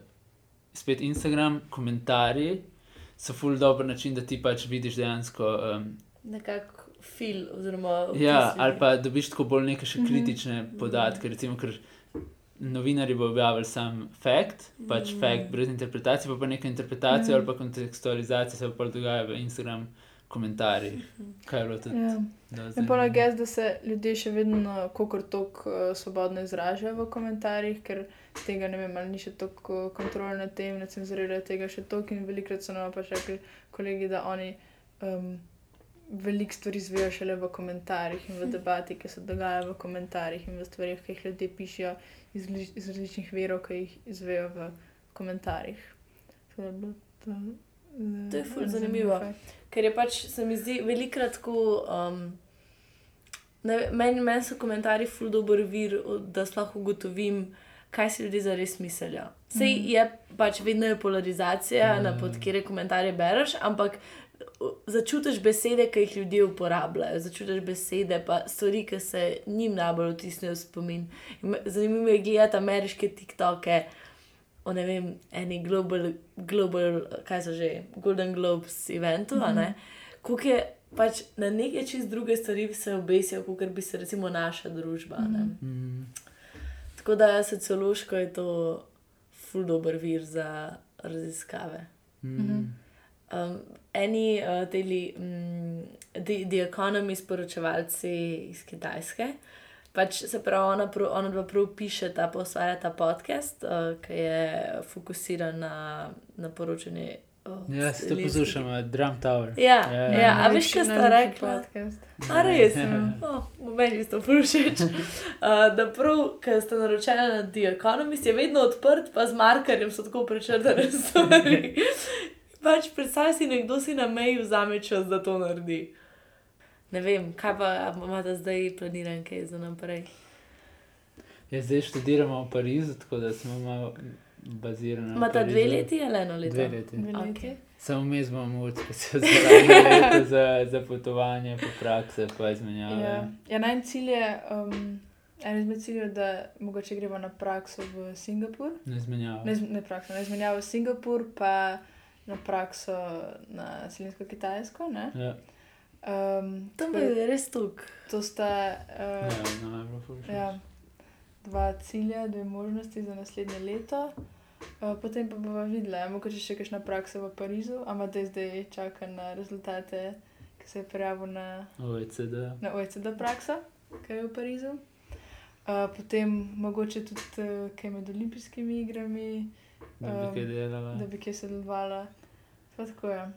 spet Instagram, komentarji so ful dober način, da ti pač vidiš dejansko. Um, Nekako fil, oziroma. Ja, ali pa dobiš tako bolj neke še Mhm. kritične podatke. Recimo, ker novinari bo objavili sam fakt, pač Mhm. fakt brez interpretacije, pa pa neka interpretacija Mhm. ali pa kontekstualizacija se pa dogaja v Instagram komentarjih. Kaj je bilo tudi? Ja. do In zdaj? pa je, da se ljudje še vedno, kako tako uh, svobodno izražajo v komentarjih, ker tega ne vem, ali ni še toliko kontrole nad tem, ne cenzurirajo tega še toliko. In velikrat so nam pač rekli kolegi, da oni um, veliko stvari izvejo šele v komentarjih in v debati, ki se dogaja v komentarjih in v stvarih, ki jih ljudje pišejo iz, iz različnih verov, ki jih izvejo v komentarjih. Da je bilo To, To je ful zanimivo. Ker je pač, se mi zdi, velikrat tako. Um, Meni men so komentarji ful dober vir, da sploh ugotovim, kaj si ljudje zares mislijo. Sej Mhm. je pač vedno je polarizacija, Ja. na pod kere komentarje bereš, ampak o, začutiš besede, ki jih ljudje uporabljajo, začutiš besede, pa stvari, ki se njim najbolj vtisnejo v spomin. Zanimivo je gledati ameriške TikToke. O ne vem, eni global, global, kaj so že, Golden Globes eventu, mm -hmm. kako je pač na neke čist druge stvari se obesijo, kot bi se recimo naša družba. Mm -hmm. Mm, Tako da sociološko je to ful dober vir za raziskave. mm, Um, eni uh, deli, um, The, The Economist, poročevalci iz Kitajske. Pač se pravi, ona, prav, ona dva prav piše ta, pa ustvarja ta podcast, uh, ki je fokusiran na, na poročanje. Uh, Ja, se to poslušamo, Drum Tower. Ja, Ja, ja, ja. a veš, kaj sta rekla? Podcast. A res, oh, meni je to všeč. Uh, da prav, ker ste naročili na The Economist, je vedno odprt, pa z markerjem so tako prečrtane stvari. Pač predstavljaj si, nekdo si na meji vzame čas, da to naredi. Ne vem, kaj pa a imate zdaj planiran, kaj za naprej. Ja, zdaj študiramo v Parizu, tako da smo malo bazirani. na Imate dve Parizu. leti ali eno leto? Dve leti. Dve leti. Okej. Samo vmes bomo mogoče specializirali za, za potovanje, pa prakse, pa izmenjave. Ja, ja naj cilj je, um, en izmed ciljev, da mogoče gremo na prakso v Singapur. Ne izmenjave. Ne, ne prakso, ne izmenjavo v Singapur, pa na prakso na Selinsko Kitajsko. Ne? Ja, Um, To tako bi da res tuk. to sta ja, uh, je bilo ful všeč. ja, dva cilja, dve možnosti za naslednje leto. Uh, potem pa bomo videli, ja, mogoče še kakšna praksa v Parizu, ampak da zdaj čaka na rezultate, ki se je prijavil na OECD. na OECD praksa, ki je v Parizu. Uh, potem mogoče tudi uh, kaj med olimpijskimi igrami, Da bi Um, kaj delala. da bi kaj sodelovala. Pa Tako je.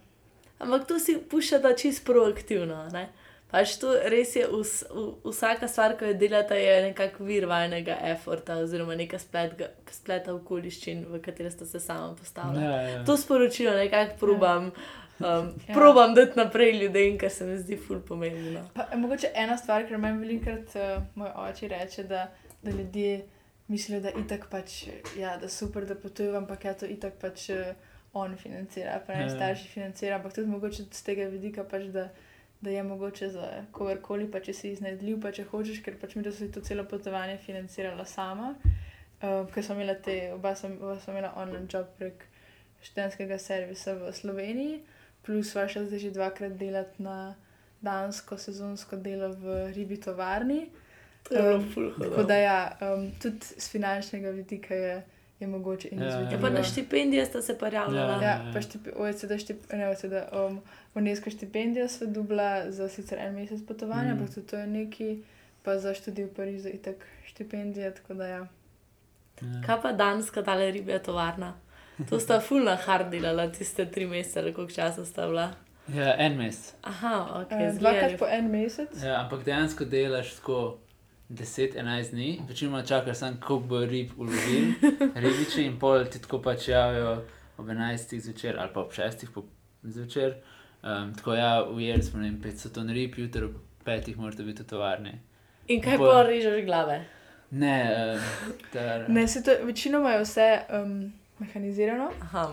Ampak to si puščata čist proaktivno. Ne? Pač to res je, vs, v, vsaka stvar, ki jo delate, je nekako vir vajnega efforta, oziroma neka spletga, spleta okoliščin, v katere ste se sama postavili. Ja, ja. To sporočilo nekako probam, um, Ja. ja. probam dati naprej ljudem, ker se mi zdi ful pomembno. Pa, eh, mogoče ena stvar, ker meni velikokrat uh, moj oče reče, da, da ljudje mislijo, da itak pač, ja, da super, da potujejo, ampak ja, to itak pač uh, on financira, pa ne Ja. starši financira, ampak tudi mogoče z tega vidika pač, da, da je mogoče za kogarkoli, pa če si iznajdljiv, pa če hočeš, ker pač mi, da so si to celo potovanje financirala sama, uh, ker sem imela te, oba sem, oba sem imela online job prek študentskega servisa v Sloveniji, plus sva šla zdaj že dvakrat delati na dansko sezonsko delo v ribi tovarni. Um, Tako da ja, um, tudi z finančnega vidika je, je mogoče in Ja, ja, Ja, pa na štipendije ste se prijavljala. Ja. Ja, pa štip, OECD, štip, ne, OECD, um, UNESCO štipendijo sva dubla za sicer en mesec potovanja, Mm. ampak tudi to je neki, pa za študij v Parizu itak štipendija, tako da ja. Ja. Kaj pa danska tale ribja tovarna? To sta fulna hard delala tiste tri mesece, koliko časa sta bila. Ja, en mesec. Aha, ok. Eh, Dvakrat po en mesec. Ja, ampak dejansko delaš tako 10-11 dni, večinoma čakaš samo, koliko bo rib ulovil, ribiči in pol ti tako pač javijo ob 11. zvečer ali pa ob 6. zvečer. Um, tako ja, ujeli smo ne vem 500 ton rib, jutro ob 5. morate biti v tovarni. In kaj pa režeš glave? Ne, um, ter, Ne, se to, večinoma je vse um, mehanizirano. Aha.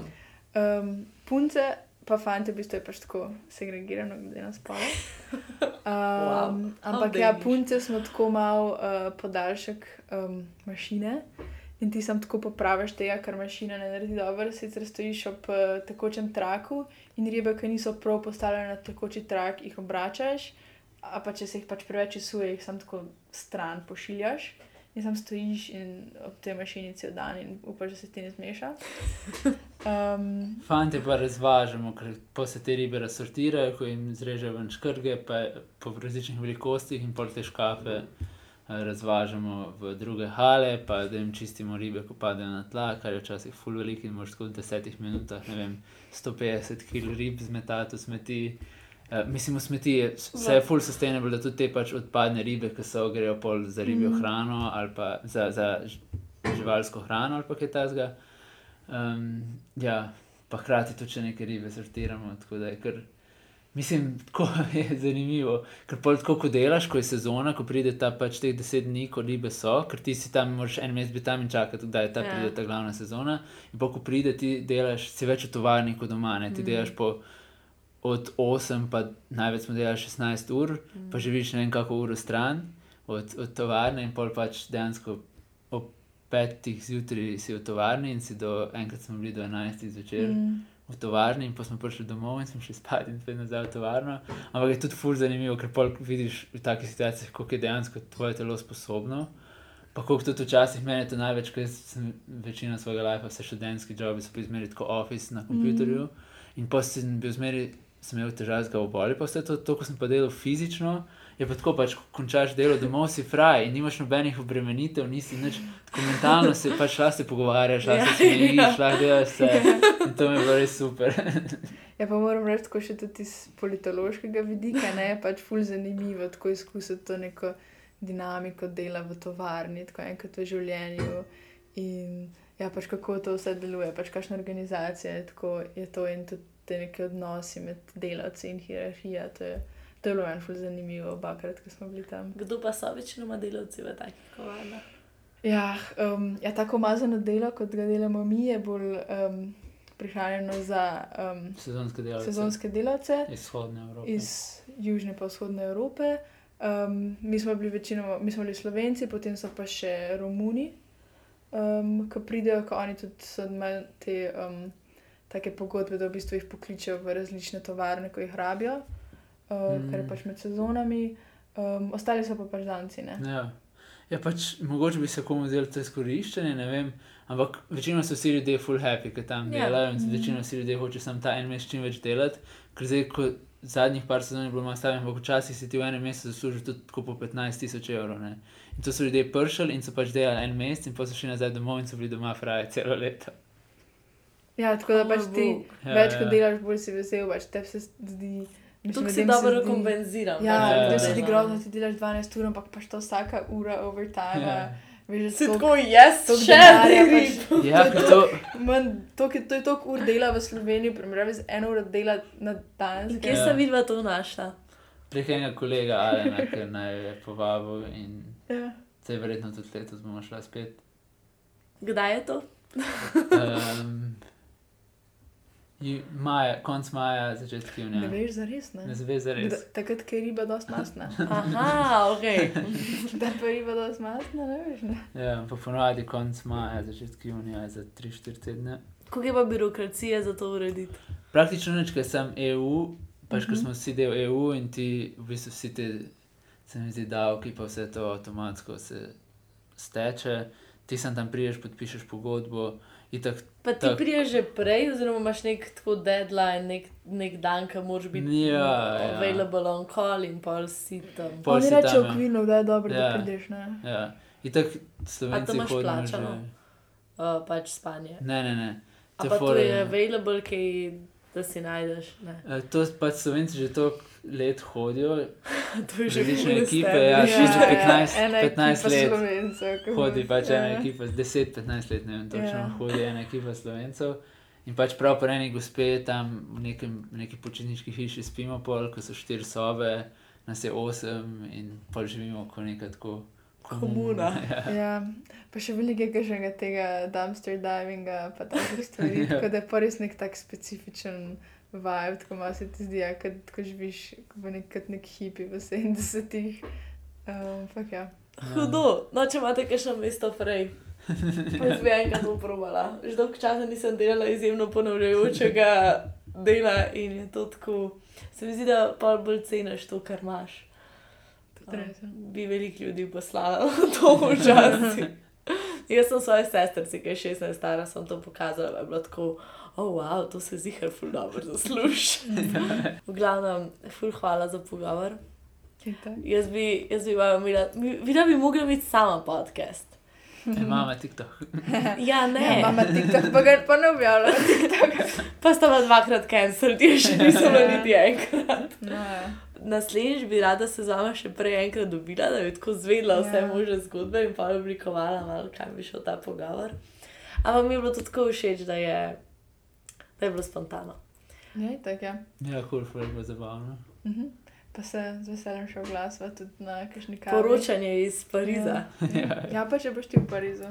Um, punce, pa fante, v bistvu je pač tako segregirano, glede na spol. Um, Wow. ampak ja, punce smo tako mal uh, podaljšek um, mašine. In ti sam tako popraviš tega, kar mašina ne naredi dobro, sicer stojiš ob uh, tekočem traku in ribe, ki niso prav postavljene na tekoči trak, jih obračaš, a pa če se jih pač preveč izsuje, jih sam tako stran pošiljaš. In sam stojiš in ob tej mašini cel dan in upaš, da se ti ne zmeša. Um, Fantje pa razvažamo, ker pa se te ribe razsortirajo, ko jim zrežejo ven škrge, pa po različnih velikostih in pol te škafe eh, razvažamo v druge hale, pa da jim čistimo ribe, ko padejo na tla, kar je včasih full velik in moš tako v desetih minutah, ne vem, 150 kg rib zmetati v smeti. Uh, mislim, v smeti je vse je full sustainable, da tudi te pač odpadne ribe, ki so grejo pol za ribjo Mhm. hrano ali pa za, za živalsko hrano ali pa kaj takega. Um, ja, pa hkrati tudi če neke ribe sortiramo. Tako da je kar, mislim, tako je zanimivo. Ker pol tako, ko delaš, ko je sezona, ko pride ta pač teh deset dni, ko ribe so, ker ti si tam, moraš en mesec biti tam in čakati, da je ta Ja. pride ta glavna sezona. In pa ko pride, ti delaš, si več v tovarni kot doma, ne? ti Mhm. delaš po. Od 8, pa največ smo delali 16 ur, pa živiš ne vem kako uro stran od, od tovarne, in pol pač dejansko ob 5 zjutraj si v tovarni, in si do enkrat smo bili do 11 zvečer mm, v tovarni, in pa smo prišli domov in smo šli spat in spet nazaj v tovarno. Ampak je tudi ful zanimivo, ker pol vidiš v takih situacijah, koliko je dejansko tvoje telo sposobno. Pa koliko tudi včasih meni to največ, ker sem večino svojega life, vse študentski jobi so bili zmeri tako office na kompjutorju. In pa sem bil zmeri, sem imel težave z glavoboli, pa vse to, to, ko sem pa delal fizično. Je pa tako, pač, ko končaš delo, domov si fraj in nimaš nobenih obremenitev, nisi nič, tako mentalno se pač lahko se pogovarjaš, lahko se Ja, smejiš, ja. lahko delaš vse. In to mi je bilo res super. Ja, pa moram reči, tako še tudi iz politološkega vidika, ne, pač ful zanimivo tako izkusiti to neko dinamiko dela v tovarni, tako enkrat v življenju. In ja, pač kako to vse deluje, pač kakšna organizacija je, tako je to in tudi te neke odnosi med delavci in hierarhija. To je, to je bilo meni ful zanimivo, obakrat, ko smo bili tam. Kdo pa so večinoma delavci v takih kovarnah? Ja, um, ja, tako umazano delo, kot ga delamo mi, je bolj um, prihranjeno za um, Sezonske delavce. sezonske delavce. Iz vzhodne Evrope. iz južne pa vzhodne Evrope. Um, mi smo bili večinoma, mi smo bili Slovenci, potem so pa še Romuni, um, ki pridejo, ko oni tudi so imeli te um, take pogodbe, da v bistvu jih pokličejo v različne tovarne, ko jih rabijo, uh, mm. kar je Mm. pač med sezonami. Um, ostali so pa pač danci. Ne? Ja. ja, pač mogoče bi se komu zdelo to izkoriščanje, ne vem. Ampak večino so vsi ljudje full happy, ki tam Ja. delajo in večino vsi ljudje hoče samo ta en mesec čim več delati. Ker zdaj, ko zadnjih par sezon je bilo malo stavljeno, ampak včasih si ti v enem mesecu zaslužil tudi po 15 tisoč evrov. Ne? In to so ljudje pršali in so pač delali en mesec in pa so šli nazaj domov in so bili doma fraje celo leto. Ja, tako da pač ti. Ja, več, ja. ko delaš, bolj si vesel, pač tebi se zdi. mislim, Tukaj si se dobro zdi- kompenziram. Ja, Ja, ja, se ja. zdi grozno, ti delaš 12 ur, ampak pač to vsaka ura overtime. Ja. Veš, Si tako, jaz, toliko še pač- Ja, ker to, je- to je toliko ur dela v Sloveniji, primerjavi z eno uro dela na dan. Kje Ja. sem videla to našla? prek enega kolega Alena, ker naj je povabil in Ja. se verjetno tudi letos bomo šla spet. Kdaj je to? Um, maja, konc maja, začetek Ne junija. veš, za res. Ne? Ne zveš za res. Takrat, ko je riba dosti masna. Aha, ok. Da pa je riba dosti masna, ne veš. Ne? Ja, pa ponovadi konc maja, začetek junija, za 3-4 tedne. Koliko je pa birokracije za to urediti? Praktično nič, ker sem EU, pač ker Mhm. smo vsi del EU in ti v bistvu vsi te, se mi zdi, davki, pa vse to avtomatsko se steče. Ti sem tam priješ, podpišeš pogodbo. Itak, Pa ti Tak. priješ že prej, oziroma imaš nek tako deadline, nek, nek dan, ki moraš biti Ja, ja. available on call in pol si tam. Pol Oni si reče tam, ja. okvirno, da je dobro, Ja. da prideš. Ne? ja. Itak slovenci imaš hodimo že. plačano? uh, pač spanje. Ne, ne, ne. A To pa to fora, je available, kaj da si najdeš. Ne. Eh, To pač Slovenci že toliko let hodijo, To je že Različne ekipe, ja, še že Ja, 15 ena 15 ekipa let Slovencev, hodi pač ja. ena ekipa, 10-15 let, ne vem točno, Ja. hodi ena ekipa Slovencev. In pač prav po eni gospe tam v nekem, neki počitniški hiši spimo pol, ko so štiri sobe, nas je osem in pol živimo kot neka tako Komuna. Ja. Ja, pa še veliko je kakšnega tega dumpster divinga, pa takih stvari. Ja. Tako da je pa res nek tak specifičen vibe, tako malo se ti zdi, ja, kot ko živiš v nek, kot nek hipi v 70-ih. Um, fak ja. Hudo, no če imate kakšno mesto frej. Jaz bi enkrat to probala. Že dolgo časa nisem delala izjemno ponavljajočega dela in je to tako. Se mi zdi, da pa bolj ceniš to, kar imaš. Ja. Bi veliko ljudi poslala to včasih. Jaz sem svoje sestrici, ki je 16 stara, sem to pokazala, da je bilo tako, oh, wow, to se zihar ful dobro zasluži. v glavnem, ful hvala za pogovor. Jaz bi, jaz bi vam imela, mi- videla bi mogla biti sama podcast. Imamo TikTok. Ja, ne. Ja, mama TikTok, pa ga pa ne objavlja. Pa sta me dvakrat cancelled, jaz še nisem bila niti enkrat. No, ja. Naslednjič bi rada se z vama še prej enkrat dobila, da bi tako zvedela vse Ja. možne zgodbe in pa oblikovala malo, kam bi šel ta pogovor. Ampak mi je bilo tudi tako všeč, da je, da je bilo spontano. Ja, itak, ja. Ja, kul, cool, je bilo zabavno. Mhm. Pa se z veseljem še oglasva tudi na kakšni kavi. Poročanje iz Pariza. Ja, ja pa če boš ti v Parizu.